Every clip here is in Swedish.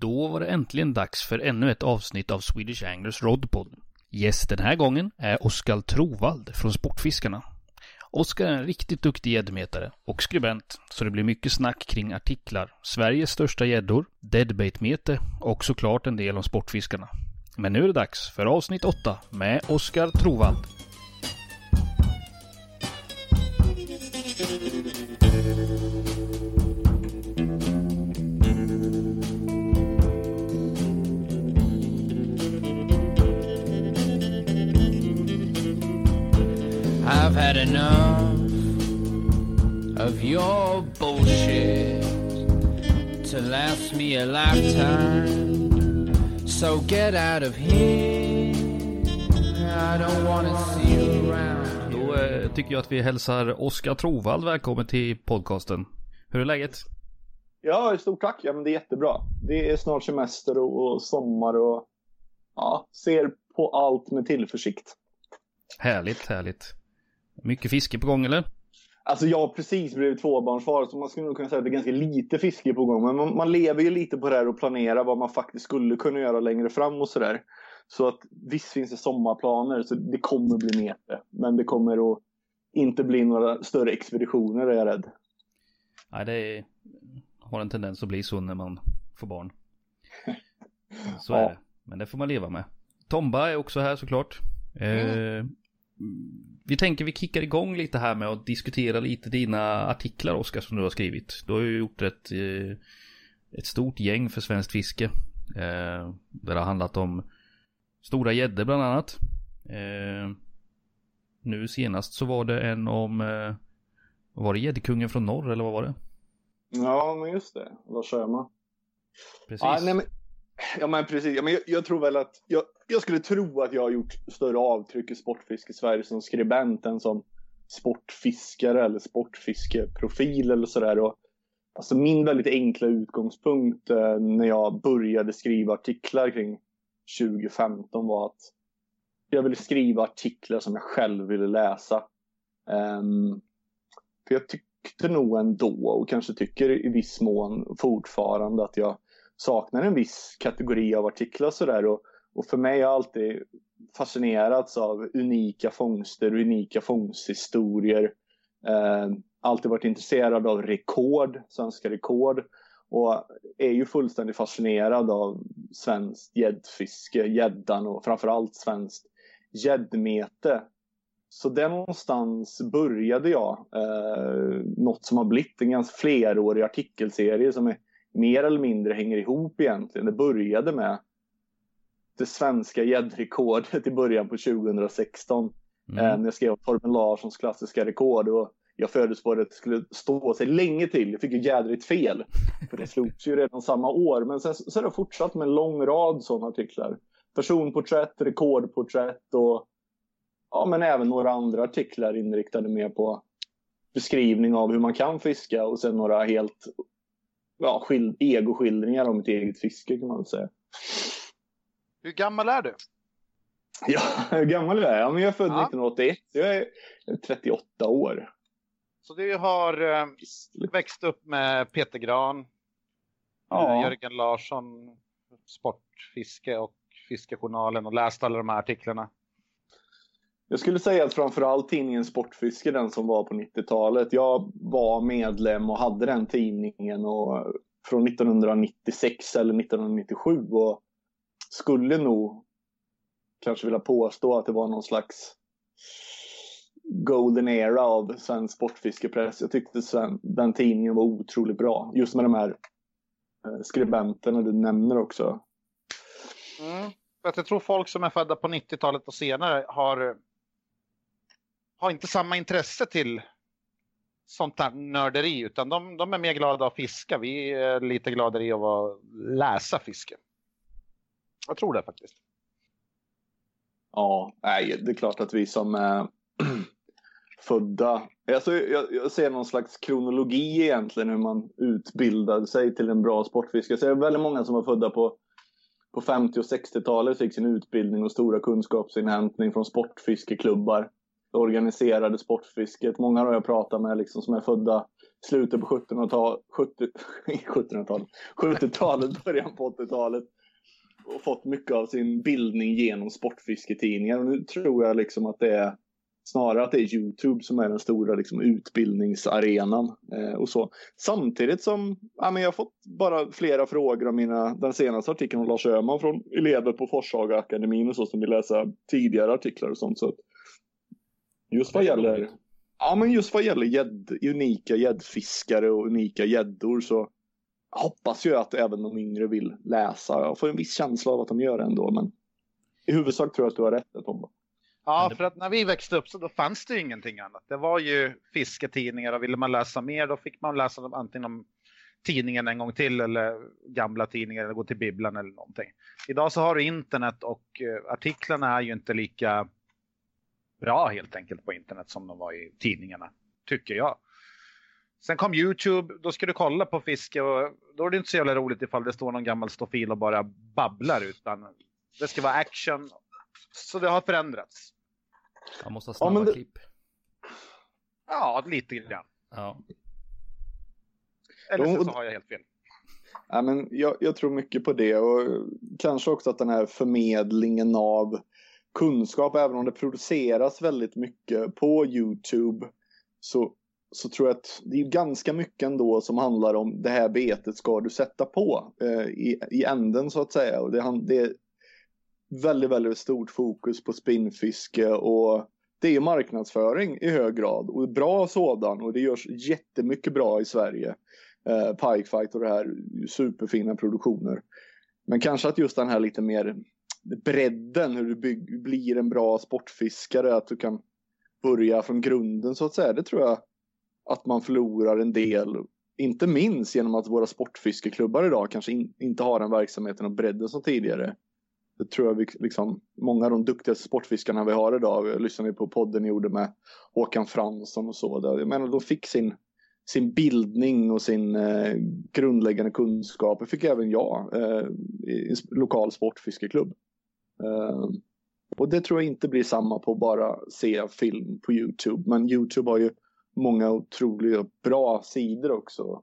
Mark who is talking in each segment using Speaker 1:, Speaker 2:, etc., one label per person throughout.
Speaker 1: Då var det äntligen dags för ännu ett avsnitt av Swedish Anglers Rodpod. Gäst den här gången är Oskar Trovald från Sportfiskarna. Oskar är en riktigt duktig gäddmetare och skribent, så det blir mycket snack kring artiklar, Sveriges största gäddor, deadbait-mete och såklart en del om Sportfiskarna. Men nu är det dags för avsnitt 8 med Oskar Trovald.
Speaker 2: Had enough of your bullshit to last me a lifetime. So get out of here. I don't wanna see you around.
Speaker 1: Då eh, tycker jag att vi hälsar Oskar Trovald välkommen till podcasten. Hur är läget?
Speaker 3: Ja, stort tack. Ja, men det är jättebra. Det är snart semester och, och sommar och ja, ser på allt med tillförsikt.
Speaker 1: Härligt, härligt. Mycket fiske på gång eller?
Speaker 3: Alltså jag har precis blivit tvåbarnsfar så man skulle nog kunna säga att det är ganska lite fiske på gång. Men man, man lever ju lite på det här och planerar vad man faktiskt skulle kunna göra längre fram och sådär. Så att visst finns det sommarplaner så det kommer bli mete. Men det kommer att inte bli några större expeditioner är jag rädd.
Speaker 1: Nej, det är, har en tendens att bli så när man får barn. Så
Speaker 3: Ja.
Speaker 1: är det. Men det får man leva med. Tomba är också här såklart. Eh, vi tänker vi kickar igång lite här med att diskutera lite dina artiklar Oskar som du har skrivit. Du har ju gjort ett, eh, ett stort gäng för svenskt fiske. Eh, där det har handlat om stora gäddor bland annat. Eh, nu senast så var det en om, var det gäddkungen från norr eller vad var det?
Speaker 3: Ja, men just det. Lars Öhman.
Speaker 1: Precis.
Speaker 3: Ja, nej, men, ja, men precis. Ja, men jag, jag tror väl att jag, jag skulle tro att jag har gjort större avtryck i sportfiske i Sverige som skribent än som sportfiskare eller sportfiskeprofil eller sådär. Och, alltså min väldigt enkla utgångspunkt eh, när jag började skriva artiklar kring 2015 var att jag ville skriva artiklar som jag själv ville läsa. Um, för jag tyckte nog ändå och kanske tycker i viss mån fortfarande att jag saknar en viss kategori av artiklar sådär. Och, och för mig har jag alltid fascinerats av unika fångster, unika fångsthistorier. Eh, alltid varit intresserad av rekord, svenska rekord. Och är ju fullständigt fascinerad av svenskt gäddfiske, gäddan och framförallt svenskt gäddmete. Så där någonstans började jag. Eh, något som har blivit en ganska flerårig artikelserie som är mer eller mindre hänger ihop egentligen. Det började med det svenska gäddrekordet i början på 2016.
Speaker 1: Mm.
Speaker 3: Eh, när jag skrev Torben Larssons klassiska rekord. Och jag förutspådde att det skulle stå sig länge till. Jag fick ju jädrigt fel. För det slogs ju redan samma år. Men sen så har det fortsatt med en lång rad sådana artiklar. Personporträtt, rekordporträtt och ja, men även några andra artiklar inriktade mer på beskrivning av hur man kan fiska och sen några helt ja, skild, egoskildringar om ett eget fiske kan man säga.
Speaker 4: Hur gammal är du?
Speaker 3: Ja, hur gammal är jag? Ja, men jag är född
Speaker 4: Ja.
Speaker 3: 1981. Jag är jag är 38 år.
Speaker 4: Så du har eh, växt upp med Peter Gran,
Speaker 3: Ja.
Speaker 4: eh, Jörgen Larsson, Sportfiske och Fiskejournalen och läst alla de här artiklarna.
Speaker 3: Jag skulle säga att framförallt tidningen Sportfiske, den som var på 90-talet. Jag var medlem och hade den tidningen och från 1996 eller 1997 och skulle nog kanske vilja påstå att det var någon slags golden era av svensk sportfiskepress. Jag tyckte den tidningen var otroligt bra. Just med de här eh, skribenterna du nämner också.
Speaker 4: Mm. För att jag tror folk som är födda på 90-talet och senare har, har inte samma intresse till sånt här nörderi utan de, de är mer glada att fiska. Vi är lite gladare i att läsa fiske. Jag tror det faktiskt.
Speaker 3: Ja, nej, det är klart att vi som är födda. Alltså, jag, jag ser någon slags kronologi egentligen hur man utbildade sig till en bra sportfiskare. Så det är väldigt många som var födda på, på 50 och 60-talet fick sin utbildning och stora kunskapsinhämtning från sportfiskeklubbar. Det organiserade sportfisket. Många har jag pratat med liksom, som är födda slutet på 1700-talet, 1700-talet, 70-talet, början på 80-talet och fått mycket av sin bildning genom sportfisketidningar. Och nu tror jag liksom att det är snarare att det är Youtube som är den stora liksom, utbildningsarenan. Eh, och så. Samtidigt som ja, men jag har fått bara flera frågor om mina, den senaste artikeln om Lars Öhman från elever på Forshaga akademin och så som vill läsa tidigare artiklar och sånt. Så just vad gäller Ja, men just vad gäller gädd, unika gäddfiskare och unika gäddor så hoppas jag att även de yngre vill läsa. Jag får en viss känsla av att de gör det ändå, men i huvudsak tror jag att du har rätt, Tom.
Speaker 4: Ja, för att när vi växte upp så då fanns det ju ingenting annat. Det var ju fisketidningar och ville man läsa mer då fick man läsa dem antingen om tidningen en gång till eller gamla tidningar eller gå till bibblan eller någonting. Idag så har du internet och uh, artiklarna är ju inte lika bra helt enkelt på internet som de var i tidningarna, tycker jag. Sen kom Youtube, då ska du kolla på fiske och då är det inte så jävla roligt ifall det står någon gammal stofil och bara babblar utan det ska vara action. Så det har förändrats.
Speaker 1: Man måste ha snabba ja, det... klipp.
Speaker 4: Ja, lite grann.
Speaker 1: Ja.
Speaker 4: Eller så har jag helt fel.
Speaker 3: Ja, men jag, jag, tror mycket på det och kanske också att den här förmedlingen av kunskap, även om det produceras väldigt mycket på Youtube, så, så tror jag att det är ganska mycket ändå som handlar om det här betet ska du sätta på eh, i, i änden så att säga. Och det, det är väldigt, väldigt stort fokus på spinnfiske och det är marknadsföring i hög grad och bra sådan och det görs jättemycket bra i Sverige. Eh, Pikefight och det här superfina produktioner. Men kanske att just den här lite mer bredden, hur du blir en bra sportfiskare, att du kan börja från grunden så att säga. Det tror jag att man förlorar en del, inte minst genom att våra sportfiskeklubbar idag kanske in, inte har den verksamheten och bredden som tidigare. Det tror jag vi, liksom, många av de duktigaste sportfiskarna vi har idag, jag lyssnade på podden ni gjorde med Håkan Fransson och så, där, jag menar de fick sin, sin bildning och sin eh, grundläggande kunskap, det fick även jag eh, i en lokal sportfiskeklubb. Uh, och det tror jag inte blir samma på bara se film på Youtube. Men Youtube har ju många otroliga bra sidor också.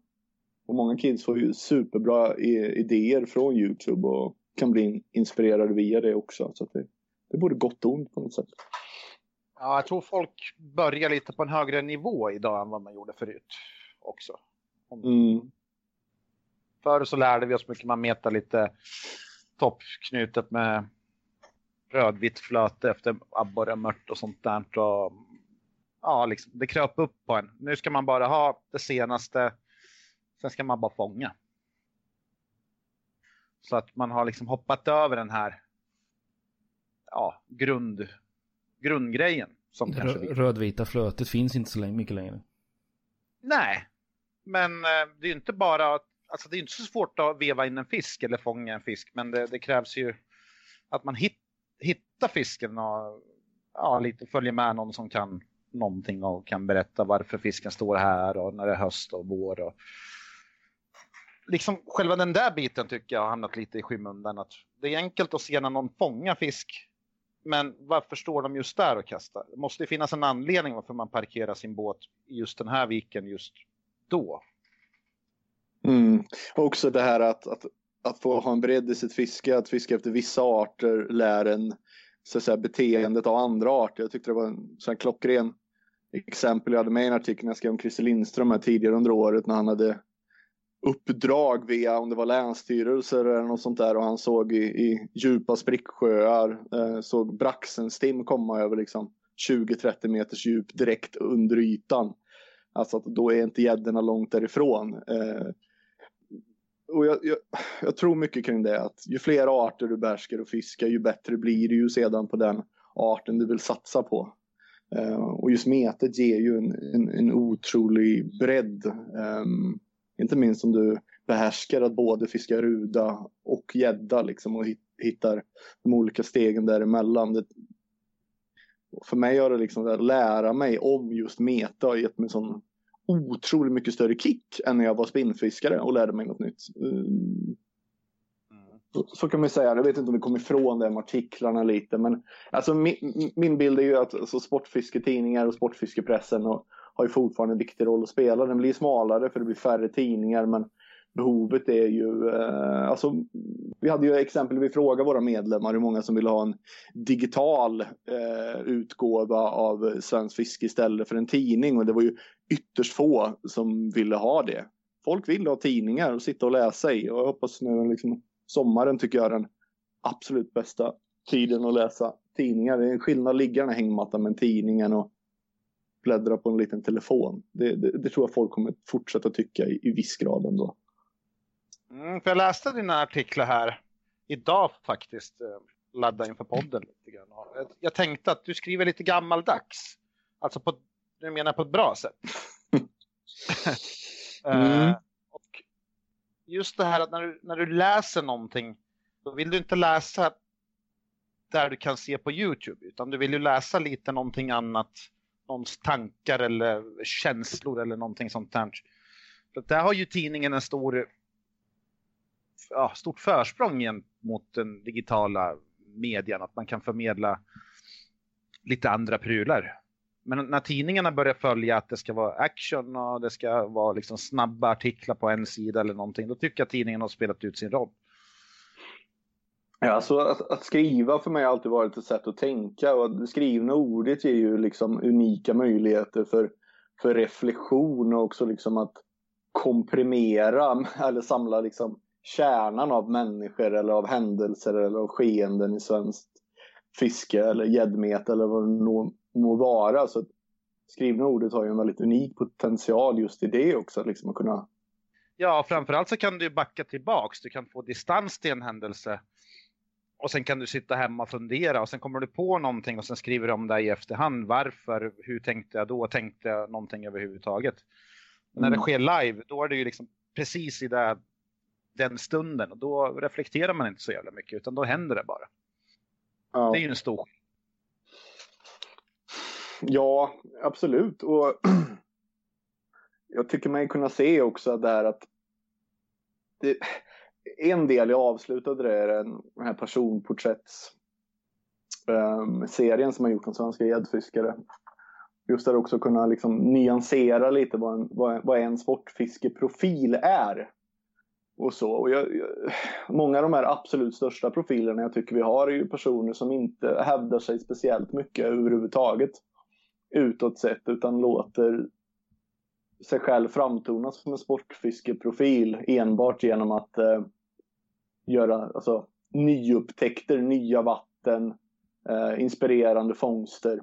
Speaker 3: Och många kids får ju superbra idéer från Youtube och kan bli inspirerade via det också. Så det, det både gott och ont på något sätt.
Speaker 4: Ja, jag tror folk börjar lite på en högre nivå idag än vad man gjorde förut också.
Speaker 3: Mm.
Speaker 4: Förr så lärde vi oss mycket, man metar lite toppknutet med rödvitt flöte efter abborremört och sånt där. Och, ja, liksom, det kröp upp på en. Nu ska man bara ha det senaste, sen ska man bara fånga. Så att man har liksom hoppat över den här ja, grund, grundgrejen. Som
Speaker 1: Rö rödvita flötet finns inte så länge, mycket längre.
Speaker 4: Nej, men eh, det är inte bara, alltså det är inte så svårt att veva in en fisk eller fånga en fisk, men det, det krävs ju att man hittar hitta fisken och ja, lite följa med någon som kan någonting och kan berätta varför fisken står här och när det är höst och vår. Och... Liksom själva den där biten tycker jag har hamnat lite i skymundan. Att det är enkelt att se när någon fångar fisk. Men varför står de just där och kastar? Det måste finnas en anledning varför man parkerar sin båt i just den här viken just då.
Speaker 3: Mm. Också det här att, att att få ha en bredd i sitt fiske, att fiska efter vissa arter lär en så att säga, beteendet av andra arter. Jag tyckte det var en sån här klockren exempel jag hade med i en artikel när jag skrev om Christer Lindström här tidigare under året när han hade uppdrag via om det var länsstyrelser eller något sånt där och han såg i, i djupa spricksjöar eh, såg braxenstim komma över liksom 20-30 meters djup direkt under ytan. Alltså att då är inte gäddorna långt därifrån. Eh, och jag, jag, jag, tror mycket kring det att ju fler arter du behärskar och fiskar ju bättre blir det ju sedan på den arten du vill satsa på. Uh, och just metet ger ju en, en, en otrolig bredd. Um, inte minst om du behärskar att både fiska ruda och gädda liksom och hittar de olika stegen däremellan. Det, för mig har det liksom att lära mig om just meta och gett mig sån otroligt mycket större kick än när jag var spinnfiskare och lärde mig något nytt. Mm. Så, kan man säga. Jag vet inte om vi kom ifrån det med artiklarna lite. Men alltså, min, min bild är ju att alltså, sportfisketidningar och sportfiskepressen och, har ju fortfarande en viktig roll att spela. Den blir smalare för det blir färre tidningar men behovet är ju, eh, alltså vi hade ju exempel, vi frågade våra medlemmar hur många som vill ha en digital eh, utgåva av Svensk Fiske istället för en tidning och det var ju ytterst få som ville ha det. Folk vill ha tidningar och sitta och läsa i och jag hoppas nu liksom sommaren tycker jag är den absolut bästa tiden att läsa tidningar. Det är en skillnad att ligga i den här hängmattan med tidningen och bläddra på en liten telefon. Det, det, det, tror jag folk kommer fortsätta tycka i, i viss grad ändå.
Speaker 4: Mm, för jag läste dina artiklar här idag faktiskt, eh, ladda inför podden lite grann. Jag tänkte att du skriver lite gammaldags. Alltså på, du menar på ett bra sätt. Mm. och just det här att när du, när du läser någonting, då vill du inte läsa där du kan se på Youtube, utan du vill ju läsa lite någonting annat, någons tankar eller känslor eller någonting sånt där. För där har ju tidningen en stor ja, stort försprång mot den digitala median. Att man kan förmedla lite andra prylar. Men när tidningarna börjar följa att det ska vara action och det ska vara liksom snabba artiklar på en sida eller någonting, då tycker jag att tidningen har spelat ut sin roll.
Speaker 3: Ja, alltså att, att, skriva för mig har alltid varit ett sätt att tänka och det skrivna ordet ger ju liksom unika möjligheter för, för reflektion och också liksom att komprimera eller samla liksom kärnan av människor eller av händelser eller av skeenden i svenskt fiske eller gäddmet eller vad det må, vara. Så skrivna ordet har ju en väldigt unik potential just i det också, liksom att kunna...
Speaker 4: Ja, framförallt så kan du backa tillbaks. Du kan få distans till en händelse. Och sen kan du sitta hemma och fundera och sen kommer du på någonting och sen skriver du om det i efterhand. Varför? Hur tänkte jag då? Tänkte jag någonting överhuvudtaget? Mm. När det mm. sker live, då är det ju liksom precis i det den stunden och då reflekterar man inte så jävla mycket utan då händer det bara. Ja. Det är ju en stor
Speaker 3: Ja, absolut. Och jag tycker mig kunna se också där att det, en del jag avslutade det är den här personporträttsserien ehm, um, som har gjort om svenska gäddfiskare. Just där också kunna liksom nyansera lite vad en, vad, vad en sportfiskeprofil är och så. Och jag, jag, många av de här absolut största profilerna jag tycker vi har är ju personer som inte hävdar sig speciellt mycket överhuvudtaget utåt sett utan låter sig själv framtona som en sportfiskeprofil enbart genom att eh, göra alltså, nyupptäckter, nya vatten, eh, inspirerande fångster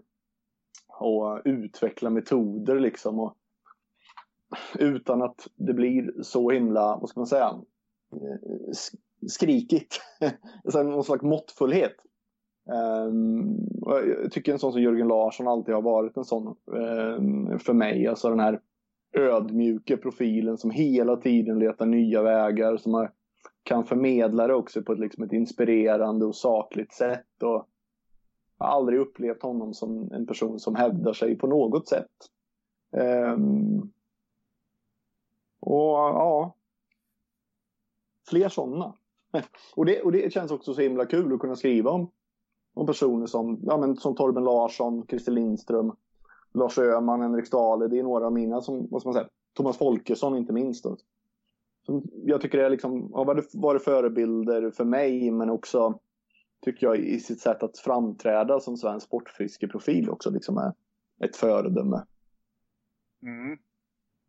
Speaker 3: och utveckla metoder liksom. Och utan att det blir så himla, vad ska man säga, eh, skrikigt. Alltså, någon slags måttfullhet. Um, jag tycker en sån som Jörgen Larsson alltid har varit en sån um, för mig. Alltså den här ödmjuka profilen som hela tiden letar nya vägar. Som har, kan förmedla det också på ett, liksom ett inspirerande och sakligt sätt. Och jag har aldrig upplevt honom som en person som hävdar sig på något sätt. Um, och ja, fler sådana. Och det, och det känns också så himla kul att kunna skriva om, om personer som, ja, men, som Torben Larsson, Christer Lindström, Lars Öhman, Henrik Stahle. Det är några av mina som, vad ska man säga, Thomas Folkesson inte minst. Då. Som jag tycker det är liksom, har varit förebilder för mig men också tycker jag i sitt sätt att framträda som svensk sportfiskeprofil också liksom är ett föredöme. Mm.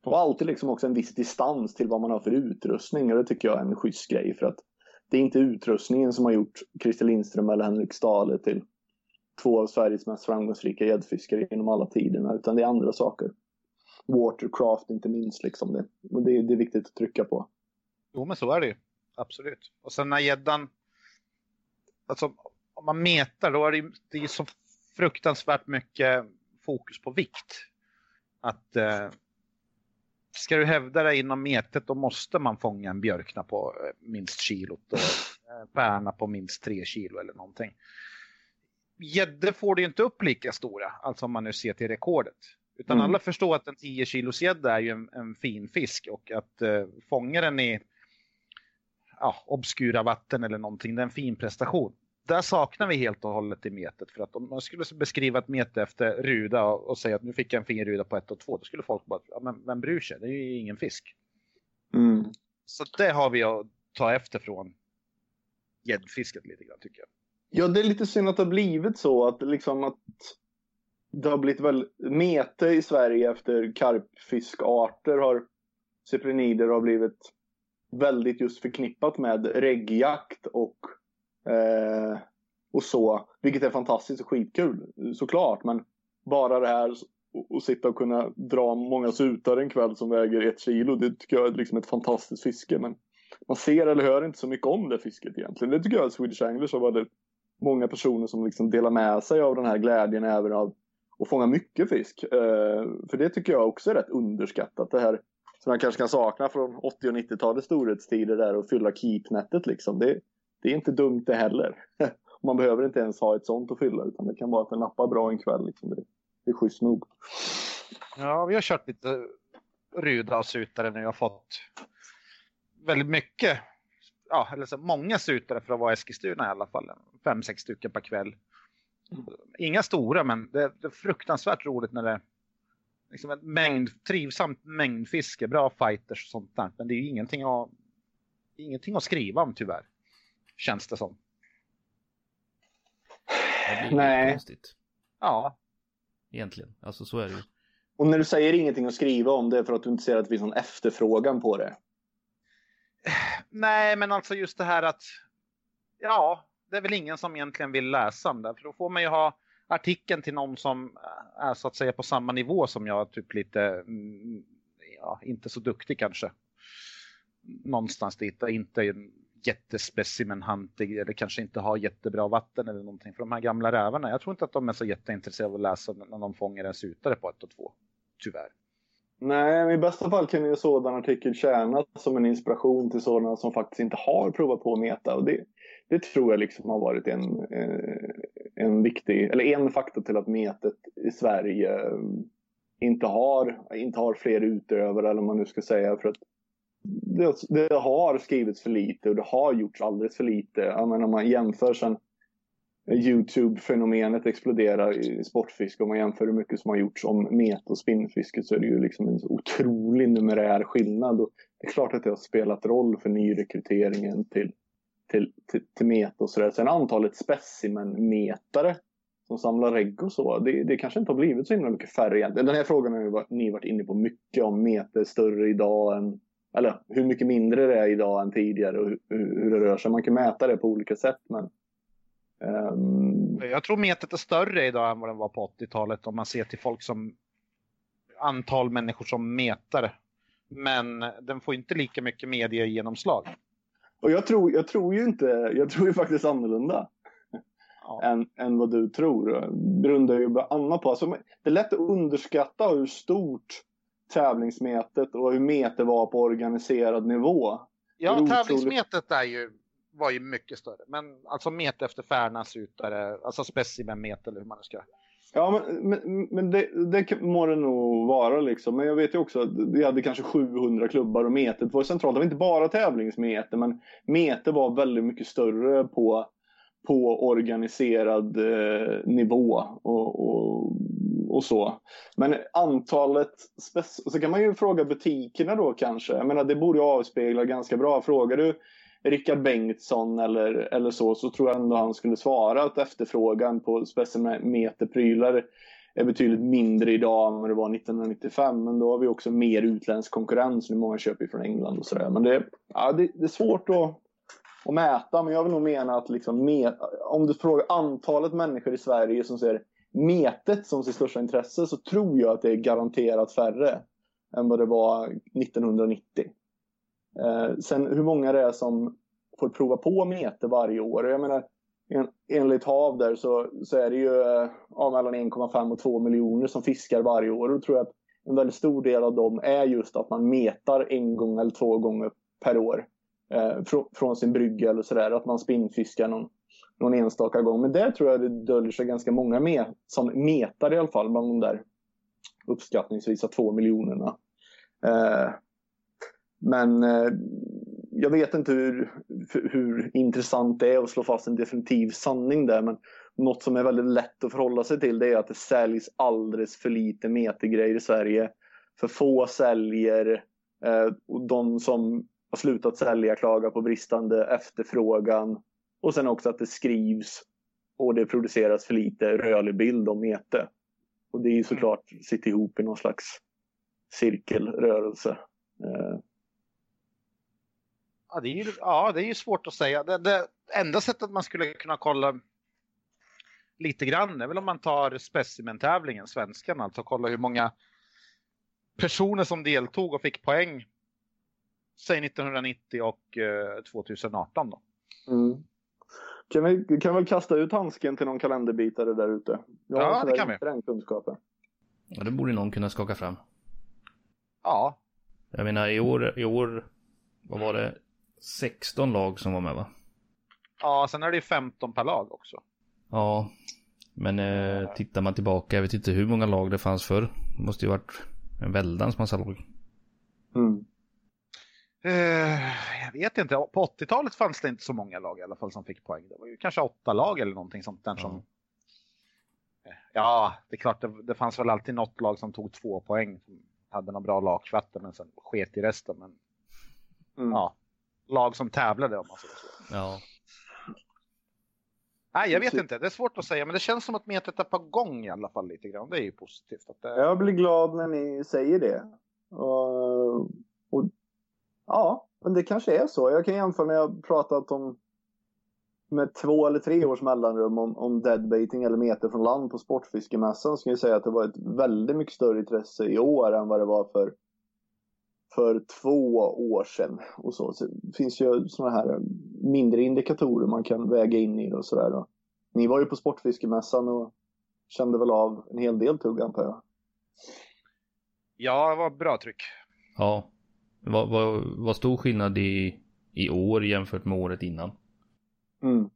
Speaker 3: Och alltid liksom också en viss distans till vad man har för utrustning. Och det tycker jag är en schysst grej. För att det är inte utrustningen som har gjort Christer Lindström eller Henrik Stahle till två av Sveriges mest framgångsrika gäddfiskare genom alla tiderna. Utan det är andra saker. Watercraft inte minst. Liksom det. Och det, det är viktigt att trycka på.
Speaker 4: Jo men så är det ju. Absolut. Och sen när gäddan... Alltså om man metar då är det, det är så fruktansvärt mycket fokus på vikt. Att eh, ska du hävda dig inom metet då måste man fånga en björkna på eh, minst kilot och eh, pärna på minst tre kilo eller någonting. Gäddor får du inte upp lika stora, alltså om man nu ser till rekordet. Utan mm. alla förstår att en 10 kilos gädda är ju en, en, fin fisk och att uh, fånga den i ja, obskura vatten eller någonting, det är en fin prestation. Där saknar vi helt och hållet i metet. För att om man skulle beskriva ett mete efter ruda och, säga att nu fick jag en fin ruda på ett och två, då skulle folk bara, ja, men vem bryr sig? Det är ju ingen fisk.
Speaker 3: Mm.
Speaker 4: Så det har vi att ta efter från gäddfisket lite grann tycker jag.
Speaker 3: Ja, det är lite synd att det har blivit så att liksom att det har blivit väl mete i Sverige efter karpfiskarter har cyprinider har blivit väldigt just förknippat med reggjakt och eh, och så, vilket är fantastiskt och skitkul såklart, men bara det här och sitta och kunna dra många sutar en kväll som väger ett kilo, det tycker jag är liksom ett fantastiskt fiske. Men man ser eller hör inte så mycket om det fisket egentligen. Det tycker jag att Swedish Anglers har varit många personer som liksom delar med sig av den här glädjen även av att fånga mycket fisk. Eh, för det tycker jag också är rätt underskattat. Det här som man kanske kan sakna från 80 och 90-talets storhetstider där och fylla keepnätet liksom. Det, det är inte dumt det heller. man behöver inte ens ha ett sånt att fylla utan det kan vara att det nappar bra en kväll. Liksom. Det, det är schysst nog.
Speaker 4: Ja, vi har kört lite ruda och sutare nu. Jag har fått väldigt mycket, ja, eller så många sutare för att vara Eskilstuna i alla fall. Fem, sex stycken per kväll. Inga stora, men det, det är fruktansvärt roligt när det liksom ett mängd, trivsamt mängdfiske, bra fighters och sånt där. Men det är ju ingenting att, ingenting att skriva om tyvärr. Känns det som.
Speaker 1: Det
Speaker 3: Nej.
Speaker 1: konstigt.
Speaker 4: Ja,
Speaker 1: Egentligen. Alltså så är det ju.
Speaker 3: Och när du säger ingenting att skriva om det är för att du inte ser att det finns någon efterfrågan på det.
Speaker 4: Nej, men alltså just det här att ja, det är väl ingen som egentligen vill läsa om det. För då får man ju ha artikeln till någon som är så att säga på samma nivå som jag, typ lite, mm, ja, inte så duktig kanske. Någonstans dit, inte är jättespecimenhantig eller kanske inte har jättebra vatten eller någonting. För de här gamla rävarna, jag tror inte att de är så jätteintresserade av att läsa när de fångar en sutare på ett och två. Tyvärr.
Speaker 3: Nej, men i bästa fall kan ju sådan artikel tjäna som en inspiration till sådana som faktiskt inte har provat på meta. Och det, det tror jag liksom har varit en, eh, en viktig, eller en faktor till att metet i Sverige inte har, inte har fler utövare eller vad man nu ska säga. För att det, det har skrivits för lite och det har gjorts alldeles för lite. Jag menar, om man jämför sen Youtube-fenomenet exploderar i sportfiske. Om man jämför hur mycket som har gjorts om met och spinnfisket så är det ju liksom en så otrolig numerär skillnad. Och det är klart att det har spelat roll för nyrekryteringen till, till, till, till met och sådär. Sen antalet specimenmetare som samlar regg och så, det, det kanske inte har blivit så himla mycket färre egentligen. Den här frågan har ju varit, ni varit inne på mycket om meter är större idag än eller hur mycket mindre det är idag än tidigare och hur, hur det rör sig. Man kan mäta det på olika sätt men um,
Speaker 4: Jag tror metet är större idag än vad den var på 80-talet om man ser till folk som antal människor som metar. Men den får inte lika mycket mediegenomslag.
Speaker 3: Och jag tror, jag tror ju inte, jag tror ju faktiskt annorlunda.
Speaker 4: Ja.
Speaker 3: Än, än vad du tror. Grundar ju bland annat på, alltså, det är lätt att underskatta hur stort tävlingsmetet och hur meter var på organiserad nivå.
Speaker 4: Ja,
Speaker 3: Otroligt.
Speaker 4: tävlingsmetet är ju, var ju mycket större. Men alltså met efter Färnas utare, alltså specimenmet eller hur man nu ska.
Speaker 3: Ja, men, men, men det, det må det nog vara liksom. Men jag vet ju också att vi hade kanske 700 klubbar och metet var centralt. Det var inte bara tävlingsmeter, men meter var väldigt mycket större på, på organiserad eh, nivå och, och, och så. Men antalet, spec- så kan man ju fråga butikerna då kanske. Jag menar det borde ju avspegla ganska bra. Frågar du Rickard Bengtsson eller, eller så, så tror jag ändå han skulle svara att efterfrågan på specimeterprylar är betydligt mindre idag än vad det var 1995. Men då har vi också mer utländsk konkurrens. Nu många köper ju från England och sådär. Men det, ja, det, det är svårt att, att mäta. Men jag vill nog mena att liksom, med, om du frågar antalet människor i Sverige som ser metet som sitt största intresse så tror jag att det är garanterat färre än vad det var 1990. Eh, sen hur många det är som får prova på mete varje år. Jag menar, en, enligt HaV där så, så är det ju eh, ja, mellan 1,5 och 2 miljoner som fiskar varje år. Och då tror jag att en väldigt stor del av dem är just att man metar en gång eller två gånger per år. Eh, från, från sin brygga eller sådär. Att man spinnfiskar någon, någon enstaka gång. Men där tror jag det döljer sig ganska många med, som metar i alla fall bland de där uppskattningsvis två miljonerna. Eh, men eh, jag vet inte hur, hur intressant det är att slå fast en definitiv sanning där, men något som är väldigt lätt att förhålla sig till det är att det säljs alldeles för lite metergrejer i Sverige. För få säljer eh, och de som har slutat sälja klagar på bristande efterfrågan. Och sen också att det skrivs och det produceras för lite rörlig bild om mete. Och det är ju såklart sitter ihop i någon slags cirkelrörelse. Eh,
Speaker 4: Ja, det är ju, ja, det är ju svårt att säga. Det, det enda sättet man skulle kunna kolla lite grann är väl om man tar specimentävlingen, svenskan, alltså kolla hur många personer som deltog och fick poäng. Säg 1990 och eh, 2018 då.
Speaker 3: mm. Kan vi kan väl kasta ut handsken till någon kalenderbitare där ute? Jag har
Speaker 4: Ja, det kan vi.
Speaker 3: den kunskapen.
Speaker 1: Ja, det borde någon kunna skaka fram.
Speaker 4: Ja,
Speaker 1: Jag menar i år, i år, vad var det? 16 lag som var med va?
Speaker 4: ja sen är det ju 15 per lag också.
Speaker 1: Ja, men eh, tittar man tillbaka, jag vet inte hur många lag det fanns förr. Det måste ju varit en väldans massa lag.
Speaker 3: Mm.
Speaker 4: Eh, jag vet inte, på 80-talet fanns det inte så många lag i alla fall som fick poäng. Det var ju kanske åtta lag eller någonting sånt där som... Eh, Ja, det är klart, det, det fanns väl alltid något lag som tog två poäng. Som hade några bra lagkvatter men sen sket i resten. Men
Speaker 3: Mm.
Speaker 4: ja, lag som tävlade om man säger så.
Speaker 1: Ja.
Speaker 4: Nej, jag vet inte. Det är svårt att säga, men det känns som att metet är på gång i alla fall lite grann. Det är ju positivt. Att det...
Speaker 3: Jag blir glad när ni säger det. Och, och, ja, men det kanske är så. Jag kan jämföra när jag pratat om med två eller tre års mellanrum om, om deadbaiting eller meter från land på Sportfiskemässan. Så kan jag säga att det var ett väldigt mycket större intresse i år än vad det var för, för två år sedan. Och så. så det finns ju sådana här mindre indikatorer man kan väga in i det och sådär. Ni var ju på Sportfiskemässan och kände väl av en hel del tugg antar jag.
Speaker 4: Ja, det var bra tryck.
Speaker 1: Ja. Vad, vad, vad stor skillnad i, i år jämfört med året innan?
Speaker 3: Mm.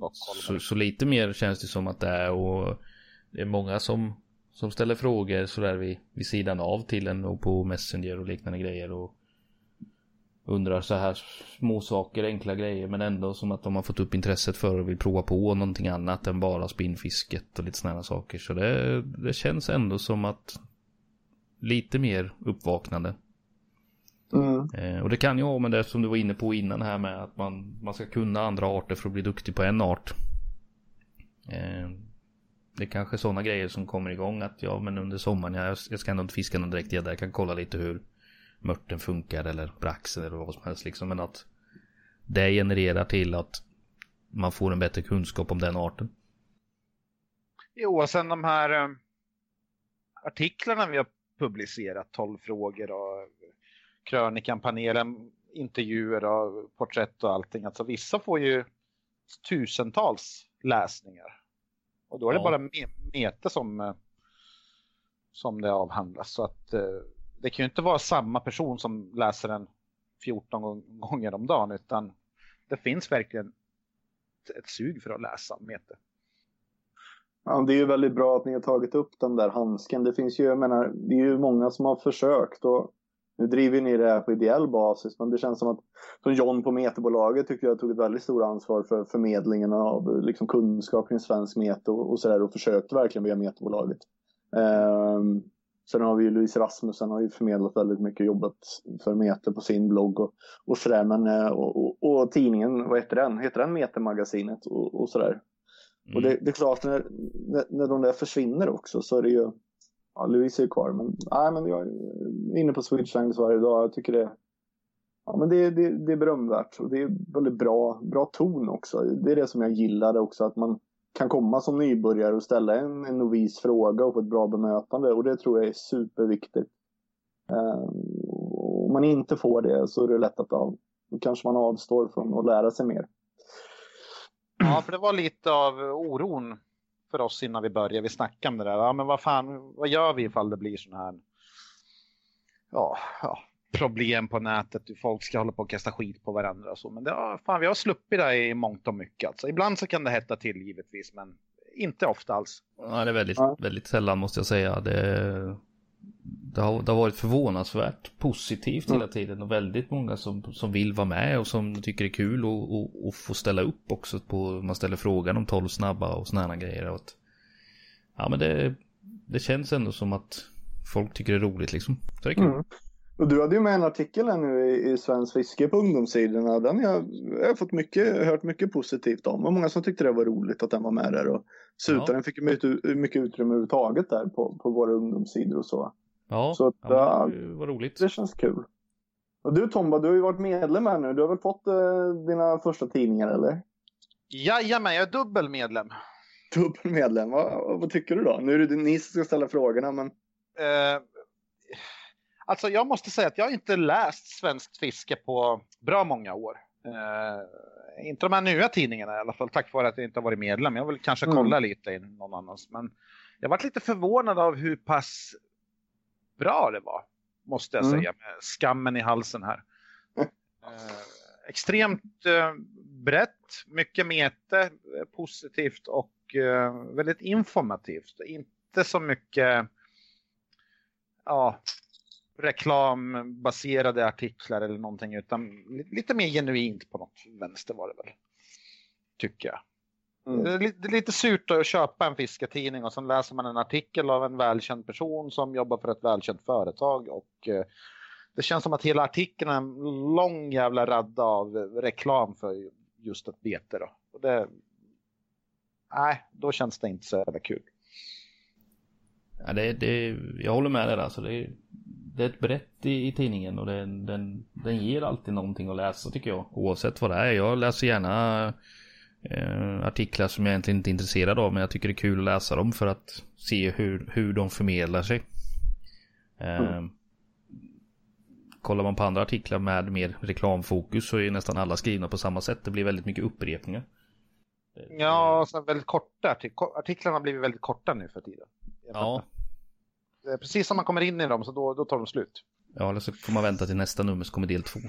Speaker 4: Och
Speaker 1: så, så lite mer känns det som att det är och det är många som, som ställer frågor sådär vid, vid sidan av till en och på Messenger och liknande grejer och undrar så här små saker, enkla grejer men ändå som att de har fått upp intresset för och vill prova på någonting annat än bara spinnfisket och lite sådana saker. Så det, det känns ändå som att lite mer uppvaknande.
Speaker 3: Mm.
Speaker 1: Eh, och det kan ju ha med det som du var inne på innan här med att man, man ska kunna andra arter för att bli duktig på en art. Eh, det är kanske sådana grejer som kommer igång att ja men under sommaren jag, jag ska ändå inte fiska någon direkt gädda. Jag kan kolla lite hur mörten funkar eller braxen eller vad som helst liksom. Men att det genererar till att man får en bättre kunskap om den arten.
Speaker 4: Jo, och sen de här eh, artiklarna vi har publicerat, 12 frågor och krönikan, panelen, intervjuer och porträtt och allting. Alltså vissa får ju tusentals läsningar. Och då är det
Speaker 1: Ja.
Speaker 4: bara me- mete som, eh, som det avhandlas. Så att eh, det kan ju inte vara samma person som läser den 14 gång- gånger om dagen utan det finns verkligen ett- ett sug för att läsa mete.
Speaker 3: Ja, det är ju väldigt bra att ni har tagit upp den där handsken. Det finns ju, jag menar, det är ju många som har försökt och nu driver ni det här på ideell basis men det känns som att som John på Meterbolaget tycker jag tog ett väldigt stort ansvar för förmedlingen av liksom, kunskap kring svensk mete och, och sådär och försökte verkligen via Meterbolaget. Um, sen har vi ju Louise Rasmussen har ju förmedlat väldigt mycket jobbat för Mete på sin blogg och, och sådär men eh, och, och, och tidningen, vad heter den? Heter den Metemagasinet och, och sådär?
Speaker 1: Mm.
Speaker 3: Och det, det är klart när, när, när de där försvinner också så är det ju, ja Louise är ju kvar men, nej men jag är inne på Swedish Angles varje dag. Jag tycker det, ja men det, det, det är berömvärt och det är väldigt bra, bra ton också. Det är det som jag gillade också att man kan komma som nybörjare och ställa en, en novis fråga och få ett bra bemötande och det tror jag är superviktigt. Och om man inte får det så är det lätt att ja, då kanske man avstår från att lära sig mer.
Speaker 4: Ja, för det var lite av oron för oss innan vi började. Vi snackade om det där. Ja, men vad fan, vad gör vi ifall det blir sån här ja, ja, problem på nätet? Folk ska hålla på och kasta skit på varandra och så. Men det, ja, fan, vi har sluppit det i mångt och mycket. Alltså. Ibland så kan det hetta till givetvis, men inte ofta alls.
Speaker 1: Ja, det är väldigt,
Speaker 3: Ja.
Speaker 1: väldigt sällan måste jag säga. Det, det har, det har varit förvånansvärt positivt
Speaker 3: Mm.
Speaker 1: hela tiden och väldigt många som, som vill vara med och som tycker det är kul och, och, och få ställa upp också på, man ställer frågan om 12 snabba och sådana grejer. Och att, ja men det, det känns ändå som att folk tycker det är roligt liksom. Så det är kul.
Speaker 3: Mm. Och du hade ju med en artikel här nu i, i Svensk Fiske på ungdomssidorna. Den har jag, jag har fått mycket, hört mycket positivt om. Och många som tyckte det var roligt att den var med där. Och Sutaren fick ju mycket, mycket utrymme överhuvudtaget där på, på våra ungdomssidor och så.
Speaker 1: Ja,
Speaker 3: Så att,
Speaker 1: ja det var roligt.
Speaker 3: Det känns kul. Och du Tomba, du har ju varit medlem här nu. Du har väl fått eh, dina första tidningar eller?
Speaker 4: Jajamän, jag är dubbelmedlem.
Speaker 3: Dubbelmedlem, vad, vad tycker du då? Nu är det ni som ska ställa frågorna men
Speaker 4: Eh, alltså jag måste säga att jag har inte läst Svenskt Fiske på bra många år. Eh, inte de här nya tidningarna i alla fall, tack vare att jag inte har varit medlem. Jag vill kanske
Speaker 3: Mm.
Speaker 4: kolla lite i någon annans. Men jag varit lite förvånad av hur pass bra det var. Måste jag
Speaker 3: Mm.
Speaker 4: säga, med skammen i halsen här. Eh, extremt eh, brett, mycket mete, positivt och väldigt informativt. Inte så mycket ja, reklambaserade artiklar eller någonting utan li- lite mer genuint på något vänster var det väl. Tycker jag.
Speaker 3: mm.
Speaker 4: Det är lite surt att köpa en fisketidning och sen läser man en artikel av en välkänd person som jobbar för ett välkänt företag och eh, det känns som att hela artikeln är en lång jävla radda av reklam för just ett bete då. Och det, nej, då känns det inte så jävla kul.
Speaker 1: Ja, det, det, jag håller med där alltså. Det, det är ett brett i, i tidningen och den, den, den ger alltid någonting att läsa tycker jag. Oavsett vad det är. Jag läser gärna eh, artiklar som jag egentligen inte är intresserad av. Men jag tycker det är kul att läsa dem för att se hur, hur de förmedlar sig. Eh, Kollar man på andra artiklar med mer reklamfokus så är nästan alla skrivna på samma sätt. Det blir väldigt mycket upprepningar.
Speaker 4: Ja, och sen väldigt korta artik- artiklarna har blivit väldigt korta nu för tiden.
Speaker 1: Ja,
Speaker 4: Det Precis som man kommer in i dem så då, då tar de slut.
Speaker 1: ja, eller så får man vänta till nästa nummer så kommer del två.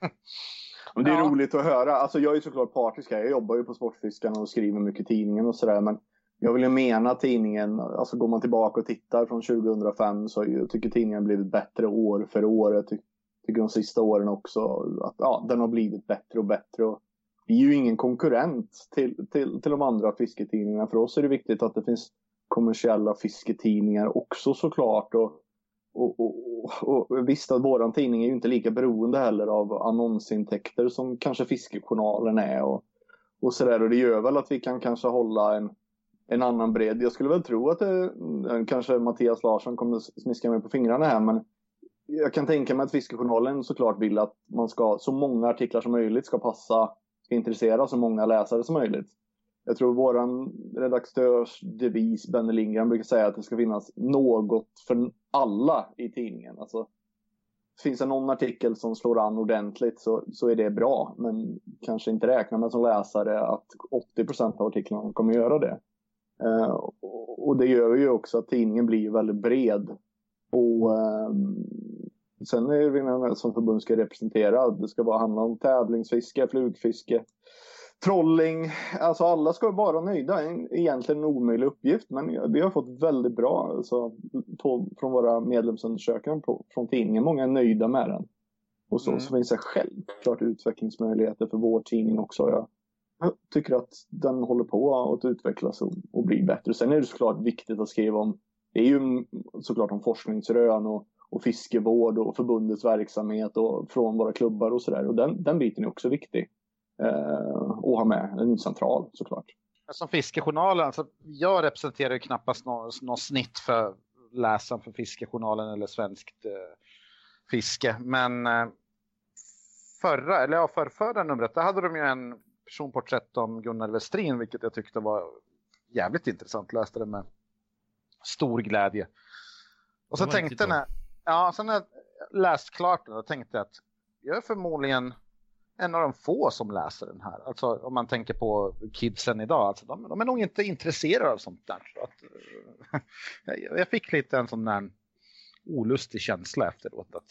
Speaker 3: Men det är
Speaker 4: Ja.
Speaker 3: roligt att höra. Alltså jag är såklart partisk här. Jag jobbar ju på Sportfiskarna och skriver mycket i tidningen och sådär. Men jag vill ju mena tidningen, alltså går man tillbaka och tittar från 2005 så jag tycker tidningen blivit bättre år för år. Jag ty tycker de sista åren också att ja, den har blivit bättre och bättre. Och vi är ju ingen konkurrent till, till, till de andra fisketidningarna. För oss är det viktigt att det finns kommersiella fisketidningar också såklart. Och, och, och, och, och visst att våran tidning är ju inte lika beroende heller av annonsintäkter som kanske Fiskejournalen är och, och sådär. Och det gör väl att vi kan kanske hålla en, en annan bredd. Jag skulle väl tro att det, kanske Mattias Larsson kommer smiska mig på fingrarna här men jag kan tänka mig att Fiskejournalen såklart vill att man ska, så många artiklar som möjligt ska passa, ska intressera så många läsare som möjligt. Jag tror våran redaktörs devis, Benny Lindgren, brukar säga att det ska finnas något för alla i tidningen. Alltså, finns det någon artikel som slår an ordentligt så, så är det bra. Men kanske inte räkna med som läsare att 80 procent av artiklarna kommer göra det. Eh, och, och det gör ju också att tidningen blir väldigt bred. Och eh, sen är det vi som förbund ska representera. Det ska bara handla om tävlingsfiske, flugfiske, trolling. Alltså alla ska vara nöjda. En- Egentligen en omöjlig uppgift. Men vi har fått väldigt bra alltså, på, från våra medlemsundersökningar på, från tidningen. Många är nöjda med den. Och så,
Speaker 4: Mm.
Speaker 3: så finns det självklart utvecklingsmöjligheter för vår tidning också. Jag, jag tycker att den håller på att utvecklas och, och bli bättre. Sen är det såklart viktigt att skriva om det är ju såklart om forskningsrön och, och fiskevård och förbundets verksamhet och från våra klubbar och sådär. Och den, den biten är också viktig eh, att ha med. Den är central såklart.
Speaker 4: Som Fiskejournalen, alltså, jag representerar ju knappast något, något snitt för läsaren för Fiskejournalen eller svenskt eh, fiske. Men eh, förra, eller ja, för förra numret, där hade de ju en personporträtt om Gunnar Westrin, vilket jag tyckte var jävligt intressant. Läste det med stor glädje. Och så tänkte när, ja, sen när jag läst klart den, då tänkte jag att jag är förmodligen en av de få som läser den här. Alltså om man tänker på kidsen idag, alltså, de, de är nog inte intresserade av sånt där. Så att, eh, jag, fick lite en sån där olustig känsla efteråt. Att,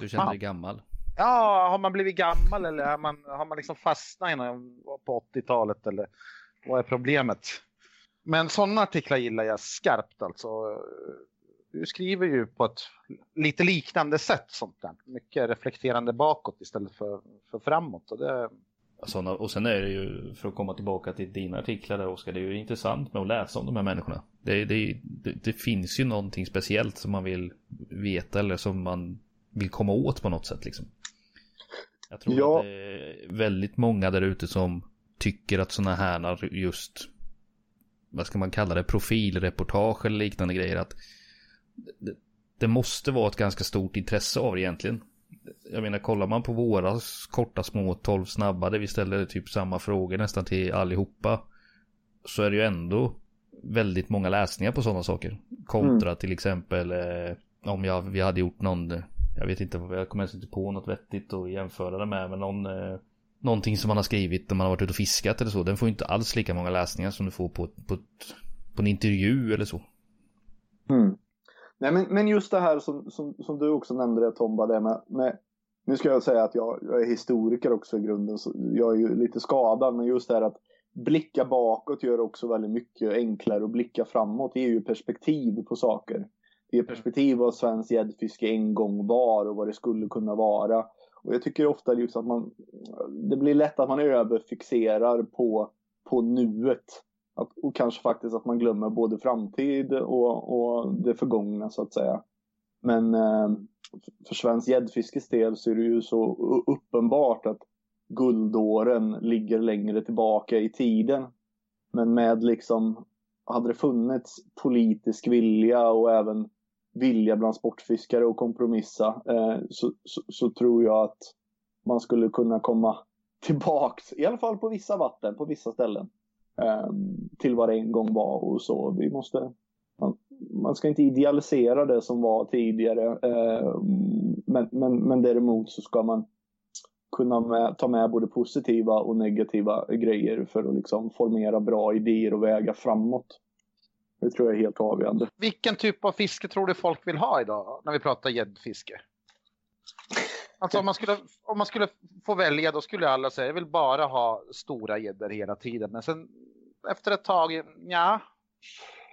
Speaker 1: Du känner dig gammal.
Speaker 4: ja, har man blivit gammal eller har man, har man liksom fastnat innan på 80-talet eller vad är problemet? Men sådana artiklar gillar jag skarpt alltså. Du skriver ju på ett lite liknande sätt sånt där. Mycket reflekterande bakåt istället för, för framåt. Och, det...
Speaker 1: Såna, och sen är det ju, för att komma tillbaka till dina artiklar där Oskar, det är ju intressant med att läsa om de här människorna. Det, det, det, det finns ju någonting speciellt som man vill veta eller som man vill komma åt på något sätt liksom. Jag tror ja. att det är väldigt många där ute som tycker att sådana här just vad ska man kalla det, profilreportage eller liknande grejer. Att det, det måste vara ett ganska stort intresse av det egentligen. Jag menar, kollar man på våra korta små 12 snabba där vi ställer typ samma frågor nästan till allihopa. Så är det ju ändå väldigt många läsningar på sådana saker. Kontra mm. till exempel eh, om jag, vi hade gjort någon, jag vet inte, jag kommer ens inte på något vettigt att jämföra det med, men någon eh, någonting som man har skrivit när man har varit ute och fiskat eller så. Den får inte alls lika många läsningar som du får på, på, på en intervju eller så.
Speaker 3: Mm. Nej, men, men just det här som, som, som du också nämnde det Tomba, det med, med nu ska jag säga att jag, jag, är historiker också i grunden, så jag är ju lite skadad, men just det här att blicka bakåt gör också väldigt mycket enklare att blicka framåt. Det ger ju perspektiv på saker. Det ger perspektiv vad svenskt gäddfiske en gång var och vad det skulle kunna vara. Och jag tycker ofta just att man, det blir lätt att man överfixerar på, på nuet. Att, och kanske faktiskt att man glömmer både framtid och, och det förgångna så att säga. Men eh, för svensk gäddfiskes del så är det ju så uppenbart att guldåren ligger längre tillbaka i tiden. Men med liksom, hade det funnits politisk vilja och även vilja bland sportfiskare att kompromissa eh, så, så, så, tror jag att man skulle kunna komma tillbaks, i alla fall på vissa vatten, på vissa ställen, Ehm, till vad det en gång var och så. Vi måste, man, man ska inte idealisera det som var tidigare, eh, men, men, men däremot så ska man kunna med, ta med både positiva och negativa grejer för att liksom formera bra idéer och väga framåt. Det tror jag är helt avgörande.
Speaker 4: Vilken typ av fiske tror du folk vill ha idag när vi pratar gäddfiske? Alltså om man, skulle, om man skulle få välja då skulle alla säga jag vill bara ha stora gäddor hela tiden. Men sen efter ett tag, ja,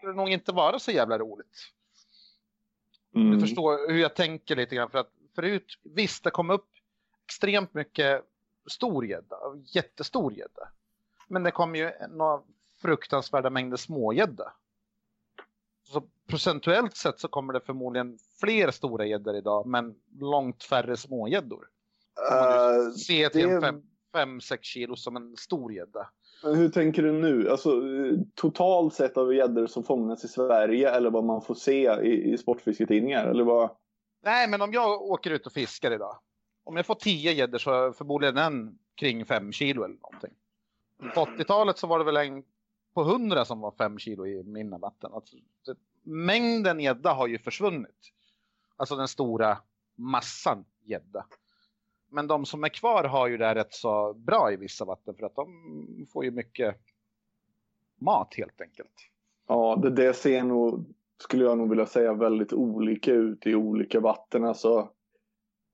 Speaker 4: det nog inte vara så jävla roligt. Mm. Du förstår hur jag tänker lite grann. För att förut, visst det kom upp extremt mycket stor gädda, jättestor gädda. Men det kom ju några fruktansvärda mängder smågädda. Så procentuellt sett så kommer det förmodligen fler stora gäddor idag, men långt färre smågäddor. Uh, se till det... en 5-6 kilo som en stor gädda.
Speaker 3: Hur tänker du nu? Alltså totalt sett av gäddor som fångas i Sverige eller vad man får se i, i sportfisketidningar? Eller vad?
Speaker 4: Nej, men om jag åker ut och fiskar idag. Om jag får 10 gäddor så är förmodligen en kring 5 kilo eller någonting. På 80-talet så var det väl en på 100 som var 5 kilo i mina vatten. Alltså, det, mängden gädda har ju försvunnit. Alltså den stora massan gädda. Men de som är kvar har ju det rätt så bra i vissa vatten för att de får ju mycket mat helt enkelt.
Speaker 3: Ja, det, det ser nog, skulle jag nog vilja säga, väldigt olika ut i olika vatten. Alltså,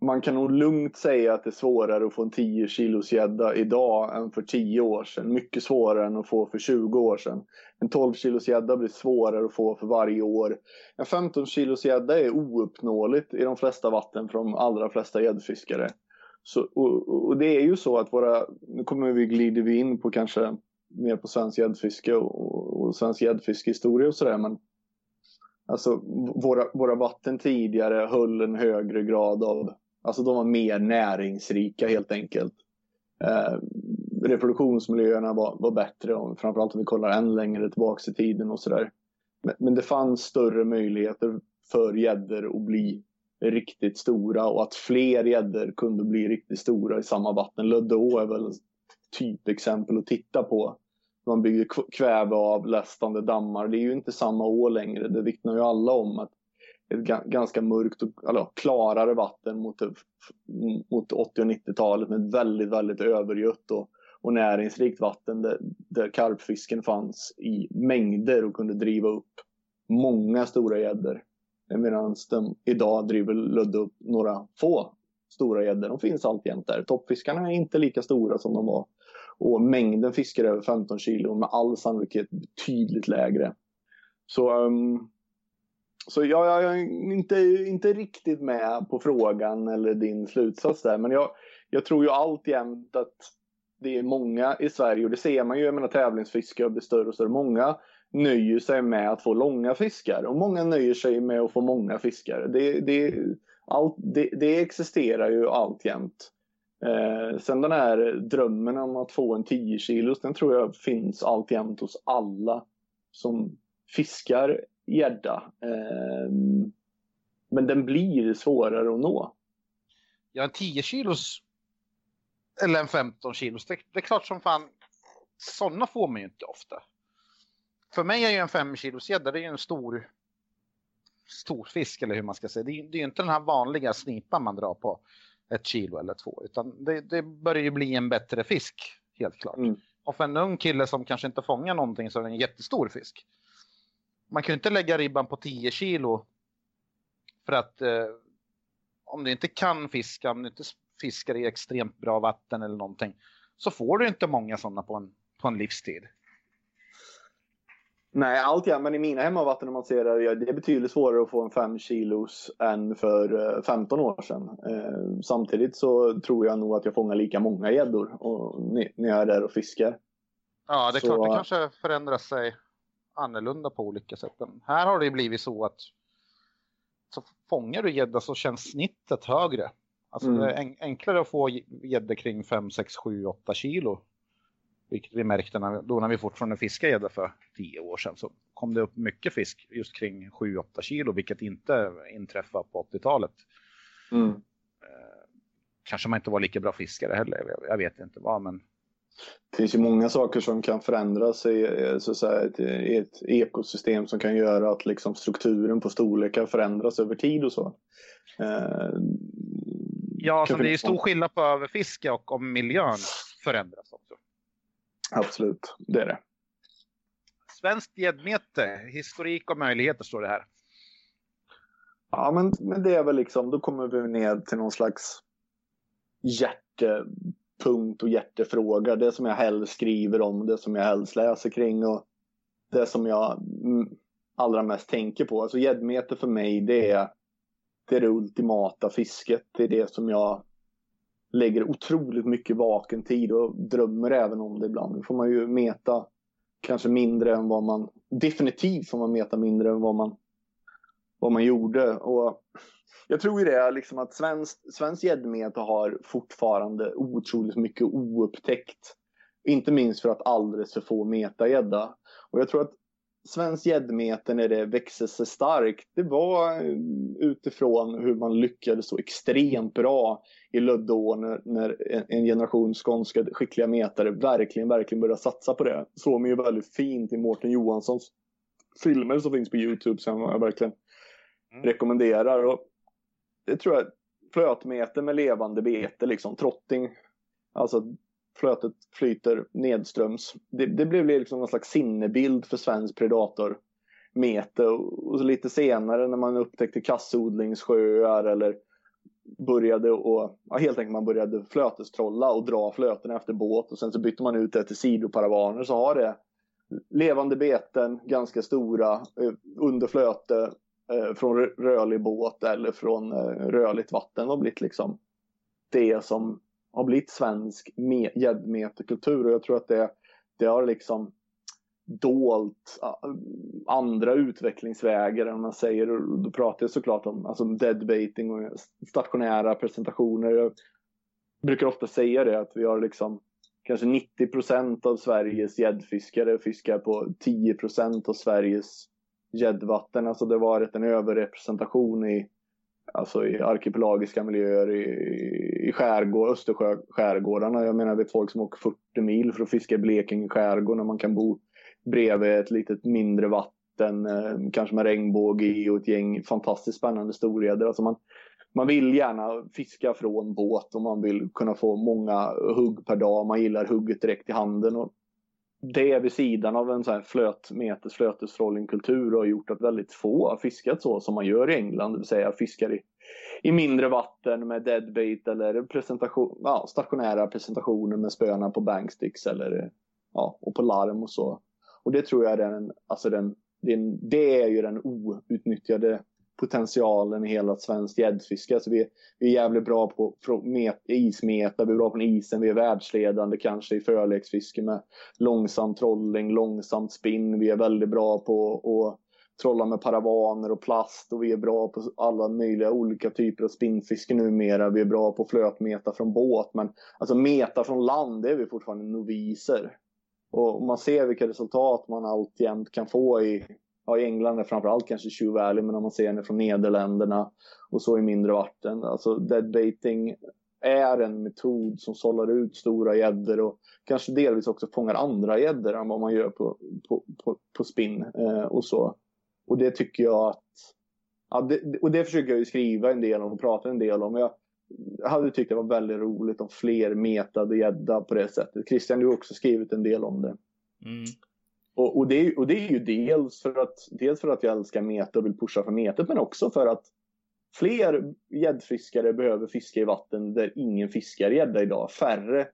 Speaker 3: man kan nog lugnt säga att det är svårare att få en 10 kilos gädda idag än för 10 år sedan. Mycket svårare än att få för 20 år sedan. En 12 kilos gädda blir svårare att få för varje år. En 15 kilos gädda är ouppnåeligt i de flesta vatten för de allra flesta gäddfiskare. Så, och, och, det är ju så att våra, nu kommer vi glider vi in på kanske mer på svensk gäddfiske och, och svensk gäddfiskehistoria och sådär men Alltså våra, våra vatten tidigare höll en högre grad av Alltså de var mer näringsrika helt enkelt. Eh, reproduktionsmiljöerna var, var bättre, om, framförallt om vi kollar än längre tillbaka i tiden och sådär. Men, men, det fanns större möjligheter för gäddor att bli riktigt stora och att fler gäddor kunde bli riktigt stora i samma vatten. Löddeå är väl ett typexempel att titta på. Man byggde kväveavlästande dammar. Det är ju inte samma å längre. Det vittnar ju alla om att ett ganska mörkt och alltså, klarare vatten mot, mot 80 och 90-talet med väldigt, väldigt övergött och, och näringsrikt vatten där, där karpfisken fanns i mängder och kunde driva upp många stora gäddor. Medan de idag driver Ludde upp några få stora gäddor. De finns alltjämt där. Toppfiskarna är inte lika stora som de var. Och mängden fiskar över 15 kilo med all sannolikhet betydligt lägre. Så um, så jag, jag är inte, inte riktigt med på frågan eller din slutsats där. Men jag, jag tror ju alltjämt att det är många i Sverige och det ser man ju, jag menar tävlingsfiskare blir större och större. Många nöjer sig med att få långa fiskar och många nöjer sig med att få många fiskar. Det, det, allt, det, det existerar ju alltjämt. Eh, sen den här drömmen om att få en 10 kilos, den tror jag finns alltjämt hos alla som fiskar gädda. Eh, men den blir svårare att nå.
Speaker 4: Ja, en 10 kilos eller en 15 kilos, det, det är klart som fan, sådana får man ju inte ofta. För mig är ju en 5 kilos gädda, det är ju en stor, stor fisk eller hur man ska säga. Det är, det är ju inte den här vanliga snipan man drar på ett kilo eller två, utan det, det börjar ju bli en bättre fisk, helt klart. Mm. Och för en ung kille som kanske inte fångar någonting så är det en jättestor fisk. Man kan ju inte lägga ribban på 10 kilo för att eh, om du inte kan fiska, om du inte fiskar i extremt bra vatten eller någonting, så får du inte många sådana på en, på en livstid.
Speaker 3: Nej, allt ja, men i mina hemmavatten om man ser det, det är betydligt svårare att få en 5 kilos än för 15 eh, år sedan. Eh, samtidigt så tror jag nog att jag fångar lika många gäddor när jag är där och fiskar.
Speaker 4: Ja, det är så... klart det kanske förändrar sig annorlunda på olika sätt. Men här har det blivit så att så fångar du gädda så känns snittet högre. Alltså mm. det är enklare att få gädda kring 5, 6, 7, 8 kilo. Vilket vi märkte när, då när vi fortfarande fiskade gädda för 10 år sedan. Så kom det upp mycket fisk just kring 7-8 kilo. Vilket inte inträffade på 80-talet. Mm. Eh, kanske man inte var lika bra fiskare heller. Jag, jag vet inte vad men
Speaker 3: det finns ju många saker som kan förändras i, så att säga, ett, ett ekosystem som kan göra att liksom strukturen på storlekar förändras över tid och så. Eh,
Speaker 4: Ja, så det är stor skillnad på överfiske och om miljön förändras också.
Speaker 3: Absolut, det är det.
Speaker 4: Svenskt gäddmete, historik och möjligheter står det här.
Speaker 3: Ja, men, men det är väl liksom, då kommer vi ner till någon slags punkt och hjärtefråga. Det som jag helst skriver om, det som jag helst läser kring och det som jag allra mest tänker på. Alltså gäddmete för mig, det är det är det ultimata fisket. Det är det som jag lägger otroligt mycket vaken tid och drömmer även om det ibland. Nu får man ju meta kanske mindre än vad man, definitivt får man meta mindre än vad man, vad man gjorde. Och jag tror ju det, liksom att svensk, svensk gäddmete har fortfarande otroligt mycket oupptäckt. Inte minst för att alldeles för få meta gädda. Och jag tror att svensk gäddmete när det växte sig starkt, det var eh, utifrån hur man lyckades så extremt bra i Löddeån när, när en generation skånska skickliga metare verkligen, verkligen började satsa på det. Såg man ju väldigt fint i Mårten Johanssons filmer som finns på Youtube som jag verkligen mm. rekommenderar. Och det tror jag, flötmete med levande bete, liksom trotting, alltså flötet flyter nedströms. Det, det blev liksom någon slags sinnebild för svensk predator mete och, så lite senare när man upptäckte kassodlingssjöar eller började och ja, helt enkelt man började flötestrolla och dra flöten efter båt och sen så bytte man ut det till sidoparavaner så har det levande beten, ganska stora, eh, under flöte Eh, från rörlig båt eller från eh, rörligt vatten har blivit liksom det som har blivit svensk gäddmeterkultur och jag tror att det, det har liksom dolt ah, andra utvecklingsvägar än man säger. Då pratar jag såklart om alltså deadbaiting och stationära presentationer. Jag brukar ofta säga det att vi har liksom kanske 90 procent av Sveriges gäddfiskare fiskar på 10 procent av Sveriges gäddvatten. Alltså det har varit en överrepresentation i Alltså i arkipelagiska miljöer i, i skärgård, Östersjöskärgårdarna. Jag menar, det är folk som åker 40 mil för att fiska i Blekinge skärgård när man kan bo bredvid ett litet mindre vatten, eh, kanske med regnbåge i och ett gäng fantastiskt spännande storgäddor. Alltså man, man vill gärna fiska från båt och man vill kunna få många hugg per dag. Man gillar hugget direkt i handen. Och det är vid sidan av en så här flötmetes flötestrollingkultur har gjort att väldigt få har fiskat så som man gör i England, det vill säga fiskar i, i mindre vatten med deadbait eller presentation, ja, stationära presentationer med spöna på banksticks eller ja, och på larm och så. Och det tror jag är den, alltså den den det är ju den outnyttjade potentialen i hela svenskt gäddfiske. Alltså vi, vi är jävligt bra på ismeta, vi är bra på isen, vi är världsledande kanske i förleksfiske med långsam trolling, långsamt spinn. Vi är väldigt bra på att trolla med paravaner och plast och vi är bra på alla möjliga olika typer av spinnfiske numera. Vi är bra på flötmeta från båt men alltså meta från land det är vi fortfarande noviser. Och man ser vilka resultat man alltjämt kan få i ja, i England är framförallt kanske Shoe Valley, men om man ser henne från Nederländerna och så i mindre vatten. Alltså deadbaiting är en metod som sållar ut stora gäddor och kanske delvis också fångar andra gäddor än vad man gör på, på, på, på spinn eh, och så. Och det tycker jag att, ja, det, och det försöker jag ju skriva en del om och prata en del om. Jag, hade tyckt det var väldigt roligt om fler metade gädda på det sättet. Christian, du har också skrivit en del om det. Mm. Och, och, det, och det är ju dels för, att, dels för att jag älskar meta och vill pusha för metet men också för att fler gäddfiskare behöver fiska i vatten där ingen fiskar gädda idag. Färre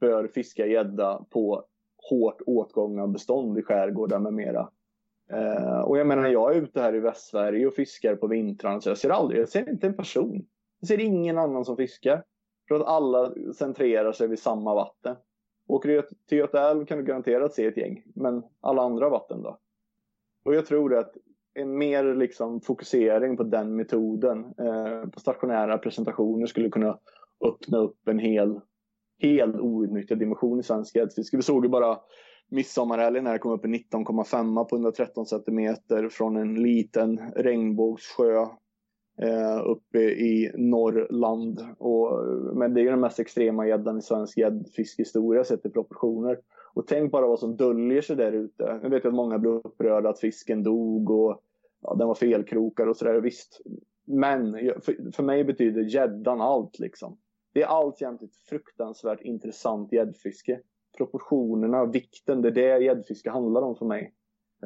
Speaker 3: bör fiska gädda på hårt åtgångna bestånd i skärgårdar med mera. Eh, och jag menar, jag är ute här i Västsverige och fiskar på vintrarna så jag ser aldrig, jag ser inte en person. Jag ser ingen annan som fiskar. För att alla centrerar sig vid samma vatten. Åker du till Göta älv kan du garanterat se ett gäng. Men alla andra vatten då? Och jag tror att en mer liksom fokusering på den metoden eh, på stationära presentationer skulle kunna öppna upp en hel, hel outnyttjad dimension i svensk gräddfiske. Vi såg ju bara midsommarhelgen när det kom upp en 19,5 på 113 cm från en liten regnbågssjö Eh, uppe i Norrland. Och, men det är den mest extrema gäddan i svensk gäddfiskhistoria sett i proportioner. Och tänk bara vad som döljer sig där ute. Jag vet att många blev upprörda att fisken dog och ja, den var felkrokad och sådär. Visst. Men för, för mig betyder gäddan allt liksom. Det är alltjämt ett fruktansvärt intressant gäddfiske. Proportionerna, vikten, det är det gäddfiske handlar om för mig.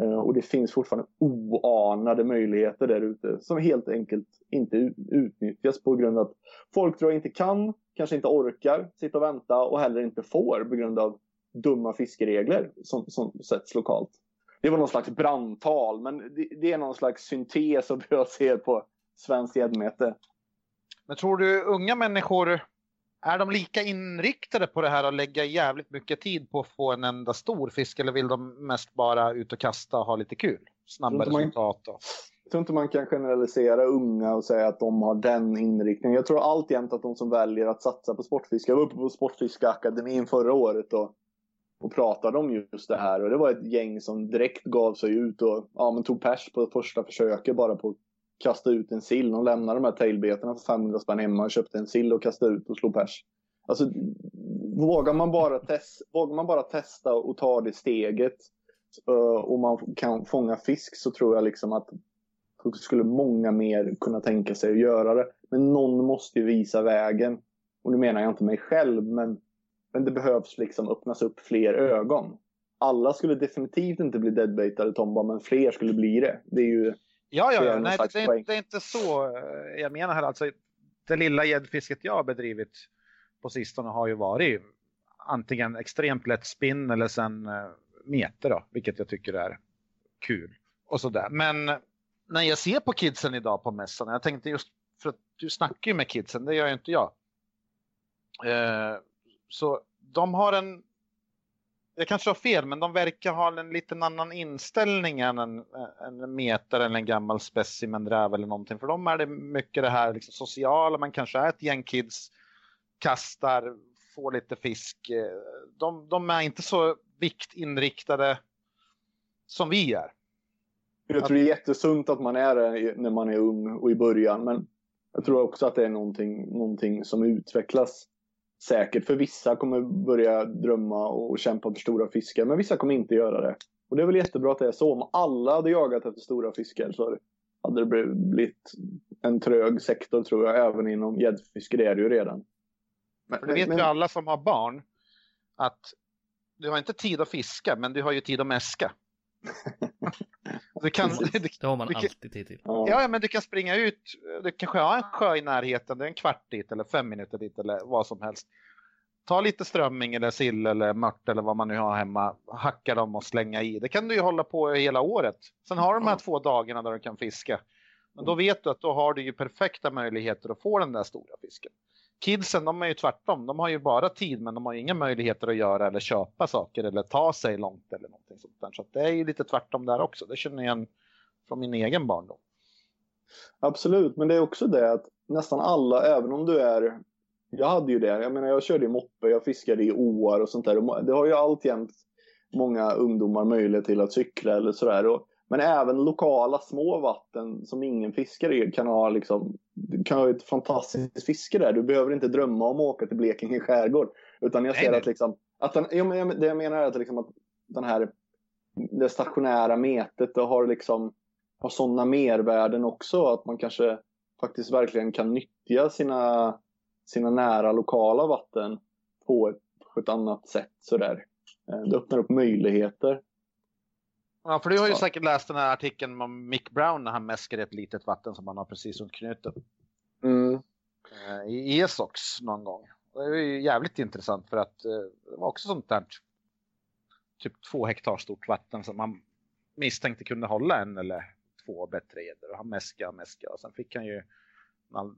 Speaker 3: Eh, och det finns fortfarande oanade möjligheter där ute som helt enkelt inte utnyttjas på grund av att folk tror jag inte kan, kanske inte orkar sitta och vänta och heller inte får på grund av dumma fiskeregler som, som sätts lokalt. Det var någon slags brandtal, men det, det är någon slags syntes av hur jag ser på svenskt gäddmete.
Speaker 4: Men tror du unga människor är de lika inriktade på det här att lägga jävligt mycket tid på att få en enda stor fisk eller vill de mest bara ut och kasta och ha lite kul? Snabba resultat och...
Speaker 3: Jag tror inte man kan generalisera unga och säga att de har den inriktningen. Jag tror alltjämt att de som väljer att satsa på sportfiske. Jag var uppe på Sportfiskeakademin förra året och, och pratade om just det här. Och det var ett gäng som direkt gav sig ut och ja, men tog pers på första försöket bara på kasta ut en sill. De lämnade de här tailbetarna för 500 spänn hemma och köpte en sill och kastade ut och slog pers. Alltså, vågar man bara, test, vågar man bara testa och ta det steget uh, och man kan fånga fisk så tror jag liksom att skulle många mer kunna tänka sig att göra det. Men någon måste ju visa vägen. Och nu menar jag inte mig själv, men, men det behövs liksom öppnas upp fler ögon. Alla skulle definitivt inte bli deadbaitade Tomba, men fler skulle bli det. Det är ju
Speaker 4: Ja, ja, ja. Nej, det, är, det är inte så eh, jag menar här. Alltså, det lilla gäddfisket jag har bedrivit på sistone har ju varit antingen extremt lätt spinn eller sen uh, meter då, vilket jag tycker är kul. Och sådär. Men när jag ser på kidsen idag på mässan, jag tänkte just för att du snackar ju med kidsen, det gör ju inte jag. Uh, så de har en jag kanske har fel, men de verkar ha en liten annan inställning än en, en meter eller en gammal specimenräv eller någonting. För dem är det mycket det här liksom sociala, man kanske är ett gäng kids, kastar, får lite fisk. De, de är inte så viktinriktade som vi är.
Speaker 3: Jag tror det är jättesunt att man är det när man är ung och i början, men jag tror också att det är någonting, någonting som utvecklas säkert. För vissa kommer börja drömma och kämpa för stora fiskar, men vissa kommer inte göra det. Och det är väl jättebra att det är så. Om alla hade jagat efter stora fiskar så hade det blivit en trög sektor tror jag, även inom gäddfiske. Det är det ju redan.
Speaker 4: Men, det vet men... ju alla som har barn att du har inte tid att fiska, men du har ju tid att mäska.
Speaker 1: du kan, det har man alltid tid till.
Speaker 4: Ja, men du kan springa ut, du kanske har en sjö i närheten, det är en kvart dit eller fem minuter dit eller vad som helst. ta lite strömming eller sill eller mört eller vad man nu har hemma. Hacka dem och slänga i. Det kan du ju hålla på hela året. Sen har du de här två dagarna där du kan fiska. Men då vet du att då har du ju perfekta möjligheter att få den där stora fisken. Kidsen de är ju tvärtom. De har ju bara tid men de har inga möjligheter att göra eller köpa saker eller ta sig långt eller någonting sånt där. Så det är ju lite tvärtom där också. Det känner jag igen från min egen barndom.
Speaker 3: Absolut, men det är också det att nästan alla, även om du är jag hade ju det. Jag menar, jag körde i moppe, jag fiskade i åar och sånt där. Det har ju alltjämt många ungdomar möjlighet till att cykla eller sådär. Men även lokala små vatten som ingen fiskar i kan ha, liksom, kan ha ett fantastiskt fiske där. Du behöver inte drömma om att åka till Blekinge skärgård. Utan jag ser nej, att, liksom, att den, ja, det jag menar är att, liksom, att den här, det stationära metet det har, liksom, har sådana mervärden också. Att man kanske faktiskt verkligen kan nyttja sina sina nära lokala vatten på ett, på ett annat sätt. Sådär. Eh, det öppnar upp möjligheter.
Speaker 4: Ja, för du har ju säkert läst den här artikeln om Mick Brown när han mäskar ett litet vatten som han har precis runt knuten.
Speaker 3: Mm.
Speaker 4: Eh, I Esox någon gång. Det är ju jävligt intressant för att eh, det var också sånt där typ två hektar stort vatten som man misstänkte kunde hålla en eller två bättre. Och han mäskade och mäskade och sen fick han ju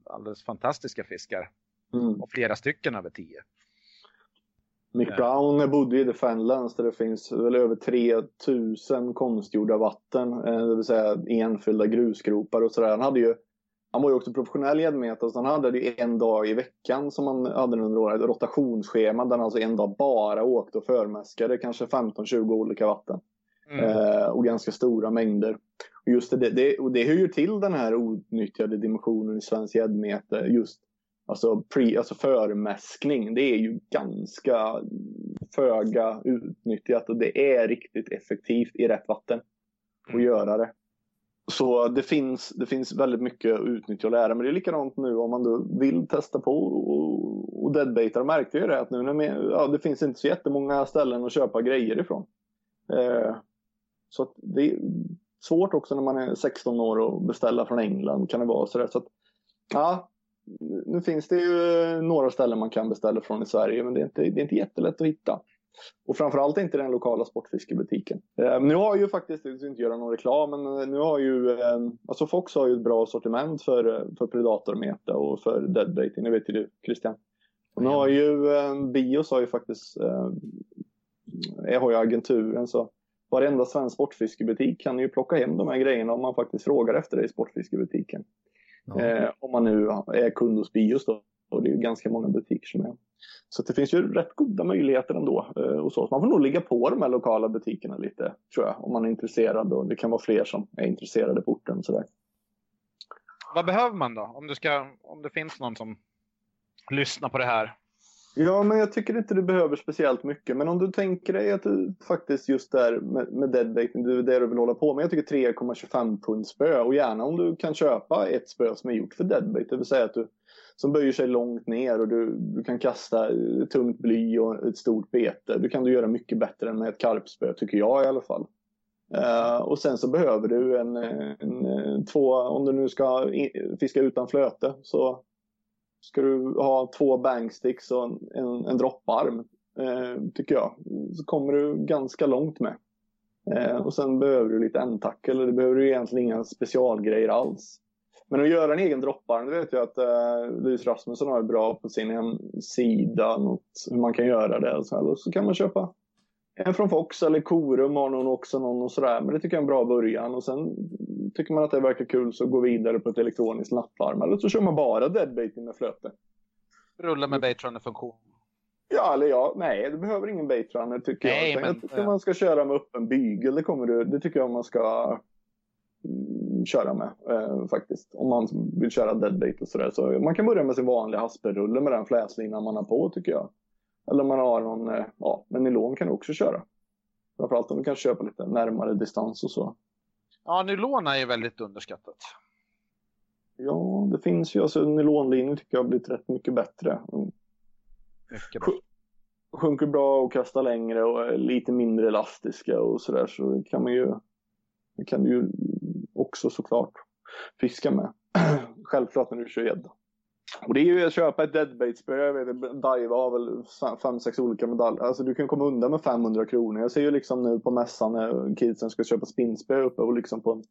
Speaker 4: alldeles fantastiska fiskar. Mm. Och flera stycken över tio.
Speaker 3: Mick Brown bodde i The Fenlands där det finns väl över 3000 konstgjorda vatten. Eh, det vill säga enfyllda grusgropar och sådär. Han hade ju han var ju också professionell gäddmätare så han hade det en dag i veckan som han hade under året. Rotationsschema där han alltså en dag bara åkte och förmäskade kanske 15-20 olika vatten. Mm. Eh, och ganska stora mängder. Och just det, det, och det hör ju till den här outnyttjade dimensionen i svensk gäddmete. Just Alltså, pre, alltså förmäskning, det är ju ganska föga utnyttjat och det är riktigt effektivt i rätt vatten att mm. göra det. Så det finns, det finns väldigt mycket att utnyttja och lära. Men det är likadant nu om man då vill testa på och, och deadbaita. märkte ju det att nu när man, ja, det finns inte så jättemånga ställen att köpa grejer ifrån. Eh, så det är svårt också när man är 16 år att beställa från England kan det vara. Så, där. så att, ja, nu finns det ju eh, några ställen man kan beställa från i Sverige men det är inte, det är inte jättelätt att hitta. Och framförallt inte den lokala sportfiskebutiken. Eh, nu har ju faktiskt, jag ska inte göra någon reklam, men eh, nu har ju, eh, alltså Fox har ju ett bra sortiment för, eh, för predatormete och för deadbaiting, det vet ju du Christian. Och nu har ju, eh, Bios har ju faktiskt, eh, jag har ju agenturen så varenda svensk sportfiskebutik kan ju plocka hem de här grejerna om man faktiskt frågar efter det i sportfiskebutiken. Eh, om man nu är kund hos Bios då. Och det är ju ganska många butiker som är. Så det finns ju rätt goda möjligheter ändå. Eh, och så. Man får nog ligga på de här lokala butikerna lite, tror jag. Om man är intresserad. Och det kan vara fler som är intresserade på orten. Sådär.
Speaker 4: Vad behöver man då? Om, du ska, om det finns någon som lyssnar på det här
Speaker 3: Ja, men jag tycker inte du behöver speciellt mycket. Men om du tänker dig att du faktiskt just där med, med deadbaiting, det är det du vill hålla på med. Jag tycker 3,25 pund spö och gärna om du kan köpa ett spö som är gjort för deadbait. Det vill säga att du som böjer sig långt ner och du, du kan kasta tungt bly och ett stort bete. Det kan du göra mycket bättre än med ett karpspö tycker jag i alla fall. Uh, och sen så behöver du en, en, en, två, om du nu ska fiska utan flöte så ska du ha två bangsticks och en, en dropparm, eh, tycker jag, så kommer du ganska långt med. Eh, och sen behöver du lite ändtack, eller det behöver du egentligen inga specialgrejer alls. Men att göra en egen dropparm, det vet jag att eh, Louise Rasmusson har bra på sin hemsida, något, hur man kan göra det. Och så, här. så kan man köpa en från Fox eller Korum har någon också någon och sådär. Men det tycker jag är en bra början. Och sen tycker man att det verkar kul så gå vidare på ett elektroniskt nattlarm. Eller så kör man bara deadbaiting med flöte.
Speaker 4: Rulla med baitrunner-funktion.
Speaker 3: Ja, eller ja, nej, du behöver ingen baitrunner tycker nej, jag. Men, jag tycker man ska köra med öppen bygel. Det, kommer du, det tycker jag man ska mm, köra med eh, faktiskt. Om man vill köra deadbait och sådär. Så man kan börja med sin vanliga hasperrulle med den fläslinan man har på tycker jag. Eller om man har någon, eh, ja, men nylon kan du också köra. Framförallt om du kan köpa lite närmare distans och så.
Speaker 4: Ja, nylon är ju väldigt underskattat.
Speaker 3: Ja, det finns ju, alltså nylonlinjer tycker jag har blivit rätt mycket bättre. Mycket bättre. Sjunker bra och kastar längre och är lite mindre elastiska och sådär så kan man ju, det kan du ju också såklart fiska med. Självklart när du kör gädda. Och det är ju att köpa ett vet Daiwa har väl fem, sex olika medaljer. Alltså du kan komma undan med 500 kronor. Jag ser ju liksom nu på mässan när kidsen ska köpa spinnspö uppe och liksom på en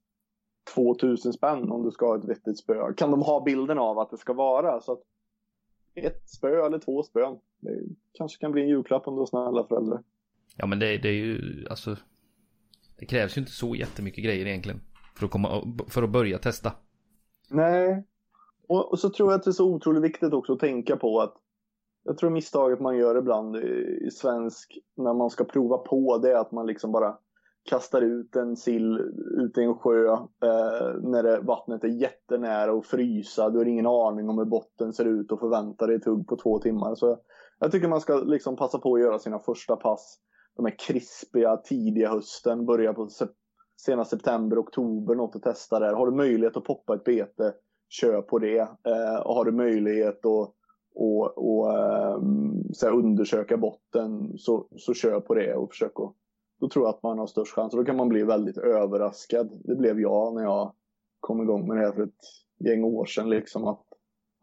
Speaker 3: 2000 spänn om du ska ha ett vettigt spö. Kan de ha bilden av att det ska vara så att ett spö eller två spön. Det kanske kan bli en julklapp om du har snälla föräldrar.
Speaker 1: Ja men det, det är ju alltså. Det krävs ju inte så jättemycket grejer egentligen. För att, komma, för att börja testa.
Speaker 3: Nej. Och, och så tror jag att det är så otroligt viktigt också att tänka på att jag tror misstaget man gör ibland i, i svensk när man ska prova på det är att man liksom bara kastar ut en sill ute i en sjö eh, när det, vattnet är jättenära och frysa. Du har ingen aning om hur botten ser ut och förväntar dig ett hugg på två timmar. Så jag tycker man ska liksom passa på att göra sina första pass. De här krispiga tidiga hösten, börja på se sena september, oktober, något att testa där. Har du möjlighet att poppa ett bete, kör på det. Eh, och har du möjlighet att och, ehm, och så undersöka botten så, så kör på det och försök att då tror jag att man har störst chans. Och då kan man bli väldigt överraskad. Det blev jag när jag kom igång med det här för ett gäng år sedan. Liksom att,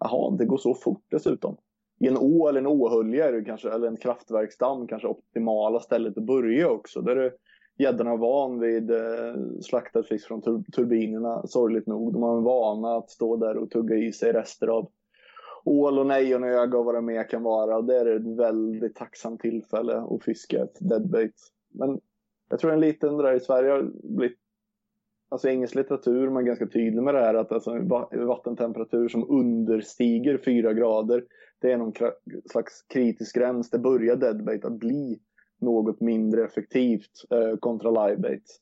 Speaker 3: aha, det går så fort dessutom. I en å eller en åhölja är det kanske, eller en kraftverksdamm kanske optimala stället att börja också. Där det gäddorna van vid eh, slaktad fisk från tur turbinerna, sorgligt nog. De har en vana att stå där och tugga i sig rester av ål och nejonöga och vad det mer kan vara. Och det är ett väldigt tacksamt tillfälle att fiska ett deadbait. Men jag tror en liten där i Sverige har blivit Alltså engelsk litteratur, man är ganska tydlig med det här att alltså vattentemperatur som understiger 4 grader, det är någon slags kritisk gräns. Det börjar deadbait att bli något mindre effektivt eh, kontra livebait.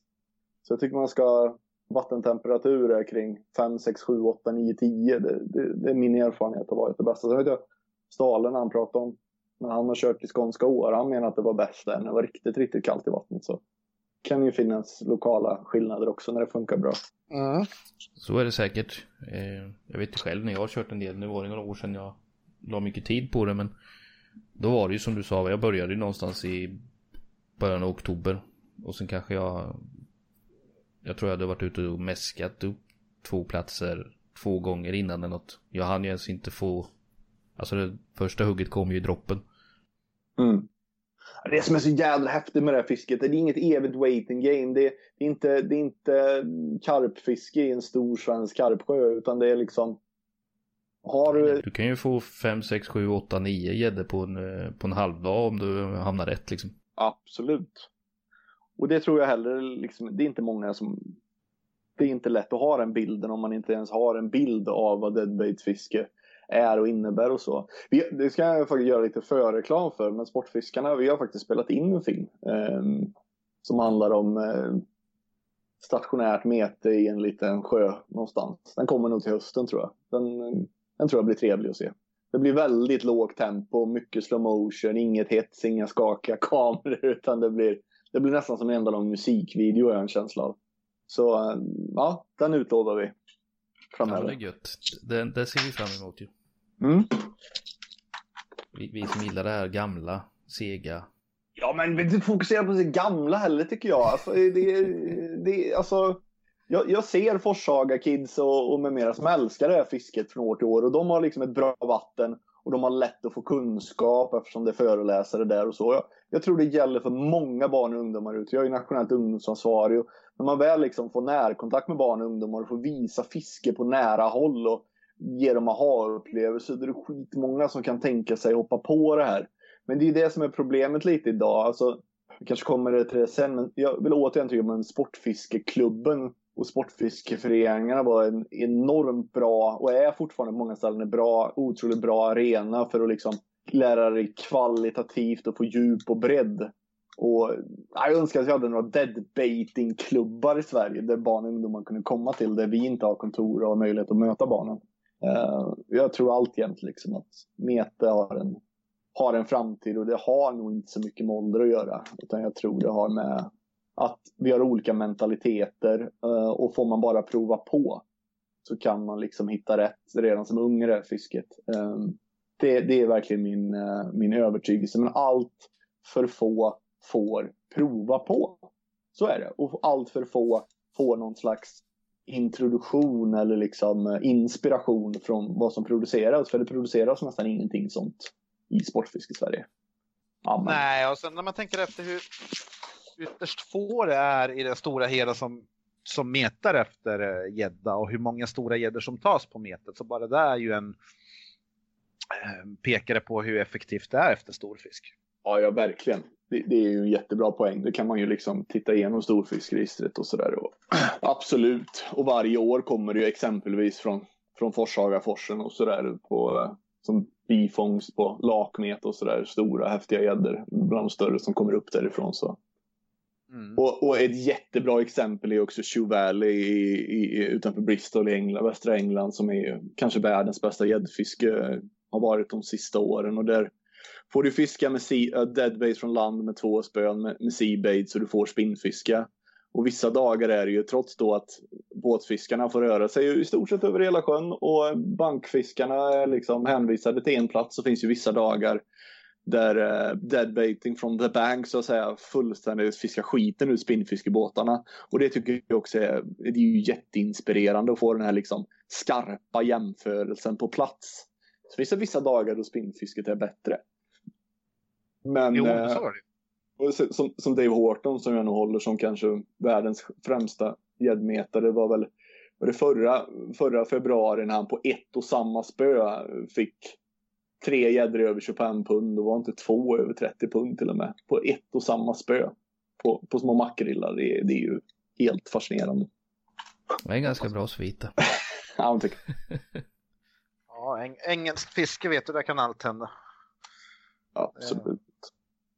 Speaker 3: Så jag tycker man ska vattentemperatur är kring 5, 6, 7, 8, 9, 10. Det, det, det är min erfarenhet av varit det bästa. Sen vet jag Stalen han pratade om när han har kört i skånska år, han menar att det var bäst där när det var riktigt, riktigt kallt i vattnet. Så kan ju finnas lokala skillnader också när det funkar bra.
Speaker 1: Mm. Så är det säkert. Eh, jag vet själv när jag har kört en del, nu var det några år sedan jag la mycket tid på det men då var det ju som du sa, jag började ju någonstans i början av oktober och sen kanske jag jag tror jag hade varit ute och mäskat upp två platser två gånger innan eller något. Jag hann ju ens inte få Alltså det första hugget kom ju i droppen.
Speaker 3: Mm. Det som är så jävla häftigt med det här fisket, det är inget evigt waiting game. Det är, inte, det är inte karpfiske i en stor svensk karpsjö, utan det är liksom...
Speaker 1: Har du... Du kan ju få 5, 6, 7, 8, 9 gäddor på en, på en halvdag om du hamnar rätt liksom.
Speaker 3: Absolut. Och det tror jag heller, liksom, det är inte många som... Det är inte lätt att ha den bilden om man inte ens har en bild av vad deadbait-fiske är och innebär och så. Vi, det ska jag faktiskt göra lite förreklam för, men Sportfiskarna, vi har faktiskt spelat in en film eh, som handlar om eh, stationärt mete i en liten sjö någonstans. Den kommer nog till hösten tror jag. Den, den tror jag blir trevlig att se. Det blir väldigt lågt tempo, mycket slow motion, inget hets, inga skakiga kameror utan det blir, det blir nästan som en enda lång musikvideo jag en känsla av. Så ehm, ja, den utlovar vi
Speaker 1: framöver. Ja, det är gött. Det, det ser vi fram emot ju. Mm. Vi, vi som gillar det här gamla, sega.
Speaker 3: Ja, men inte fokusera på det gamla heller tycker jag. Alltså, det, det, alltså, jag, jag ser Forshaga-kids och, och med mera som älskar det här fisket från år till år och de har liksom ett bra vatten och de har lätt att få kunskap eftersom det är föreläsare där och så. Jag, jag tror det gäller för många barn och ungdomar ute. Jag är nationellt ungdomsansvarig och när man väl liksom får närkontakt med barn och ungdomar och får visa fiske på nära håll och ge dem aha-upplevelser, då är det skitmånga som kan tänka sig hoppa på det här. Men det är det som är problemet lite idag. Alltså, vi kanske kommer till det sen, men jag vill återigen tycka på Sportfiskeklubben och sportfiskeföreningarna var en enormt bra och är fortfarande på många ställen en bra, otroligt bra arena för att liksom lära dig kvalitativt och få djup och bredd. Och jag önskar att vi hade några deadbaiting-klubbar i Sverige där barn och ungdomar kunde komma till där vi inte har kontor och har möjlighet att möta barnen. Uh, jag tror alltjämt liksom att Mete har en, har en framtid och det har nog inte så mycket med ålder att göra. Utan jag tror det har med att vi har olika mentaliteter eh, och får man bara prova på så kan man liksom hitta rätt redan som ung i det här fisket. Ehm, det, det, är verkligen min, eh, min övertygelse. Men allt för få får prova på. Så är det. Och allt för få får någon slags introduktion eller liksom eh, inspiration från vad som produceras. För det produceras nästan ingenting sånt i sportfiske i Sverige.
Speaker 4: Amen. Nej, och sen när man tänker efter hur ytterst få det är i den stora hela som, som metar efter eh, gädda och hur många stora gäddor som tas på metet. Så bara det är ju en eh, pekare på hur effektivt det är efter storfisk.
Speaker 3: Ja, ja verkligen. Det, det, är ju en jättebra poäng. Det kan man ju liksom titta igenom storfiskregistret och sådär. Absolut. Och varje år kommer det ju exempelvis från, från Forshagaforsen och sådär på eh, som bifångst på lakmet och sådär. Stora häftiga gäddor. Bland de större som kommer upp därifrån. Så. Mm. Och, och, ett jättebra exempel är också Shoe Valley i, i, utanför Bristol i England, västra England som är kanske världens bästa gäddfiske eh, har varit de sista åren. Och där får du fiska med sea, eh, uh, deadbait från land med två spön med, med seabait så du får spinnfiska. Och vissa dagar är det ju trots då att båtfiskarna får röra sig i stort sett över hela sjön och bankfiskarna är liksom hänvisade till en plats så finns ju vissa dagar där uh, deadbaiting from the bank så att säga fullständigt fiskar skiten ur spinnfiskebåtarna. Och det tycker jag också är, det är ju jätteinspirerande att få den här liksom skarpa jämförelsen på plats. Så finns det vissa dagar då spinnfisket är bättre. Men, jo, eh, så det. Som, som Dave Horton som jag nog håller som kanske världens främsta gäddmetare var väl var det förra, förra februari när han på ett och samma spö fick tre gäddor över 25 pund och var inte två över 30 pund till och med. På ett och samma spö. På, på små makrillar. Det, det är ju helt fascinerande.
Speaker 1: Det är en ganska bra svit.
Speaker 3: ja, tycker
Speaker 4: Ja, eng engelskt fiske vet du, där kan allt hända.
Speaker 3: Absolut.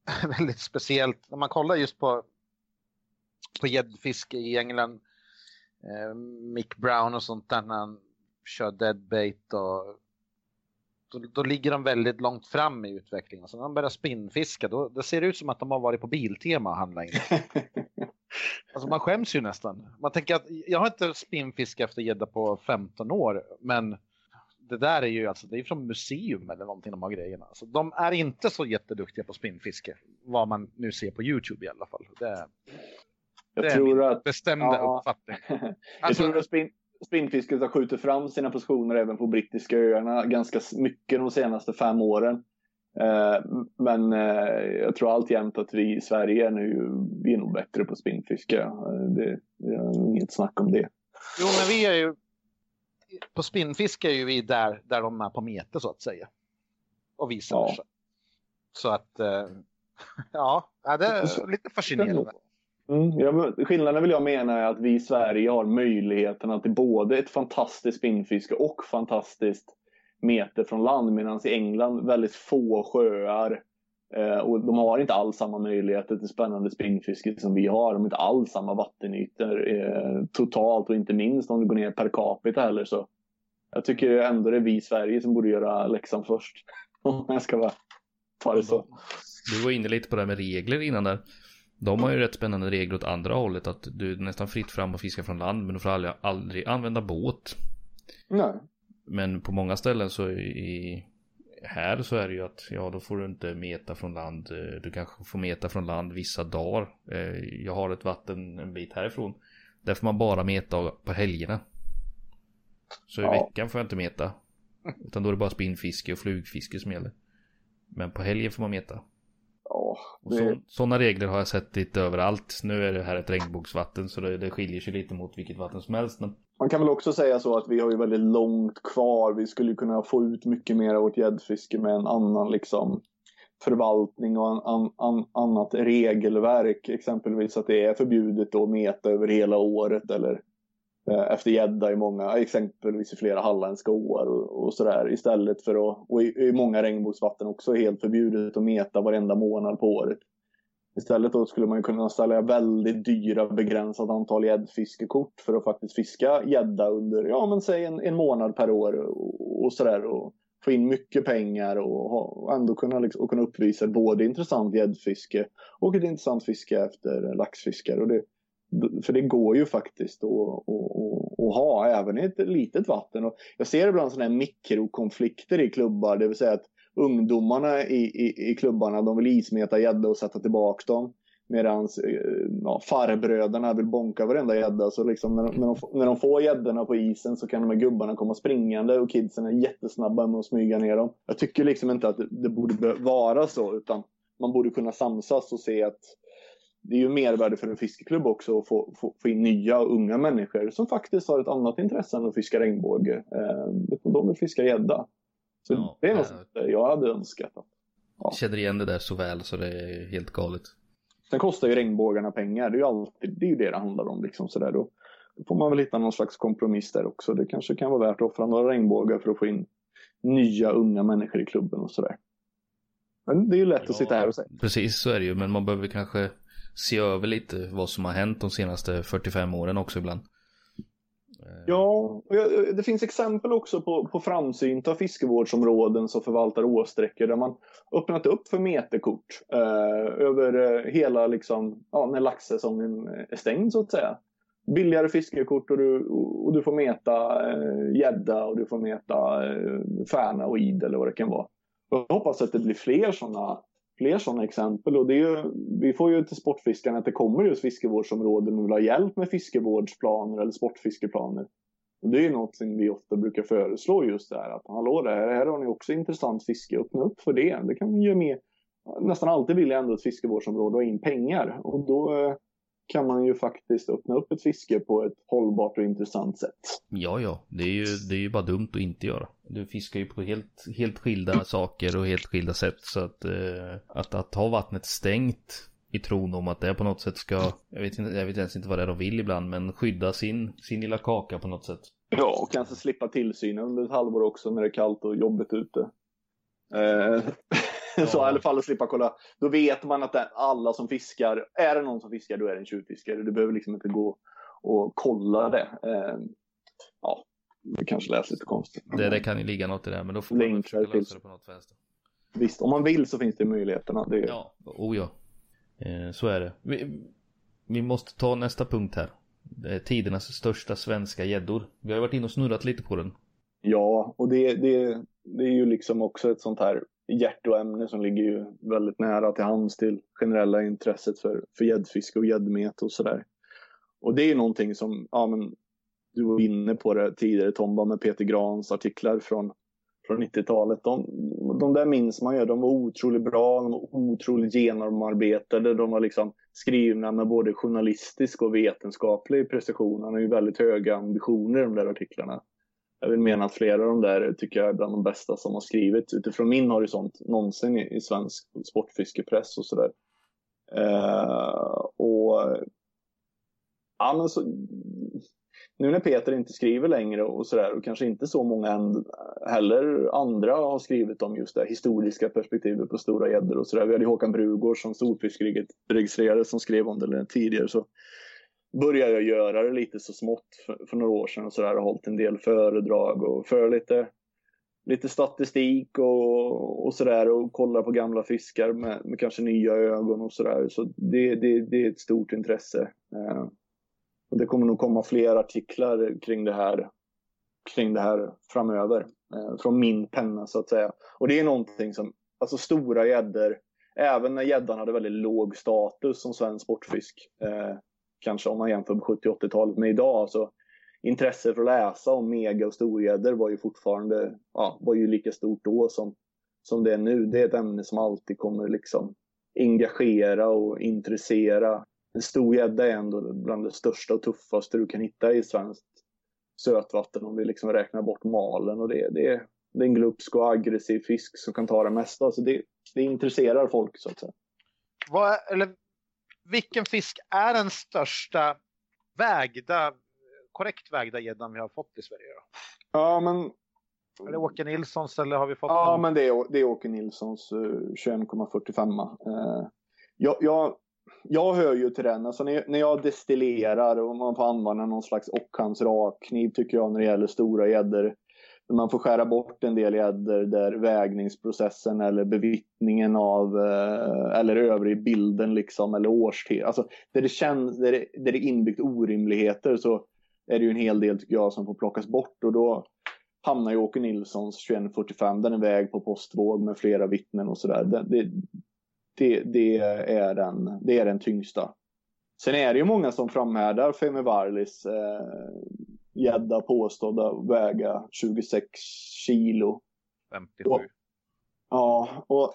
Speaker 4: Eh, väldigt speciellt. När man kollar just på på gäddfiske i England. Eh, Mick Brown och sånt där när han kör deadbait och då, då, ligger de väldigt långt fram i utvecklingen. Så när de börjar spinnfiska då, då ser det ut som att de har varit på Biltema och handlat in. alltså man skäms ju nästan. Man tänker att jag har inte spinnfiskat efter gädda på 15 år men det där är ju alltså, det är från museum eller någonting de har grejerna. Så de är inte så jätteduktiga på spinnfiske. Vad man nu ser på Youtube i alla fall. Det, jag det tror är min att, bestämda ja, uppfattning.
Speaker 3: jag alltså, tror att spin, spinnfisket har skjutit fram sina positioner även på brittiska öarna ganska mycket de senaste fem åren. Eh, men eh, jag tror alltjämt att vi i Sverige är nu, vi är nog bättre på spinnfiske. Eh, det, det är inget snack om det.
Speaker 4: Jo, men vi är ju på spinnfiske är ju vi där, där de är på meter så att säga. Och vice versa. Ja. Så att, ja, det är lite fascinerande.
Speaker 3: Mm, ja, skillnaden vill jag mena är att vi i Sverige har möjligheten till både ett fantastiskt spinnfiske och fantastiskt meter från land medan i England väldigt få sjöar eh, och de har inte alls samma möjligheter till spännande spinnfiske som vi har. De har inte alls samma vattenytor eh, totalt och inte minst om du går ner per capita heller så jag tycker ändå det är vi i Sverige som borde göra läxan först. Om jag ska bara ta det så.
Speaker 1: Du var inne lite på det här med regler innan där. De har ju rätt spännande regler åt andra hållet. Att du är nästan fritt fram och fiska från land. Men du får aldrig, aldrig använda båt.
Speaker 3: Nej.
Speaker 1: Men på många ställen så i, här så är det ju att ja då får du inte meta från land. Du kanske får meta från land vissa dagar. Eh, jag har ett vatten en bit härifrån. Där får man bara meta på helgerna. Så i ja. veckan får jag inte meta. Utan då är det bara spinnfiske och flugfiske som gäller. Men på helgen får man meta.
Speaker 3: Ja,
Speaker 1: det... Sådana regler har jag sett lite överallt. Nu är det här ett regnbågsvatten så det, det skiljer sig lite mot vilket vatten som helst. Men...
Speaker 3: Man kan väl också säga så att vi har ju väldigt långt kvar. Vi skulle kunna få ut mycket mer av vårt gäddfiske med en annan liksom förvaltning och an, an, an, annat regelverk. Exempelvis att det är förbjudet att meta över hela året eller Eh, efter gädda i många, exempelvis i flera halländska åar och, och sådär. Istället för att, och i, i många regnbågsvatten också helt förbjudet att meta varenda månad på året. Istället då skulle man kunna ställa väldigt dyra begränsat antal gäddfiskekort för att faktiskt fiska gädda under, ja men säg en, en månad per år och, och sådär. Och få in mycket pengar och, ha, och ändå kunna, liksom, och kunna uppvisa både intressant gäddfiske och ett intressant fiske efter laxfiskar. Och det, för det går ju faktiskt att, att, att, ha även i ett litet vatten. Och jag ser ibland sådana här mikrokonflikter i klubbar. Det vill säga att ungdomarna i, i, i klubbarna de vill ismeta gädda och sätta tillbaka dem. Medan eh, ja, farbröderna vill bonka varenda gädda. Så liksom när, när, de, när de får gäddorna på isen så kan de här gubbarna komma springande och kidsen är jättesnabba med att smyga ner dem. Jag tycker liksom inte att det, det borde vara så utan man borde kunna samsas och se att det är ju mervärde för en fiskeklubb också att få, få, få in nya unga människor som faktiskt har ett annat intresse än att fiska regnbåge. Eh, de vill fiska gädda. Så ja, det är något äh, jag hade önskat.
Speaker 1: Ja. Känner igen det där så väl så det är helt galet.
Speaker 3: Sen kostar ju regnbågarna pengar. Det är ju alltid det, är ju det det handlar om. Liksom, sådär. Då, då får man väl hitta någon slags kompromiss där också. Det kanske kan vara värt att offra några regnbågar för att få in nya unga människor i klubben och sådär. Men det är ju lätt ja, att sitta här och säga.
Speaker 1: Precis så är det ju, men man behöver kanske se över lite vad som har hänt de senaste 45 åren också ibland. Eh.
Speaker 3: Ja, det finns exempel också på, på framsynta fiskevårdsområden som förvaltar åsträckor där man öppnat upp för meterkort eh, över eh, hela, liksom, ja, när laxsäsongen är stängd så att säga. Billigare fiskekort och du, och du får meta eh, gädda eh, och du får meta eh, färna och id eller vad det kan vara. Jag hoppas att det blir fler sådana fler sådana exempel. Och det är ju, vi får ju till sportfiskarna att det kommer just fiskevårdsområden och vill ha hjälp med fiskevårdsplaner eller sportfiskeplaner. Och det är ju något som vi ofta brukar föreslå just där. att hallå, där, här, har ni också intressant fiske, öppna upp för det. Det kan vi göra med. Nästan alltid vill jag ändå ett fiskevårdsområde ha in pengar och då eh, kan man ju faktiskt öppna upp ett fiske på ett hållbart och intressant sätt.
Speaker 1: Ja, ja, det är ju, det är ju bara dumt att inte göra. Du fiskar ju på helt, helt skilda saker och helt skilda sätt. Så att, eh, att, att ha vattnet stängt i tron om att det på något sätt ska, jag vet, inte, jag vet ens inte vad det är de vill ibland, men skydda sin, sin lilla kaka på något sätt.
Speaker 3: Ja, och kanske slippa tillsynen under ett halvår också när det är kallt och jobbigt ute. Eh, Ja. så i alla fall att slippa kolla. Då vet man att det, alla som fiskar, är det någon som fiskar då är det en tjuvfiskare. Du behöver liksom inte gå och kolla det. Eh, ja, det kanske lät lite konstigt.
Speaker 1: Det, det kan ju ligga något i det, men då får man försöka lösa det på något vänster.
Speaker 3: Visst, om man vill så finns det möjligheterna. Det...
Speaker 1: Ja, oh ja. Eh, så är det. Vi, vi måste ta nästa punkt här. Tidernas största svenska gäddor. Vi har varit inne och snurrat lite på den.
Speaker 3: Ja, och det, det, det är ju liksom också ett sånt här hjärtoämne som ligger ju väldigt nära till hands till generella intresset för, för gäddfiske och gäddmet och sådär. Och det är ju någonting som, ja men du var inne på det tidigare Tomba med Peter Grans artiklar från, från 90-talet. De, de där minns man ju, de var otroligt bra, de var otroligt genomarbetade, de var liksom skrivna med både journalistisk och vetenskaplig precision. Han har ju väldigt höga ambitioner i de där artiklarna jag vill mena att flera av de där tycker jag är bland de bästa som har skrivits utifrån min horisont någonsin i, i svensk sportfiskepress och sådär. Eh, och ja, men så, nu när Peter inte skriver längre och sådär och kanske inte så många heller andra har skrivit om just det historiska perspektivet på stora gäddor och sådär. Vi hade Håkan Brugård som storfiskregistrerare som skrev om det tidigare så började jag göra det lite så smått för, för några år sedan och sådär och hållit en del föredrag och för lite, lite statistik och, och sådär och kollar på gamla fiskar med, med kanske nya ögon och sådär. Så det, det, det är ett stort intresse. Eh, och det kommer nog komma fler artiklar kring det här, kring det här framöver. Eh, från min penna så att säga. Och det är någonting som, alltså stora gäddor, även när gäddan hade väldigt låg status som svensk sportfisk, eh, kanske om man jämför med 70 80-talet. med idag så intresse för att läsa om mega och storgäddor var ju fortfarande ja, var ju lika stort då som, som det är nu. Det är ett ämne som alltid kommer liksom engagera och intressera. En storgädda är ändå bland det största och tuffaste du kan hitta i svenskt sötvatten om vi liksom räknar bort malen och det, det, det är en glupsk och aggressiv fisk som kan ta det mesta. Så det, det intresserar folk så att säga.
Speaker 4: Vad, eller vilken fisk är den största vägda, korrekt vägda gäddan vi har fått i Sverige? Då?
Speaker 3: Ja, men...
Speaker 4: Är det Åke Nilssons eller har vi fått
Speaker 3: Ja, någon? men det är, det är Åke Nilssons uh, 21,45. Uh, jag, jag, jag hör ju till den. Alltså när, när jag destillerar och man får använda någon slags Ockhams rakkniv tycker jag när det gäller stora gäddor man får skära bort en del gäddor där vägningsprocessen eller bevittningen av eh, eller övrig bilden liksom eller årstid. Alltså där det känns, där det, där det är inbyggt orimligheter så är det ju en hel del tycker jag som får plockas bort och då hamnar ju Åke Nilssons 2145, den är väg på postvåg med flera vittnen och sådär. Det, det, det, det, är den, det är den tyngsta. Sen är det ju många som framhärdar Femi Varlis eh, gädda påstådda väga 26 kilo.
Speaker 4: 57.
Speaker 3: Och, ja, och,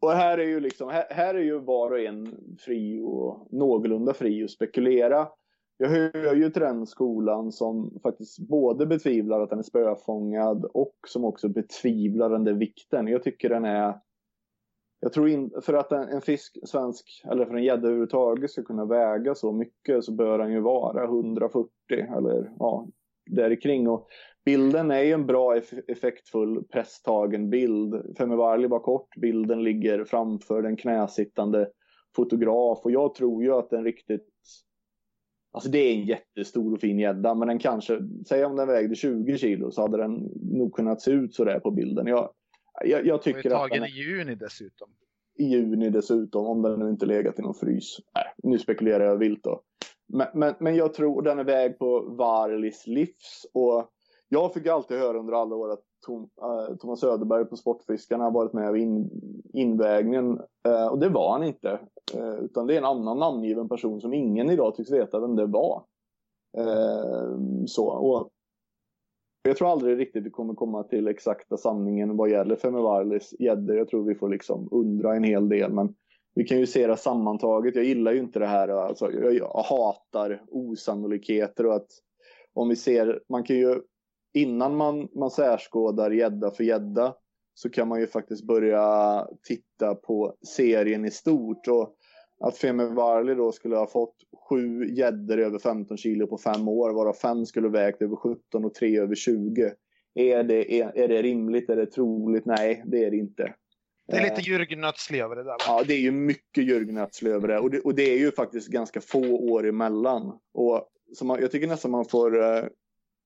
Speaker 3: och här är ju liksom, här, här, är ju var och en fri och någorlunda fri att spekulera. Jag hör ju till den skolan som faktiskt både betvivlar att den är spöfångad och som också betvivlar den där vikten. Jag tycker den är jag tror inte, för att en, en, fisk, svensk, eller för en gädda överhuvudtaget ska kunna väga så mycket så bör den ju vara 140 eller ja, där kring. Och bilden är ju en bra effektfull presstagen bild. Femi Varli var kort, bilden ligger framför den knäsittande fotograf och jag tror ju att den riktigt Alltså det är en jättestor och fin gädda men den kanske, säg om den vägde 20 kilo så hade den nog kunnat se ut så där på bilden. Jag, jag, jag tycker
Speaker 4: att... tagen i juni dessutom.
Speaker 3: I juni dessutom, om den nu inte legat i någon frys. Nej, nu spekulerar jag vilt då. Men, men, men jag tror den är väg på Varlis livs och jag fick alltid höra under alla år att Tom, äh, Thomas Söderberg på Sportfiskarna har varit med vid in, invägningen. Äh, och det var han inte. Äh, utan det är en annan namngiven person som ingen idag tycks veta vem det var. så, och jag tror aldrig riktigt vi kommer komma till exakta sanningen vad gäller Femivarlis gäddor. Jag tror vi får liksom undra en hel del. Men vi kan ju se det sammantaget. Jag gillar ju inte det här. Alltså, jag, hatar osannolikheter och att om vi ser, man kan ju innan man, man särskådar gädda för gädda så kan man ju faktiskt börja titta på serien i stort. Och att Femi Varli då skulle ha fått sju gäddor över 15 kilo på fem år, varav fem skulle vägt över 17 och tre över 20. Är det, är, är det rimligt? Är det troligt? Nej, det är det inte.
Speaker 4: Det är lite Jürgen Nötslöv det där. Va?
Speaker 3: Ja, det är ju mycket Jürgen Nötslöv det. Och, det. och det är ju faktiskt ganska få år emellan. Och så man, jag tycker nästan man får uh,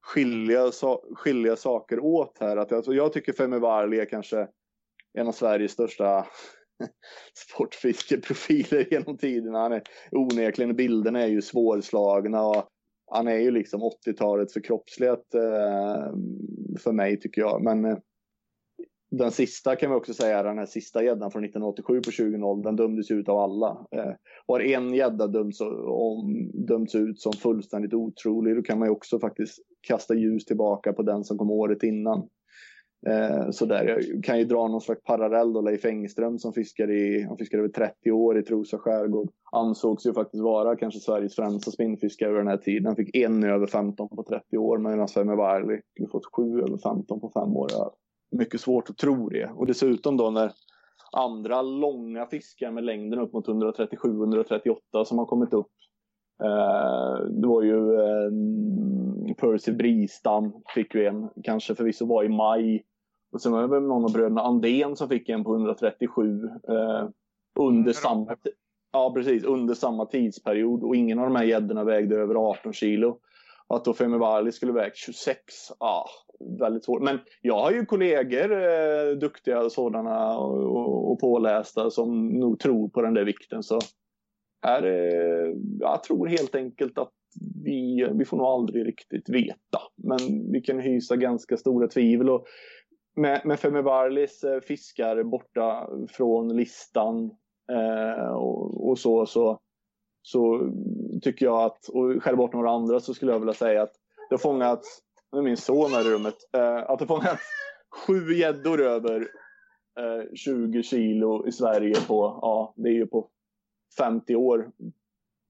Speaker 3: skilja, so skilja saker åt här. Att, alltså, jag tycker Femi Varli är kanske en av Sveriges största sportfiskeprofiler genom tiderna. Han är onekligen, bilderna är ju svårslagna och han är ju liksom 80-talets förkroppslighet eh, för mig tycker jag. Men eh, den sista kan vi också säga, den här sista gäddan från 1987 på 20 den dömdes ut av alla. Eh, har en gädda dömts, om, dömts ut som fullständigt otrolig, då kan man ju också faktiskt kasta ljus tillbaka på den som kom året innan. Eh, så där. Jag kan ju dra någon slags parallell då. Leif Engström som fiskade i, han fiskade över 30 år i Trosa skärgård. Ansågs ju faktiskt vara kanske Sveriges främsta spinnfiskare över den här tiden. Han fick en över 15 på 30 år medan Svemme Varli skulle fått sju över 15 på fem år. Mycket svårt att tro det. Och dessutom då när andra långa fiskar med längden upp mot 137-138 som har kommit upp. Eh, det var ju eh, Percy Bristam fick ju en, kanske förvisso var i maj och sen var det någon av bröderna Andén som fick en på 137 eh, under samma Ja, precis. Under samma tidsperiod. Och ingen av de här gäddorna vägde över 18 kilo. Att då Femi skulle väga 26, ja, väldigt svårt. Men jag har ju kollegor, eh, duktiga sådana och, och, och pålästa, som nog tror på den där vikten. Så här, eh, jag tror helt enkelt att vi, vi får nog aldrig riktigt veta. Men vi kan hysa ganska stora tvivel. Och med, med Femi Varlis eh, fiskar borta från listan eh, och, och, så, så, så tycker jag att, och skäll bort några andra, så skulle jag vilja säga att det har fångats, nu är min son här i rummet, eh, att det har fångats sju gäddor över eh, 20 kilo i Sverige på, ja, det är ju på 50 år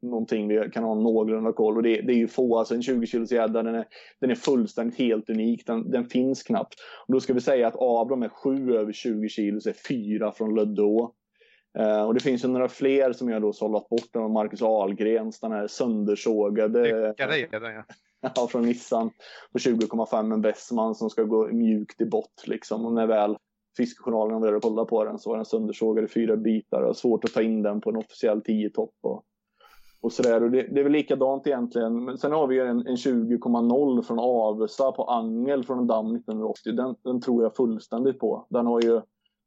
Speaker 3: någonting vi kan ha någorlunda koll. Och det, det är ju få, alltså en 20 kilos gädda den är, den är fullständigt helt unik. Den, den finns knappt. Och då ska vi säga att av de är sju över 20 kilo så är fyra från Löddeå. Uh, och det finns ju några fler som jag då sållat bort. Marcus Ahlgrens, den här söndersågade.
Speaker 4: Lyckade ja.
Speaker 3: ja, från Nissan på 20,5 en Bessman som ska gå mjukt i bott liksom. Och när väl Fiskjournalen började kolla på den så var den söndersågad i fyra bitar och svårt att ta in den på en officiell 10-topp. Och och sådär. Och det, det, är väl likadant egentligen. Men sen har vi en, en 20,0 från Avesta på Angel från en damm 1980. Den, den tror jag fullständigt på. Den har ju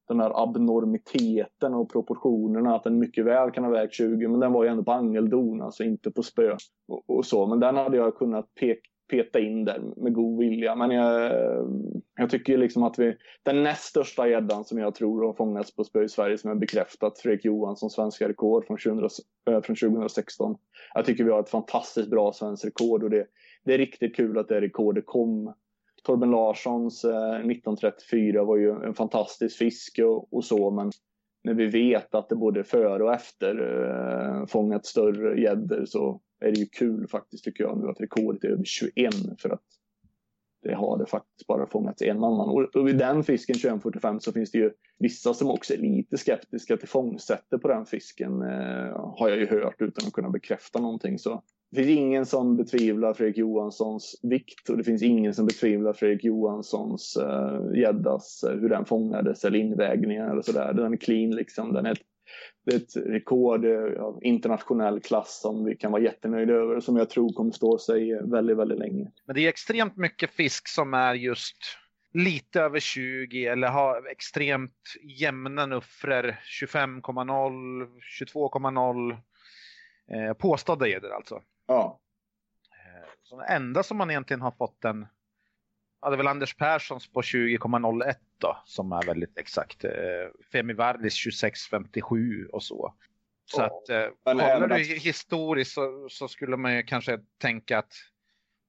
Speaker 3: den här abnormiteten och proportionerna att den mycket väl kan ha vägt 20 men den var ju ändå på angeldon, alltså inte på spö och, och, så. Men den hade jag kunnat peka peta in där med god vilja. Men jag, jag tycker liksom att vi, den näst största gäddan som jag tror har fångats på spö i Sverige som är bekräftat, Fredrik Johansson svenska rekord från, 2000, äh, eh, från 2016. Jag tycker vi har ett fantastiskt bra svenskt rekord och det, det är riktigt kul att det rekordet kom. Torben Larssons eh, 1934 var ju en fantastisk fisk och, och så men när vi vet att det både före och efter eh, fångat större gäddor så är det ju kul faktiskt tycker jag nu att rekordet är över 21 för att det har det faktiskt bara fångats en annan. Och, och vid den fisken 2145 så finns det ju vissa som också är lite skeptiska till fångsättet på den fisken eh, har jag ju hört utan att kunna bekräfta någonting. Så det finns ingen som betvivlar Fredrik Johanssons vikt och det finns ingen som betvivlar Fredrik Johanssons eh, gäddas, eh, hur den fångades eller invägningar eller sådär. Den är clean liksom. Den är ett, det är ett rekord uh, av internationell klass som vi kan vara jättenöjda över och som jag tror kommer stå sig väldigt, väldigt länge.
Speaker 4: Men det är extremt mycket fisk som är just lite över 20 eller har extremt jämna nuffror 25,0, 22,0 eh, påstådda gäddor alltså.
Speaker 3: Ja.
Speaker 4: Eh, så den enda som man egentligen har fått en, ja det är väl Anders Perssons på 20,01 då som är väldigt exakt. Eh, Femi Vardis 26,57 och så. Så oh. att eh, kollar du historiskt så, så, skulle man ju kanske tänka att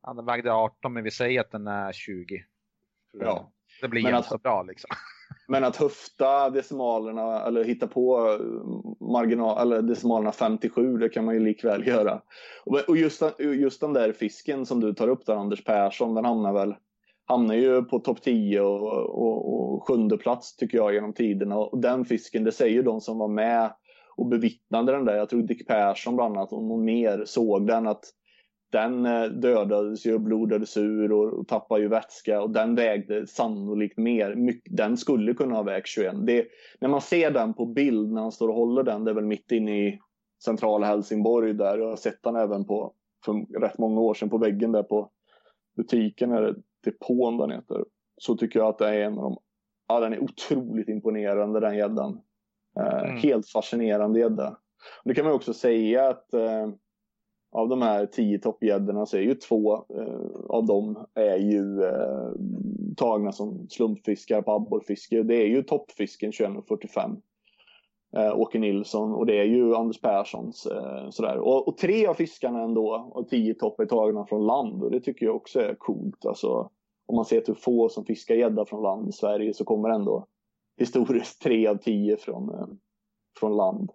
Speaker 4: ja, den vägde 18 men vi säger att den är 20. Ja. Det blir jättebra liksom.
Speaker 3: Men att höfta decimalerna eller hitta på marginal, eller decimalerna 57, det kan man ju likväl göra. Och just, just den där fisken som du tar upp där, Anders Persson, den hamnar väl hamnar ju på topp 10 och, och, och, sjunde plats tycker jag genom tiderna. Och den fisken, det säger de som var med och bevittnade den där. Jag tror Dick Persson bland annat och någon mer såg den att den eh, dödades ju och blodades ur och, och tappade ju vätska och den vägde sannolikt mer. Mycket, den skulle kunna ha vägt 21. Det, när man ser den på bild när han står och håller den, det är väl mitt inne i centrala Helsingborg där. Jag har sett den även på, för rätt många år sedan på väggen där på butiken, eller depån den heter. Så tycker jag att det är en av de, ja den är otroligt imponerande den gäddan. Eh, mm. Helt fascinerande gädda. Det kan man också säga att eh, av de här tio toppgäddorna så är ju två eh, av dem är ju eh, tagna som slumpfiskar på abborrfiske. Det är ju toppfisken 21.45. Eh, Åke Nilsson och det är ju Anders Perssons. Eh, sådär. Och, och, tre av fiskarna ändå av tio topp är tagna från land och det tycker jag också är coolt. Alltså, om man ser till hur få som fiskar gädda från land i Sverige så kommer ändå historiskt tre av tio från, eh, från land.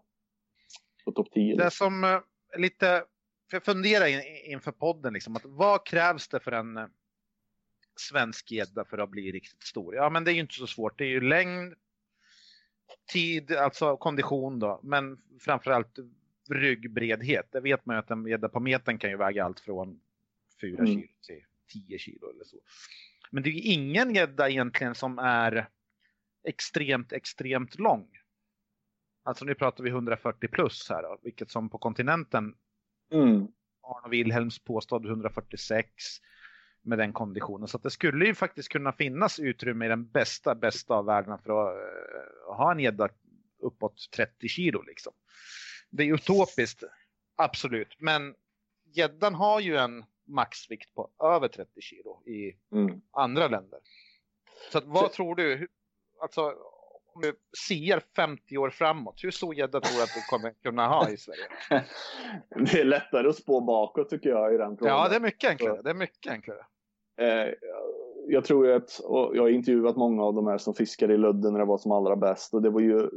Speaker 3: På topp 10.
Speaker 4: Det som eh, lite för jag funderar in, inför podden, liksom, att vad krävs det för en eh, svensk gädda för att bli riktigt stor? Ja, men det är ju inte så svårt. Det är ju längd, tid, alltså kondition då, men framförallt ryggbredhet. Det vet man ju att en gädda på metern kan ju väga allt från 4 mm. kilo till 10 kilo eller så. Men det är ju ingen gädda egentligen som är extremt, extremt lång. Alltså nu pratar vi 140 plus här då, vilket som på kontinenten Mm. Arno Wilhelms påstådd 146 med den konditionen. Så det skulle ju faktiskt kunna finnas utrymme i den bästa, bästa av världarna för att uh, ha en gädda uppåt 30 kilo liksom. Det är utopiskt, absolut. Men gäddan har ju en maxvikt på över 30 kilo i mm. andra länder. Så att, vad så... tror du? Alltså, om du ser 50 år framåt, hur stor gädda tror du att du kommer kunna ha i Sverige?
Speaker 3: det är lättare att spå bakåt tycker jag i den frågan.
Speaker 4: Ja, det är mycket enklare. Det är mycket enklare.
Speaker 3: Eh, jag tror ju att, och jag har intervjuat många av de här som fiskade i Lödde när det var som allra bäst och det var ju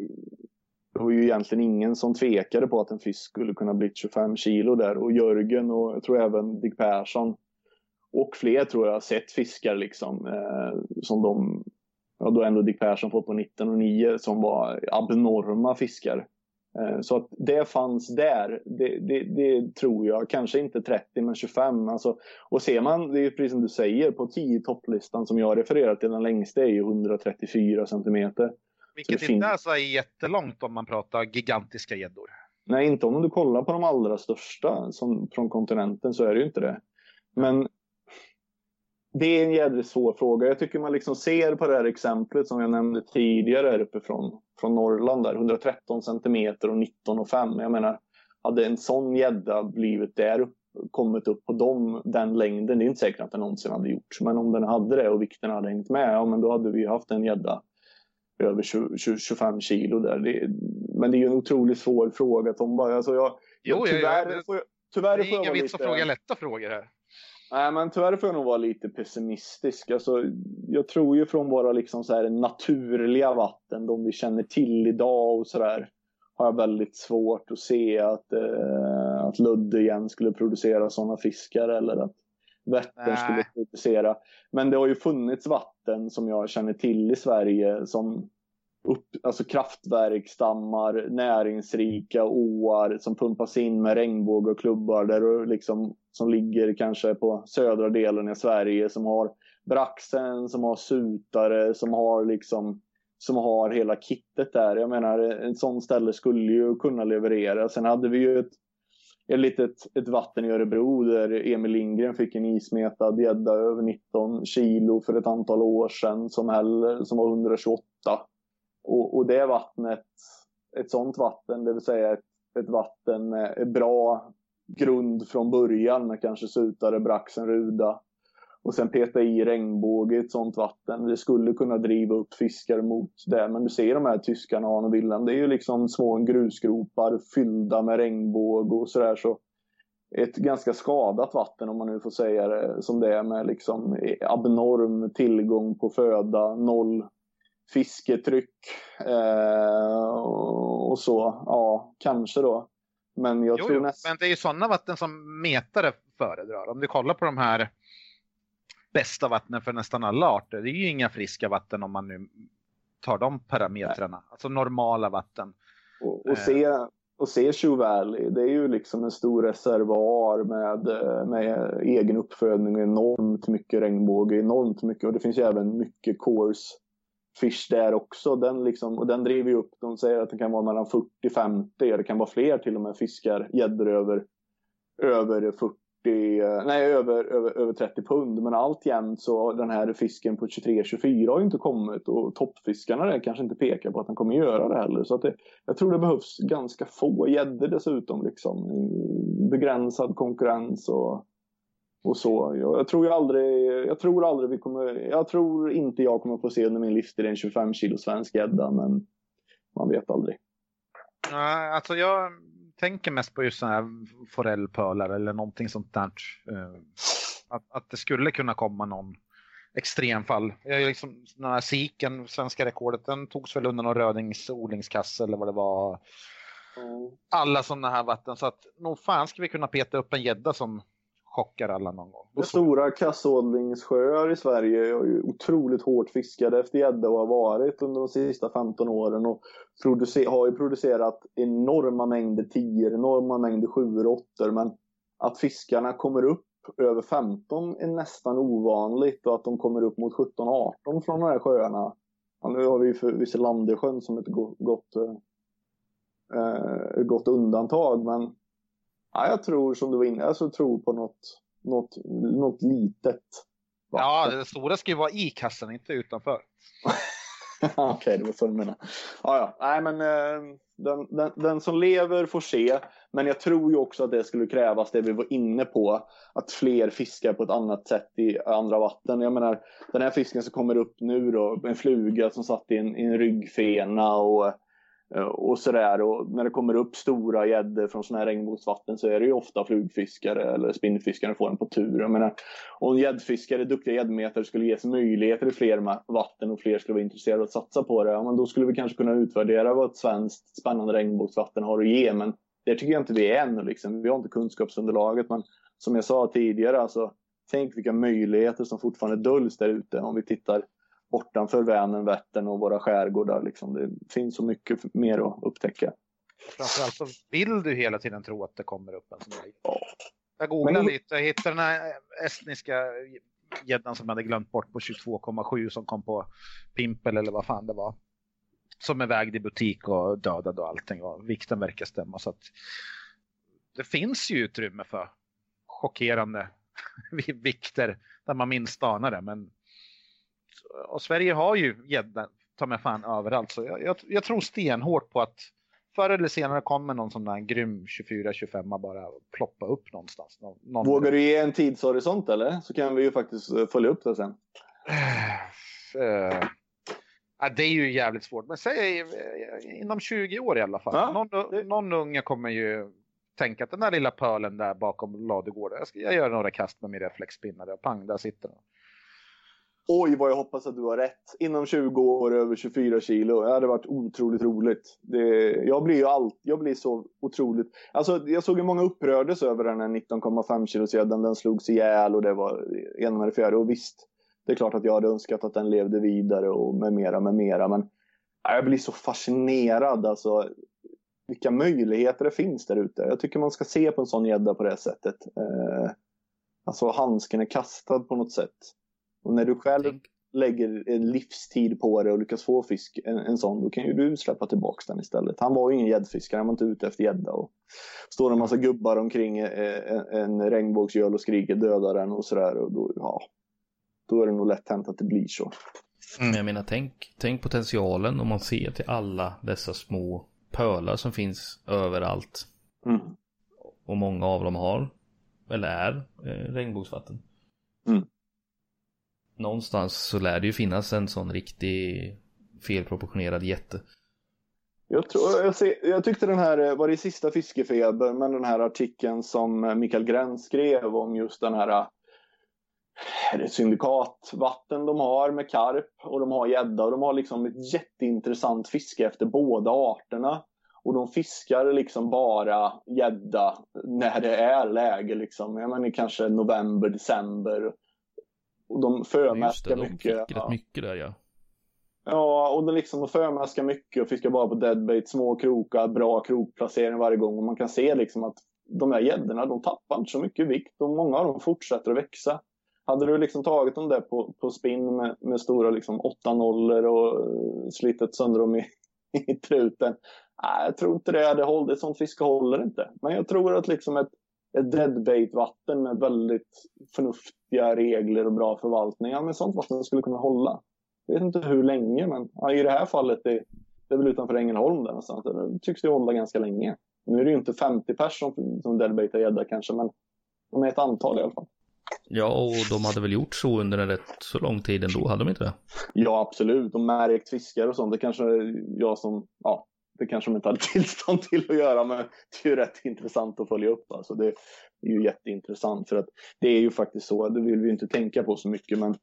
Speaker 3: det var ju egentligen ingen som tvekade på att en fisk skulle kunna bli 25 kilo där och Jörgen och jag tror även Dick Persson och fler tror jag har sett fiskar liksom eh, som de ja, då ändå Dick Persson fått på 19 och 9 som var abnorma fiskar. Eh, så att det fanns där, det, det, det, tror jag. Kanske inte 30 men 25. Alltså, och ser man, det är precis som du säger, på 10 topplistan som jag refererar till, den längsta är ju 134 centimeter.
Speaker 4: Vilket inte finns... alltså är jättelångt om man pratar gigantiska gäddor.
Speaker 3: Nej, inte om du kollar på de allra största som, från kontinenten så är det ju inte det. Men det är en jädrigt svår fråga. Jag tycker man liksom ser på det här exemplet som jag nämnde tidigare här uppifrån från Norrland där, 113 centimeter och 19 och 5. Jag menar, hade en sån gädda blivit där uppe kommit upp på dem, den längden. Det är inte säkert att den någonsin hade gjort. Men om den hade det och vikten hade hängt med, ja men då hade vi haft en gädda över 20, 20, 25 kilo där. Det, men det är ju en otroligt svår fråga Tomba. Alltså jag,
Speaker 4: Jo,
Speaker 3: tyvärr,
Speaker 4: jag- jag-
Speaker 3: får jag, tyvärr
Speaker 4: Det är ingen vits att fråga lätta frågor här.
Speaker 3: Nej, men tyvärr får jag nog vara lite pessimistisk. Alltså, jag tror ju från våra liksom så här naturliga vatten, de vi känner till idag och sådär, har jag väldigt svårt att se att, eh, att Ludde igen skulle producera sådana fiskar eller att Vättern skulle producera. Men det har ju funnits vatten som jag känner till i Sverige som upp, alltså kraftverksdammar, näringsrika åar som pumpas in med regnbåge och klubbar där du liksom, som ligger kanske på södra delen i Sverige som har braxen, som har sutare, som har liksom som har hela kittet där. Jag menar, ett sån ställe skulle ju kunna leverera. Sen hade vi ju ett, ett litet ett vatten i Örebro där Emil Lindgren fick en ismetad gädda över 19 kilo för ett antal år sedan som, heller, som var 128. Och, och det vattnet, ett sånt vatten, det vill säga ett, ett vatten med bra grund från början med kanske sutare, braxen, ruda och sen peta i regnbåge i ett sånt vatten. Det skulle kunna driva upp fiskar mot det. Men du ser de här tyskarna, Arne och Wilhelm, det är ju liksom små grusgropar fyllda med regnbåge och sådär. Så ett ganska skadat vatten om man nu får säga det som det är med liksom abnorm tillgång på föda, noll fisketryck eh, och så. Ja, kanske då. Men jag
Speaker 4: Jo,
Speaker 3: tror nästan...
Speaker 4: men det är ju sådana vatten som metare föredrar. Om du kollar på de här bästa vattnen för nästan alla arter, det är ju inga friska vatten om man nu tar de parametrarna. Alltså normala vatten.
Speaker 3: Och,
Speaker 4: Eh.
Speaker 3: och, se, och se Shoe Valley, det är ju liksom en stor reservoar med, eh, med egen uppfödning, enormt mycket regnbåge, enormt mycket och det finns ju även mycket course fish där också. Den, liksom, och den driver ju upp, de säger att det kan vara mellan 40-50, det kan vara fler till och med fiskar, gäddor över, över 40 nej över, över, över 30 pund. Men alltjämt så den här fisken på 23-24 har ju inte kommit och toppfiskarna där kanske inte pekar på att den kommer göra det heller. Så att det, jag tror det behövs ganska få gäddor dessutom liksom. Begränsad konkurrens och, och så. Jag, jag tror aldrig, jag tror aldrig vi kommer, jag tror inte jag kommer få se under min livstid en 25 kilo svensk gädda men man vet aldrig.
Speaker 4: Nej, alltså jag tänker mest på just sådana här forellpölar eller någonting sånt där. Eh, Att, att det skulle kunna komma någon extremfall. Jag liksom, den här siken, svenska rekordet, den togs väl under någon rödings odlingskasse eller vad det var. Alla sådana här vatten. Så att nog fan ska vi kunna peta upp en gädda som chockar alla någon gång.
Speaker 3: Och stora kassodlingssjöar i Sverige är ju otroligt hårt fiskade efter gädda och har varit under de sista 15 åren och har ju producerat enorma mängder tior, enorma mängder sjuor och åttor men att fiskarna kommer upp över 15 är nästan ovanligt och att de kommer upp mot 17-18 från de här sjöarna. Ja, nu har vi för Visselandesjön som ett gott, gott, eh, gott undantag men ja, jag tror som du var inne, alltså, tror på något, något, något litet.
Speaker 4: Ja, det stora ska ju vara i kassan, inte utanför.
Speaker 3: Okej, okay, det var så du menade. Ja, ja. Nej, men eh, den, den, den, som lever får se. Men jag tror ju också att det skulle krävas det vi var inne på. Att fler fiskar på ett annat sätt i andra vatten. Jag menar, den här fisken som kommer upp nu då, en fluga som satt i en, i en ryggfena och Eh, och sådär. Och när det kommer upp stora gäddor från sådana här regnbågsvatten så är det ju ofta flugfiskare eller spinnfiskare får den på tur. Jag menar, om gäddfiskare, duktiga gäddmetare skulle ges möjligheter i fler vatten och fler skulle vara intresserade att satsa på det. Ja, men då skulle vi kanske kunna utvärdera vad ett svenskt spännande regnbågsvatten har att ge. Men det tycker jag inte vi är ännu. Liksom. Vi har inte kunskapsunderlaget. Men som jag sa tidigare, alltså, tänk vilka möjligheter som fortfarande döljs där ute om vi tittar bortanför Vänern, Vättern och våra skärgårdar. Liksom. Det finns så mycket mer att upptäcka.
Speaker 4: Framförallt så vill du hela tiden tro att det kommer upp en sån här
Speaker 3: ja.
Speaker 4: Jag googlade
Speaker 3: Men...
Speaker 4: lite, jag hittade den här estniska gäddan som jag hade glömt bort på 22,7 som kom på Pimpel eller vad fan det var. Som är vägd i butik och dödad och allting och vikten verkar stämma. Så att det finns ju utrymme för chockerande vikter där man minst anar det. Men och Sverige har ju gädda ta mig fan överallt. Så jag, jag, jag, tror stenhårt på att förr eller senare kommer någon sån där grym 24-25 bara ploppa upp någonstans. Någon, någon...
Speaker 3: Vågar du ge en tidshorisont eller? Så kan vi ju faktiskt eh, följa upp det sen.
Speaker 4: Uh, ja, det är ju jävligt svårt, men säg inom 20 år i alla fall.
Speaker 3: Ja,
Speaker 4: någon, någon unge kommer ju tänka att den där lilla pölen där bakom ladugården, jag, ska, jag gör några kast med min reflexspinnare och pang, där sitter den.
Speaker 3: Oj, vad jag hoppas att du har rätt. Inom 20 år över 24 kilo. Det hade varit otroligt roligt. Det, jag blir ju allt, jag blir så otroligt... Alltså, jag såg ju många upprördes över den här 19,5 kilos gäddan. Den slogs ihjäl och det var ena med det fjärde. Och visst, det är klart att jag hade önskat att den levde vidare och med mera, med mera. Men jag blir så fascinerad. Alltså, vilka möjligheter det finns där ute. Jag tycker man ska se på en sån gädda på det sättet. Eh, alltså handsken är kastad på något sätt. Och när du själv
Speaker 1: Tänk,
Speaker 3: lägger en livstid på det och lyckas få fisk, en, en sån, då kan ju du släppa tillbaks den istället. Han var ju ingen gäddfiskare, han var inte ute efter gädda. Och står en massa gubbar omkring eh, en, en regnbågsgöl och skriker döda den och sådär. Och då, ja, då är det nog lätt hänt att det blir så.
Speaker 1: men jag menar, tänk, tänk potentialen om man ser till alla dessa små pölar som finns överallt.
Speaker 3: Mm.
Speaker 1: Och många av dem har, eller är, eh, regnbågsvatten.
Speaker 3: Mm.
Speaker 1: Någonstans så lär det ju finnas en sån riktig felproportionerad jätte.
Speaker 3: Jag, tror, jag, ser, jag tyckte den här, eh, var det i sista fiskefeber, men den här artikeln som eh, Mikael Gräns skrev om just den här eh, är det syndikatvatten de har med karp och de har gädda och de har liksom ett jätteintressant fiske efter båda arterna. Och de fiskar liksom bara gädda när det är läge liksom. Jag menar kanske november, december. Och de förmäskar
Speaker 1: det, de
Speaker 3: mycket.
Speaker 1: fick rätt mycket där ja.
Speaker 3: Ja, och de liksom de förmäskar mycket och fiskar bara på deadbait, små krokar, bra krokplacering varje gång. Och man kan se liksom att de här gäddorna, de tappar inte så mycket vikt och många av dem fortsätter att växa. Hade du liksom tagit dem där på, på spinn med, med stora liksom 8 nollor och eh, slitit sönder dem i, i truten. Nej, jag tror inte det hade hållit. Sånt fiske håller inte. Men jag tror att liksom ett, ett deadbait-vatten med väldigt förnuftiga regler och bra förvaltning, ja, men sånt vatten skulle kunna hålla. Jag vet inte hur länge, men ja, i det här fallet, det, det är väl utanför Ängelholm där någonstans. Det tycks det hålla ganska länge. Nu är det ju inte 50 personer som, som deadbaitar gädda kanske, men de är ett antal i alla fall.
Speaker 1: Ja, och de hade väl gjort så under en rätt så lång tid ändå, hade de inte det?
Speaker 3: Ja, absolut. Och märkt fiskar och sånt, det kanske jag som, ja, det kanske de inte hade tillstånd till att göra, men det är ju rätt intressant att följa upp. Alltså det är ju jätteintressant för att det är ju faktiskt så, det vill vi ju inte tänka på så mycket, men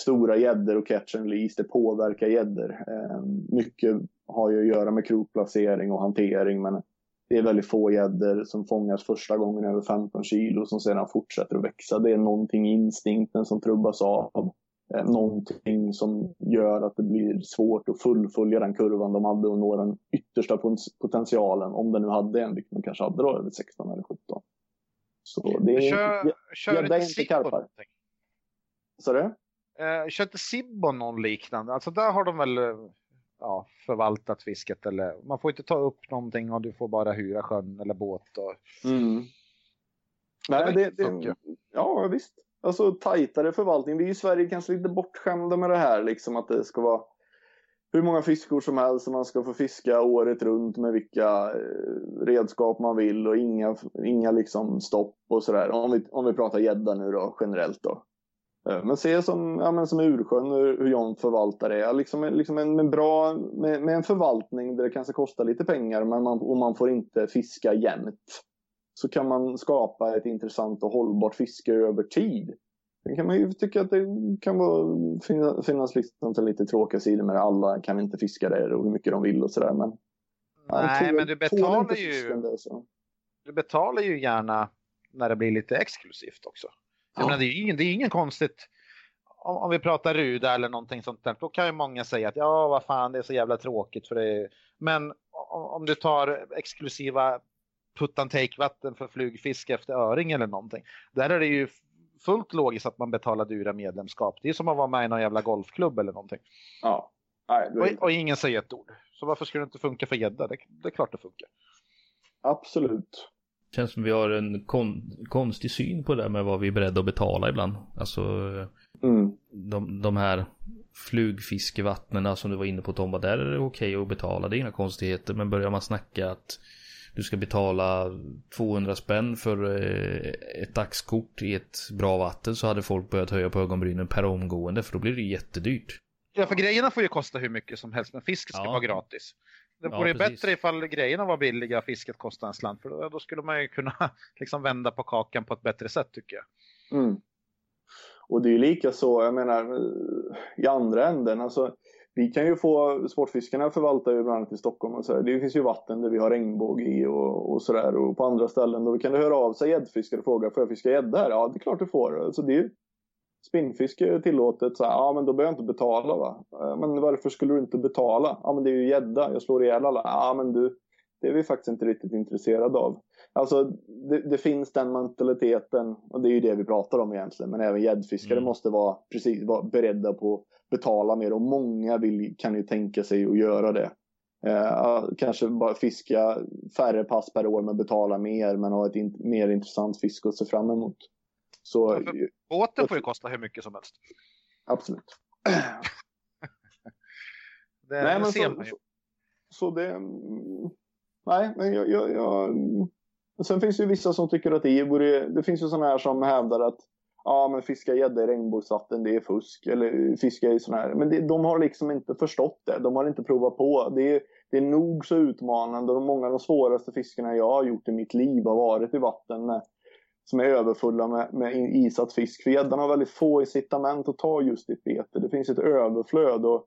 Speaker 3: stora gäddor och catch and release, det påverkar gäddor. Ehm, mycket har ju att göra med krokplacering och hantering, men det är väldigt få gäddor som fångas första gången över 15 kilo som sedan fortsätter att växa. Det är någonting i instinkten som trubbas av. Eh, någonting som gör att det blir svårt att fullfölja den kurvan de hade och nå den yttersta pot- potentialen. Om den nu hade en, vilket de kanske hade då, över 16 eller 17. Så det är
Speaker 4: Kör,
Speaker 3: inte...
Speaker 4: kör inte
Speaker 3: inte
Speaker 4: Sibbo
Speaker 3: karpar.
Speaker 4: någonting?
Speaker 3: Så det?
Speaker 4: Eh, kör inte Sibbo någon liknande? Alltså där har de väl eh, ja, förvaltat fisket eller man får inte ta upp någonting och du får bara hyra sjön eller båt. Och...
Speaker 3: Mm. Nej, det, det, ja, visst. Alltså tajtare förvaltning. Vi är i Sverige kanske lite bortskämda med det här, liksom att det ska vara hur många fiskor som helst och man ska få fiska året runt med vilka eh, redskap man vill och inga, inga liksom stopp och sådär. Om vi, om vi pratar gädda nu då, generellt då. Eh, men se som, ja, men som Ursjön, hur, hur John förvaltar det. Liksom, liksom en, med, bra, med, med en förvaltning där det kanske kostar lite pengar men man, och man får inte fiska jämt. Så kan man skapa ett intressant och hållbart fiske över tid. Sen kan man ju tycka att det kan vara, finnas, finnas liksom lite tråkiga sidor med det. Alla kan inte fiska där och hur mycket de vill och sådär. Men,
Speaker 4: Nej, men du betalar ju,
Speaker 3: så.
Speaker 4: du betalar ju gärna när det blir lite exklusivt också.
Speaker 3: Ja.
Speaker 4: menar, det, är ingen, det är ingen konstigt om, om vi pratar Ruda eller någonting sånt där. Då kan ju många säga att ja, vad fan, det är så jävla tråkigt för det. Men om, om du tar exklusiva put and take vatten för flugfiske efter öring eller någonting. Där är det ju fullt logiskt att man betalar dyra medlemskap. Det är som att vara med i någon jävla golfklubb eller någonting.
Speaker 3: Ja. Nej, det är
Speaker 4: Och, och ingen säger ett ord. Så varför skulle det inte funka för gädda? Det, det är klart det funkar.
Speaker 3: Absolut.
Speaker 1: Känns som vi har en kon konstig syn på det där med vad vi är beredda att betala ibland. Alltså
Speaker 3: Mm.
Speaker 1: de, de här flugfiskevattnen som du var inne på Tomba, där är det okej att betala, det är inga konstigheter. Men börjar man snacka att du ska betala 200 spänn för eh, ett dagskort i ett bra vatten så hade folk börjat höja på ögonbrynen per omgående för då blir det jättedyrt.
Speaker 4: Ja, för grejerna får ju kosta hur mycket som helst, men fisk ska
Speaker 1: Ja.
Speaker 4: vara gratis. Det
Speaker 1: Ja,
Speaker 4: vore
Speaker 1: precis.
Speaker 4: bättre ifall grejerna var billiga och fisket kostade en slant. För då, då skulle man ju kunna liksom vända på kakan på ett bättre sätt tycker jag.
Speaker 3: Mm. Och det är ju lika så, jag menar eh, i andra änden. Alltså, vi kan ju få, sportfiskarna förvaltar ju bland annat i Stockholm och så här. Det finns ju vatten där vi har regnbåge i och, och sådär. Och på andra ställen då kan du höra av sig gäddfiskare och fråga, får jag fiska gädda här? Ja, det är klart du får. Alltså, det är ju, spinnfiske är tillåtet. Så här, ja, men då behöver jag inte betala va? "Ja, Men varför skulle du inte betala? Ja, men det är ju gädda. Jag slår ihjäl alla. Ja, men du, det är vi faktiskt inte riktigt intresserade av. Alltså det, det finns den mentaliteten och det är ju det vi pratar om egentligen. Men även gäddfiskare
Speaker 1: Mm.
Speaker 3: måste vara, precis, vara beredda på betala mer och många vill, kan ju tänka sig att göra det. Eh, kanske bara fiska färre pass per år men betala mer men ha ett in, mer intressant fiske att se fram emot. Så
Speaker 4: Ja, Båten får ju kosta hur mycket som helst.
Speaker 3: absolut.
Speaker 4: Det,
Speaker 3: Nej, men
Speaker 4: ser
Speaker 3: så,
Speaker 4: man ju.
Speaker 3: så, så det... mm, Nej, men jag... jag, jag och sen finns det ju vissa som tycker att det vore... Det finns ju sådana här som hävdar att ja, men fiska gädda i regnbågsvatten, det är fusk. Eller fiska i sådana här. Men det, de har liksom inte förstått det. De har inte provat på. Det är, det är nog så utmanande och många av de svåraste fiskarna jag har gjort i mitt liv har varit i vatten med, som är överfulla med, med isat fisk. För gäddan har väldigt få incitament att ta just ditt bete. Det finns ett överflöd och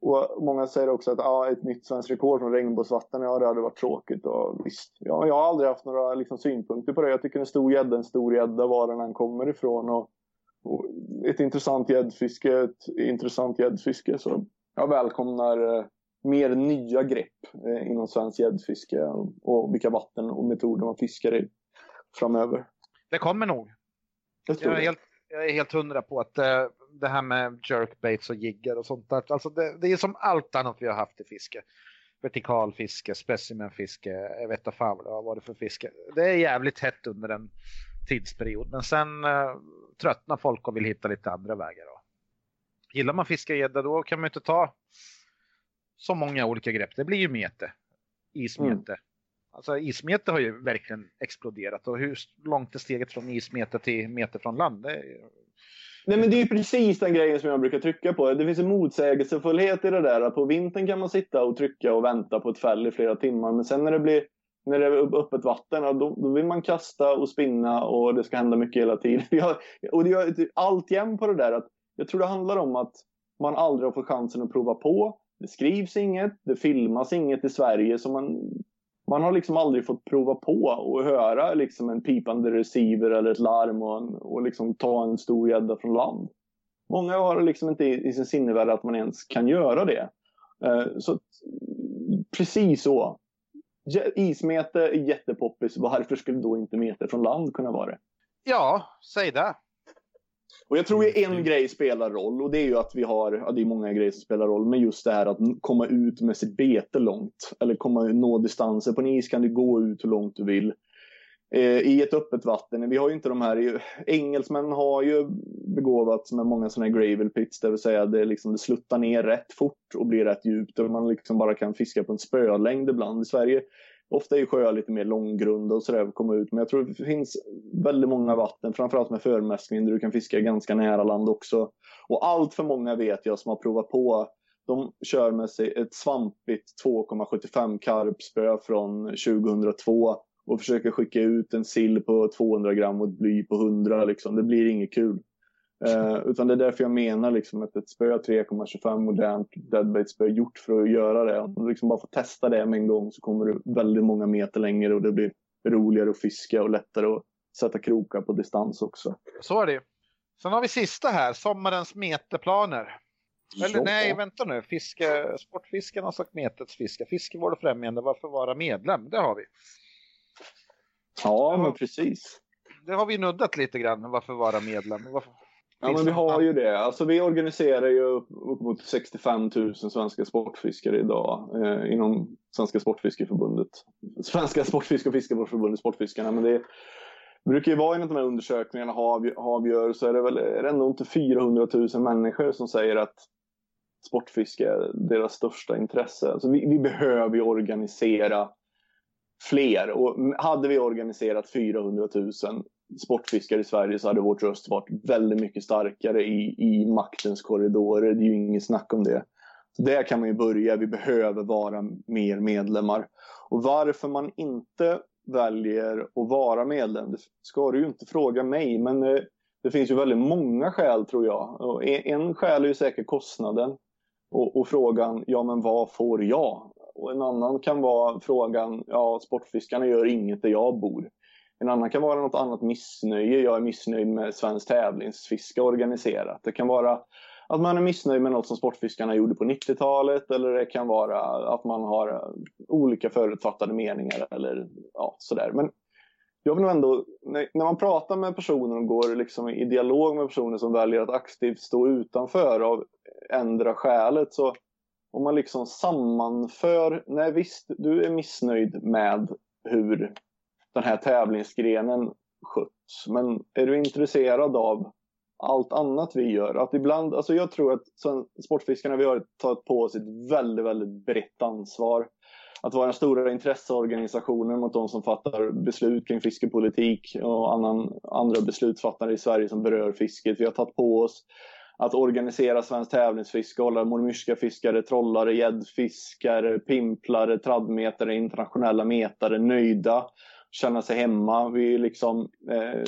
Speaker 3: och många säger också att ah, ett nytt svenskt rekord från regnbågsvatten, ja det hade varit tråkigt. Och visst, ja, jag har aldrig haft några liksom, synpunkter på det. Jag tycker en stor gädda en stor gädda var den än kommer ifrån. Och, och ett intressant gäddfiske ett intressant gäddfiske. Så jag välkomnar eh, mer nya grepp eh, inom svenskt gäddfiske och, och vilka vatten och metoder man fiskar i framöver.
Speaker 4: Det kommer nog.
Speaker 3: Jag
Speaker 4: Jag är helt, jag är helt hundra på att eh, det här med jerkbaits och jiggar och sånt där. Alltså det, det är som allt annat vi har haft i fiske. Vertikalfiske, specimenfiske, jag vet inte fan vad det har varit för fiske. Det är jävligt hett under en tidsperiod. Men sen eh, tröttnar folk och vill hitta lite andra vägar. Då. Gillar man fiska gädda då kan man inte ta så många olika grepp. Det blir ju mete. Ismete. Alltså ismete har ju verkligen exploderat och hur långt är steget från ismete till meter från land? Det
Speaker 3: Nej men det är ju precis den grejen som jag brukar trycka på. Det finns en motsägelsefullhet i det där. Att på vintern kan man sitta och trycka och vänta på ett fäll i flera timmar. Men sen när det blir när det är öppet vatten, då, då vill man kasta och spinna och det ska hända mycket hela tiden. Jag, och det är typ alltjämt på det där att jag tror det handlar om att man aldrig har fått chansen att prova på. Det skrivs inget, det filmas inget i Sverige. Så man, man har liksom aldrig fått prova på och höra liksom en pipande receiver eller ett larm och, en, och liksom ta en stor gädda från land. Många har liksom inte i, i sin sinnevärld att man ens kan göra det. Eh, så precis så. Ismete är jättepoppis. Varför skulle då inte meter från land kunna vara det?
Speaker 4: Ja, säg det.
Speaker 3: Och jag tror ju en
Speaker 1: Mm.
Speaker 3: grej spelar roll och det är ju att vi har, ja det är många grejer som spelar roll, men just det här att komma ut med sitt bete långt. Eller komma nå distanser. På en is kan du gå ut hur långt du vill. Eh, I ett öppet vatten, vi har ju inte de här, engelsmän har ju begåvats med många sådana här gravel pits, det vill säga det, liksom, det sluttar ner rätt fort och blir rätt djupt och man liksom bara kan fiska på en spölängd ibland. I Sverige Ofta är ju sjöar lite mer långgrunda och sådär för att komma ut. Men jag tror det finns väldigt många vatten, framförallt med förmäskning, där du kan fiska ganska nära land också. Och allt för många vet jag som har provat på. De kör med sig ett svampigt 2,75 karpspö från 2002 och försöker skicka ut en sill på 200 gram och ett bly på 100. Liksom. Det blir inget kul. Eh, utan det är därför jag menar liksom att ett spö 3,25 modernt deadbait-spö gjort för att göra det. Om du liksom bara får testa det med en gång så kommer du väldigt många meter längre och det blir roligare att fiska och lättare att sätta krokar på distans också.
Speaker 4: Så är det ju. Sen har vi sista här, sommarens meteplaner. Eller nej, vänta nu. Fiske, sportfisken har sagt metets fiske. Fiskevård och främjande, varför vara medlem? Det har vi.
Speaker 3: Ja, men precis.
Speaker 4: Det har vi nuddat lite grann, varför vara medlem? Varför...
Speaker 3: Ja, men vi har ju det. Alltså, vi organiserar ju upp, mot 65 000 svenska sportfiskare idag eh, inom Svenska Sportfiskeförbundet. Svenska Sportfiske och Fiskevårdsförbundet, Sportfiskarna. Men det brukar ju vara enligt de här undersökningarna HAV, HAV gör så är det väl är det ändå inte 400 000 människor som säger att sportfiske är deras största intresse. Alltså vi, vi behöver ju organisera fler. Och hade vi organiserat 400 000 sportfiskare i Sverige så hade vårt röst varit väldigt mycket starkare i, i maktens korridorer. Det är ju inget snack om det. Så där kan man ju börja. Vi behöver vara mer medlemmar. Och varför man inte väljer att vara medlem, det ska du ju inte fråga mig. Men eh, det finns ju väldigt många skäl tror jag. Och e, en skäl är ju säkert kostnaden. Och, och, frågan, ja men vad får jag? Och en annan kan vara frågan, ja sportfiskarna gör inget där jag bor. En annan kan vara något annat missnöje. Jag är missnöjd med svensk tävlingsfiske organiserat. Det kan vara att man är missnöjd med något som Sportfiskarna gjorde på 90-talet eller det kan vara att man har olika förutfattade meningar eller ja, sådär. Men jag vill nog ändå, när man pratar med personer och går liksom i dialog med personer som väljer att aktivt stå utanför av ändra skälet så om man liksom sammanför, nej visst, du är missnöjd med hur den här tävlingsgrenen sköts. Men är du intresserad av allt annat vi gör? Att ibland, alltså jag tror att Sportfiskarna vi har tagit på oss ett väldigt, väldigt brett ansvar. Att vara den stora intresseorganisationen mot de som fattar beslut kring fiskepolitik och annan, andra beslutsfattare i Sverige som berör fisket. Vi har tagit på oss att organisera svensk tävlingsfiske, hålla mormyrska-fiskare, trollare, gäddfiskare, pimplare, traddmetare, internationella metare nöjda känna sig hemma. Vi liksom eh,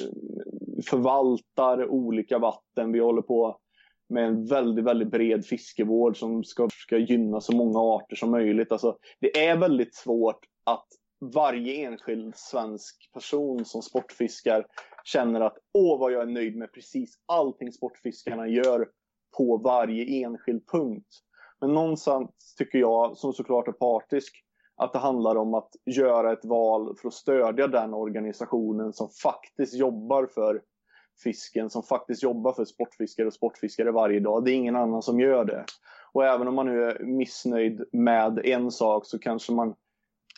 Speaker 3: förvaltar olika vatten. Vi håller på med en väldigt, väldigt bred fiskevård som ska, ska gynna så många arter som möjligt. Alltså, det är väldigt svårt att varje enskild svensk person som sportfiskar känner att åh vad jag är nöjd med precis allting sportfiskarna gör på varje enskild punkt. Men någonstans tycker jag, som såklart är partisk, att det handlar om att göra ett val för att stödja den organisationen som faktiskt jobbar för fisken, som faktiskt jobbar för sportfiskare och sportfiskare varje dag. Det är ingen annan som gör det. Och även om man nu är missnöjd med en sak så kanske man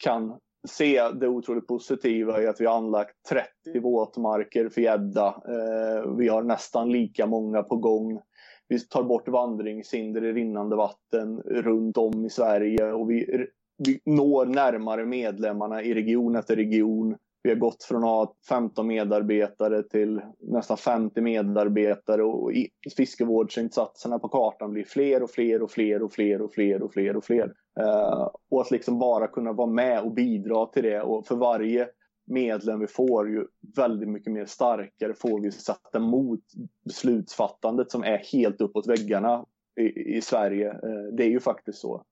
Speaker 3: kan se det otroligt positiva i att vi har anlagt 30 våtmarker för gädda. Eh, vi har nästan lika många på gång. Vi tar bort vandringshinder i rinnande vatten runt om i Sverige och vi vi når närmare medlemmarna i region efter region. Vi har gått från att ha 15 medarbetare till nästan 50 medarbetare och fiskevårdsinsatserna på kartan blir fler och fler och fler och fler och fler och fler och fler. Eh, och att liksom bara kunna vara med och bidra till det och för varje medlem vi får ju väldigt mycket mer starkare får vi sätta emot beslutsfattandet som är helt uppåt väggarna i, i Sverige. Eh, det är ju faktiskt så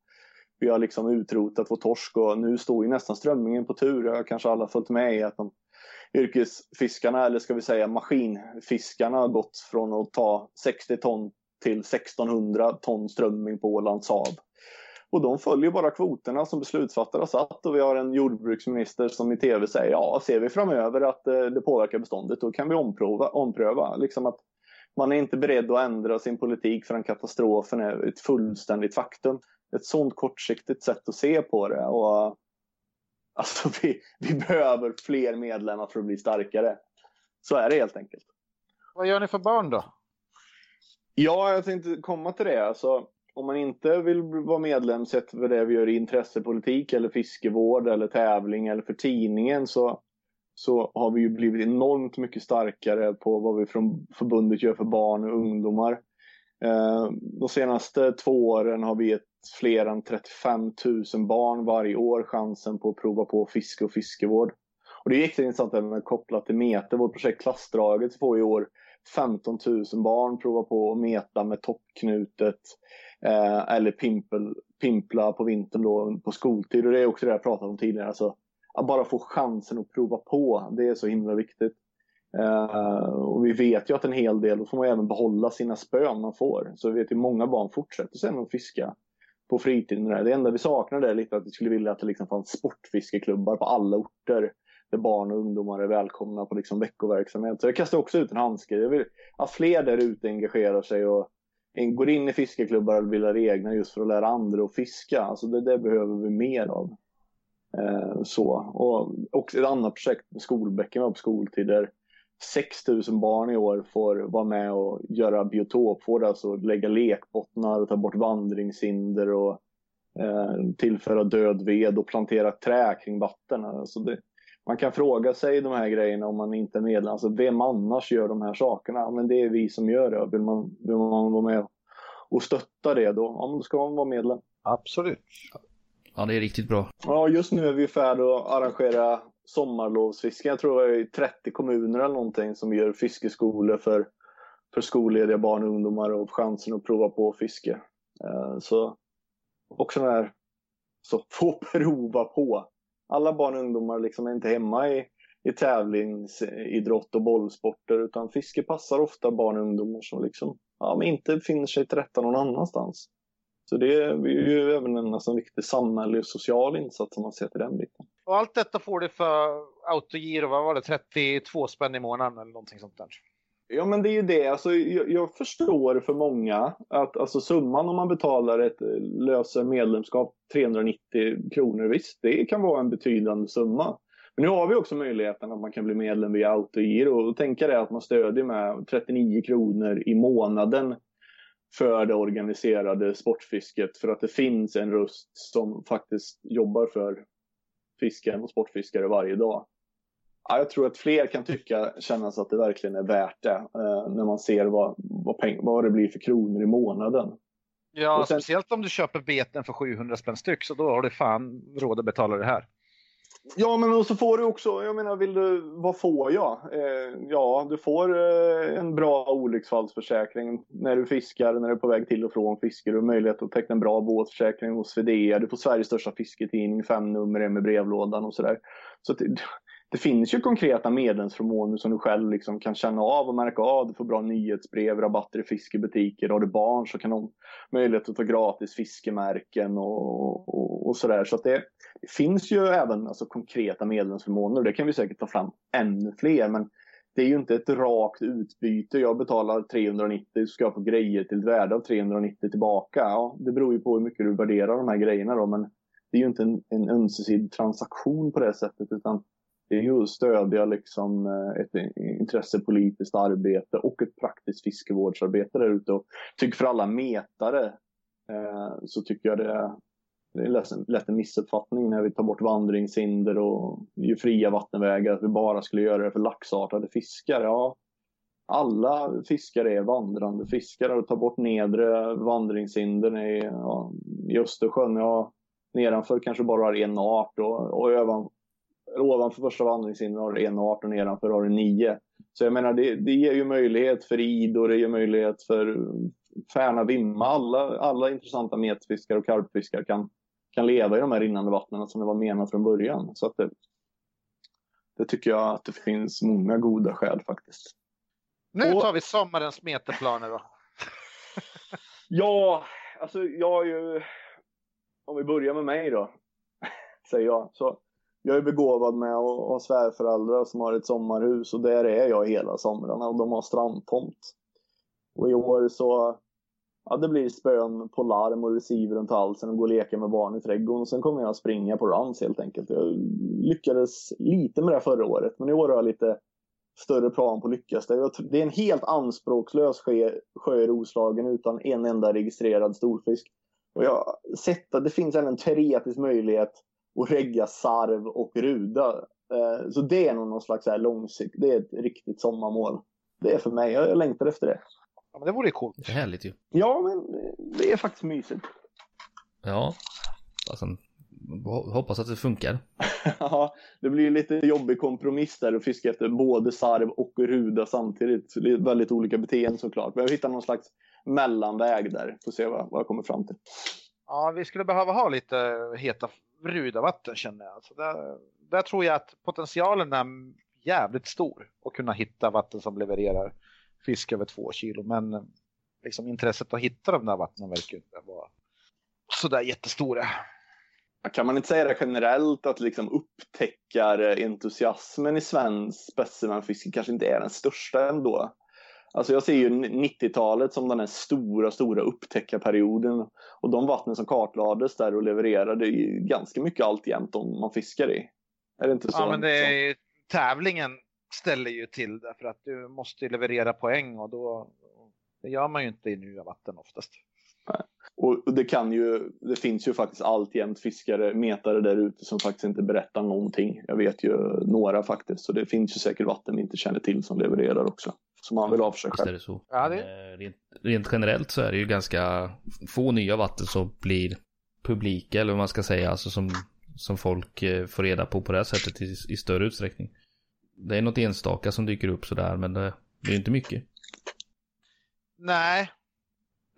Speaker 3: vi har liksom utrotat vår torsk och nu står ju nästan strömmingen på tur. Jag har kanske alla följt med i att de yrkesfiskarna, eller ska vi säga maskinfiskarna, har gått från att ta 60 ton till 1600 ton strömming på Ålands hav. Och de följer bara kvoterna som beslutsfattare har satt och vi har en jordbruksminister som i tv säger ja, ser vi framöver att eh, det påverkar beståndet då kan vi omprova. ompröva. Liksom att man är inte beredd att ändra sin politik förrän katastrofen är ett fullständigt faktum ett sånt kortsiktigt sätt att se på det. Och, alltså vi, vi behöver fler medlemmar för att bli starkare. Så är det helt enkelt.
Speaker 4: Vad gör ni för barn då?
Speaker 3: Ja, jag tänkte komma till det. Alltså, om man inte vill vara medlem sett för det vi gör i intressepolitik eller fiskevård eller tävling eller för tidningen så, så har vi ju blivit enormt mycket starkare på vad vi från förbundet gör för barn och ungdomar. Eh, de senaste två åren har vi gett fler än 35 000 barn varje år chansen på att prova på fiske och fiskevård. Och det är extra intressant även kopplat till Mete, vårt projekt Klassdraget får i år 15 000 barn prova på att meta med toppknutet eh, eller pimpel, pimpla på vintern då på skoltid. Och det är också det jag pratade om tidigare. Alltså, att bara få chansen att prova på, det är så himla viktigt. Uh, och vi vet ju att en hel del, då får man även behålla sina spön man får. Så vi vet ju många barn fortsätter sen att fiska på fritiden. Det enda vi saknar är lite att vi skulle vilja att det liksom fanns sportfiskeklubbar på alla orter. Där barn och ungdomar är välkomna på liksom veckoverksamhet. Så jag kastar också ut en handske. Jag vill att fler där ute engagerar sig och går in i fiskeklubbar och bildar egna just för att lära andra att fiska. Alltså det, det behöver vi mer av. Uh, så. Och också ett annat projekt med skolbäcken var på skoltider 6000 barn i år får vara med och göra biotopvård, alltså lägga lekbottnar och ta bort vandringshinder och eh, tillföra död ved och plantera trä kring vatten. Alltså det, man kan fråga sig de här grejerna om man inte är medlem. Alltså vem annars gör de här sakerna? Men det är vi som gör det. Vill man, vill man vara med och stötta det då, ja, då ska man vara medlem.
Speaker 4: Absolut.
Speaker 1: Ja, det är riktigt bra.
Speaker 3: Ja, just nu är vi i färd att arrangera sommarlovsfiske. Jag tror det är 30 kommuner eller någonting som gör fiskeskolor för, för skollediga barn och ungdomar och chansen att prova på fiske. Eh, så också den här, så få prova på. Alla barn och ungdomar liksom är inte hemma i, i tävlingsidrott och bollsporter utan fiske passar ofta barn och ungdomar som liksom, ja, men inte finner sig till rätta någon annanstans. Så det är ju även en nästan viktig samhällelig och social insats om man ser till den biten.
Speaker 4: Och allt detta får du för autogiro, vad var det, 32 spänn i månaden eller någonting sånt där?
Speaker 3: Ja men det är ju det, alltså, jag, jag förstår för många att alltså, summan om man betalar ett eh, löser medlemskap 390 kronor, visst det kan vara en betydande summa. Men nu har vi också möjligheten att man kan bli medlem via autogiro och tänka det att man stödjer med 39 kronor i månaden för det organiserade sportfisket för att det finns en röst som faktiskt jobbar för fisken och sportfiskare varje dag. Ja, jag tror att fler kan tycka, känna att det verkligen är värt det eh, när man ser vad, vad, peng, vad det blir för kronor i månaden.
Speaker 4: Ja, sen, speciellt om du köper beten för 700 spänn styck så då har du fan råd att betala det här.
Speaker 3: Ja, men och så får du också, jag menar, vill du, vad får jag? Eh, ja, du får eh, en bra olycksfallsförsäkring när du fiskar, när du är på väg till och från fiske. Du har möjlighet att teckna en bra båtförsäkring hos Swedea, Du får Sveriges största fisketidning, fem nummer med brevlådan och sådär. Så att, det finns ju konkreta medlemsförmåner som du själv liksom kan känna av och märka av. Du får bra nyhetsbrev, rabatter i fiskebutiker. Har du barn så kan de ha möjlighet att ta gratis fiskemärken och, och, och sådär. Så att det, det, finns ju även alltså, konkreta medlemsförmåner. Det kan vi säkert ta fram ännu fler. Men det är ju inte ett rakt utbyte. Jag betalar 390 så ska jag få grejer till ett värde av 390 tillbaka. Ja, det beror ju på hur mycket du värderar de här grejerna då. Men det är ju inte en, en ömsesidig transaktion på det sättet. utan ju att stödja liksom eh, ett intressepolitiskt arbete och ett praktiskt fiskevårdsarbete där ute. Och tycker för alla metare eh, så tycker jag det är, det är lätt en missuppfattning när vi tar bort vandringshinder och ju fria vattenvägar, att vi bara skulle göra det för laxartade fiskar. Ja, alla fiskare är vandrande fiskare och tar bort nedre vandringshinder i, ja, i Östersjön. Ja, nedanför kanske bara har en art och, och övan, ovanför första vandringshindret har du en art och nedanför har du nio. Så jag menar, det, det ger ju möjlighet för id och det ger möjlighet för Färna, Vimma. Alla, alla intressanta metfiskare och karpfiskare kan, kan leva i de här rinnande vattnen som det var menat från början. Så att det, det tycker jag att det finns många goda skäl faktiskt.
Speaker 4: Nu tar vi sommarens meterplaner då.
Speaker 3: ja, alltså jag är ju... Om vi börjar med mig då, säger jag. Så jag är begåvad med att ha svärföräldrar som har ett sommarhus och där är jag hela somrarna och de har strandtomt. Och i år så, ja det blir spön på larm och receiver runt halsen och gå och leka med barn i trädgården. Och sen kommer jag springa på runs helt enkelt. Jag lyckades lite med det förra året men i år har jag lite större plan på att lyckas. Det är en helt anspråkslös sjö, sjö i Roslagen utan en enda registrerad storfisk. Och jag har sett att det finns en teoretisk möjlighet och regga sarv och ruda. Eh, så det är nog någon slags långsikt. Det är ett riktigt sommarmål. Det är för mig. Jag längtar efter det.
Speaker 4: Ja, men det vore coolt.
Speaker 1: Det är härligt ju.
Speaker 3: Ja, men det är faktiskt mysigt.
Speaker 1: Ja, alltså, hoppas att det funkar.
Speaker 3: ja, det blir lite jobbig kompromiss där att fiska efter både sarv och ruda samtidigt. Det är väldigt olika beteenden såklart. Men jag hittar någon slags mellanväg där. Får se vad, vad jag kommer fram till.
Speaker 4: Ja, vi skulle behöva ha lite heta Rudavatten känner jag. Så där, där tror jag att potentialen är jävligt stor att kunna hitta vatten som levererar fisk över två kilo. Men eh, liksom intresset att hitta de där vattnen verkar inte vara sådär jättestora.
Speaker 3: Kan man inte säga det generellt att liksom upptäckarentusiasmen eh, i svensk specimenfiske kanske inte är den största ändå? Alltså jag ser ju 90-talet som den här stora, stora upptäckarperioden. Och de vattnen som kartlades där och levererade är ganska mycket alltjämt om man fiskar i. Är det inte så?
Speaker 4: Ja, men det är, tävlingen ställer ju till det för att du måste leverera poäng och då det gör man ju inte i nya vatten oftast.
Speaker 3: Och det kan ju, det finns ju faktiskt alltjämt fiskare, metare där ute som faktiskt inte berättar någonting. Jag vet ju några faktiskt, så det finns ju säkert vatten vi inte känner till som levererar också. Som man vill ha för sig själv.
Speaker 1: det så.
Speaker 4: Ja, det-
Speaker 1: eh, Rent, rent generellt så är det ju ganska få nya vatten som blir publika eller vad man ska säga, alltså som, som folk eh, får reda på på det här sättet i, i större utsträckning. Det är något enstaka som dyker upp sådär, men det, det är inte mycket.
Speaker 4: Nej,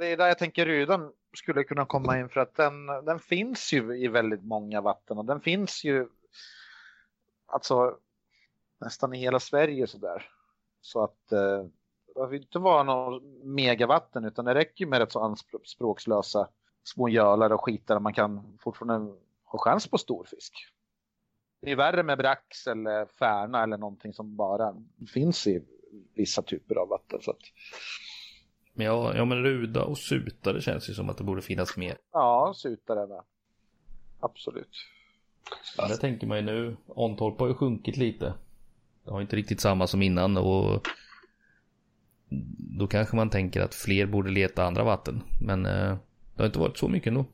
Speaker 4: det är där jag tänker Rydan skulle kunna komma in för att den, den finns ju i väldigt många vatten och den finns ju alltså nästan i hela Sverige sådär. Så att eh, det behöver inte vara någon megavatten utan det räcker ju med rätt så anspråkslösa små gölar och skitar man kan fortfarande ha chans på stor fisk. Det är värre med brax eller färna eller någonting som bara finns i vissa typer av vatten. Så att,
Speaker 1: men ja, ja men ruda och suta, det känns ju som att det borde finnas mer.
Speaker 4: Ja, sutare med. Absolut.
Speaker 1: Men det tänker man ju nu, Ontorp har ju sjunkit lite. Det har inte riktigt samma som innan och då kanske man tänker att fler borde leta andra vatten. Men eh, det har inte varit så mycket ändå.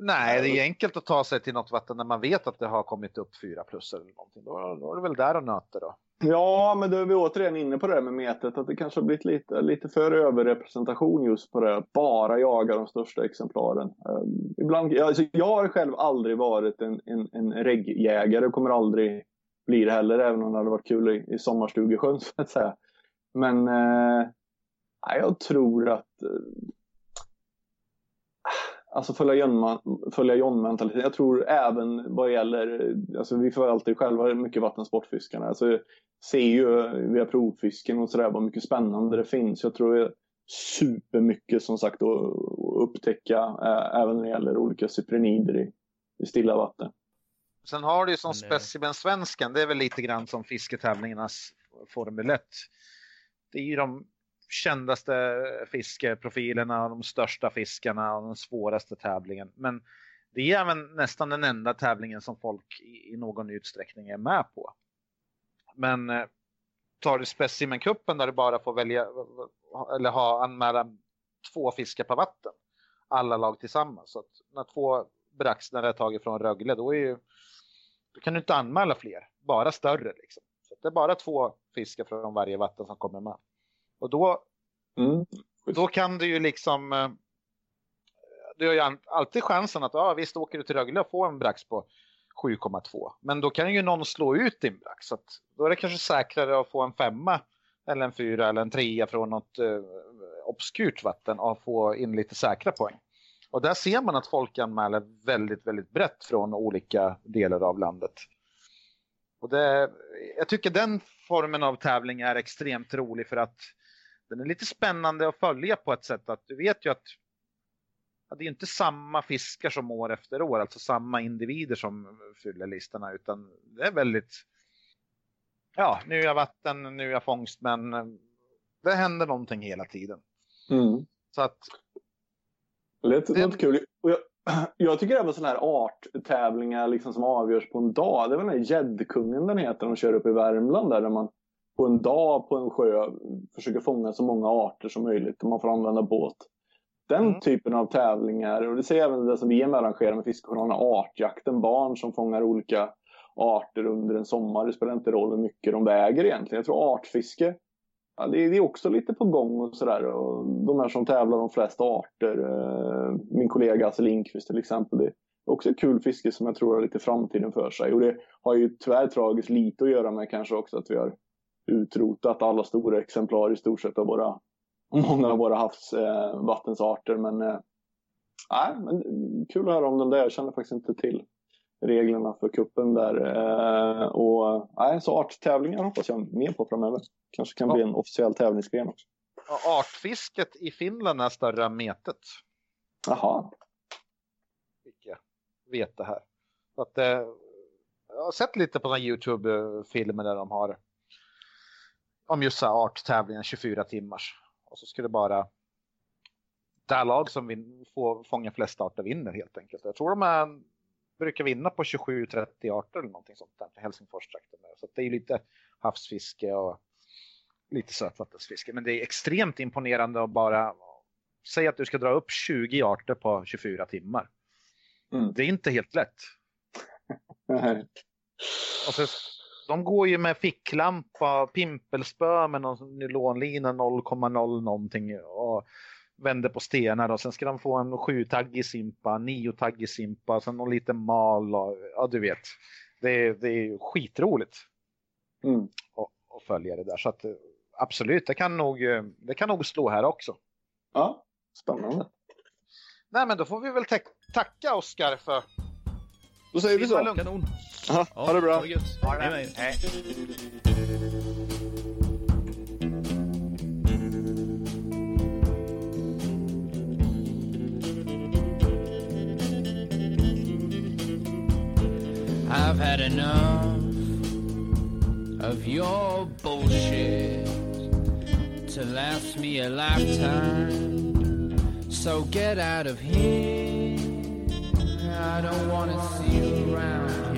Speaker 4: Nej, det är enkelt att ta sig till något vatten när man vet att det har kommit upp fyra plus eller någonting. Då, då är det väl där och nöter då.
Speaker 3: Ja, men då är vi återigen inne på det här med metet. Att det kanske har blivit lite, lite för överrepresentation just på det. Att bara jaga de största exemplaren. Um, ibland, alltså jag har själv aldrig varit en, en, en reggjägare och kommer aldrig bli det heller. Även om det hade varit kul i, i sommarstugesjön så att säga. Men eh, jag tror att eh, Alltså följa John- följa John-mentaliteten. Jag tror även vad gäller, alltså vi får alltid själva mycket vattensportfiskarna. Alltså ser ju via provfisken och sådär vad mycket spännande det finns. Jag tror det är supermycket som sagt att upptäcka äh, även när det gäller olika cyprinider i, i stilla vatten.
Speaker 4: Sen har du ju som
Speaker 1: eh,
Speaker 4: specimen-svenskan, det är väl lite grann som fisketävlingarnas Formel 1. Det är ju de kändaste fiskeprofilerna, de största fiskarna och den svåraste tävlingen. Men det är även nästan den enda tävlingen som folk i, någon utsträckning är med på. Men eh, tar du specimenkuppen där du bara får välja eller ha anmäla två fiskar på vatten, alla lag tillsammans. Så att när två braxnar är tagit från Rögle, då är ju då kan du inte anmäla fler, bara större. Liksom. Så att det är bara två fiskar från varje vatten som kommer med. Och då,
Speaker 3: Mm.
Speaker 4: då kan du ju liksom... eh, Du har ju alltid chansen att ja, visst åker du till Rögle och får en brax på 7,2. Men då kan ju någon slå ut din brax. Så att då är det kanske säkrare att få en femma eller en fyra eller en trea från något eh, obskurt vatten och få in lite säkra poäng. Och där ser man att folk anmäler väldigt, väldigt brett från olika delar av landet. Och det, jag tycker den formen av tävling är extremt rolig för att den är lite spännande att följa på ett sätt att du vet ju att ja, det är inte samma fiskar som år efter år, alltså samma individer som fyller listorna utan det är väldigt ja, nu är jag vatten, nu är jag fångst men det händer någonting hela tiden.
Speaker 3: Mm.
Speaker 4: Så att
Speaker 3: Det
Speaker 4: Det-
Speaker 3: låter kul. Och jag, jag tycker även sådana här arttävlingar liksom som avgörs på en dag. Det är väl den här Gäddkungen den heter. De kör upp i Värmland där, där man på en dag på en sjö försöker fånga så många arter som möjligt. Och man får använda båt. Den
Speaker 4: Mm.
Speaker 3: typen av tävlingar, och det ser jag även det som vi arrangerar med Fiskekanalerna, artjakten. Barn som fångar olika arter under en sommar. Det spelar inte roll hur mycket de väger egentligen. Jag tror artfiske Ja, det, är, också lite på gång och sådär. De här som tävlar om flest arter. Eh, min kollega Hasse Lindqvist till exempel. Det är också ett kul fiske som jag tror har lite framtiden för sig. Och det har ju tyvärr tragiskt lite att göra med kanske också att vi har utrotat alla stora exemplar i stort sett av våra, många av våra havsvattensarter. men, eh, nej, men kul att höra om den där. Jag känner faktiskt inte till reglerna för kuppen där. Eh, och nej, så arttävlingar hoppas jag mer på framöver. Kanske kan bli en officiell tävlingsgren också.
Speaker 4: och artfisket i Finland är större än metet.
Speaker 3: Jaha.
Speaker 4: Fick jag veta här. Så att, eh, jag har sett lite på några Youtube-filmer där de har om just så här arttävlingen 24 timmars. Och så skulle bara det lag som vin, får fånga flest arter vinner helt enkelt. Jag tror de är, brukar vinna på 27-30 arter eller någonting sånt där till Helsingfors-trakten. Så det är lite havsfiske och lite sötvattensfiske. Men det är extremt imponerande att bara säga att du ska dra upp 20 arter på 24 timmar.
Speaker 3: Mm.
Speaker 4: Det är inte helt lätt. Och så, de går ju med ficklampa, pimpelspö med någon nylonlina 0,0 någonting och vänder på stenar och sen ska de få en sjutaggig simpa, niotaggig simpa, sen någon liten mal och ja du vet. Det är, det är skitroligt
Speaker 3: Mm.
Speaker 4: att, att följa det där så att absolut, det kan nog, det kan nog slå här också.
Speaker 3: Ja, spännande.
Speaker 4: Nej men då får vi väl ta- tacka Oskar för
Speaker 3: Då säger vi så.
Speaker 4: lugnt.
Speaker 1: Kanon.
Speaker 3: Ja, ha det bra.
Speaker 1: Ha det gött. Hej med.
Speaker 4: Hej.
Speaker 2: I've had enough of your bullshit to last me a lifetime. So get out of here. I don't want to see you around.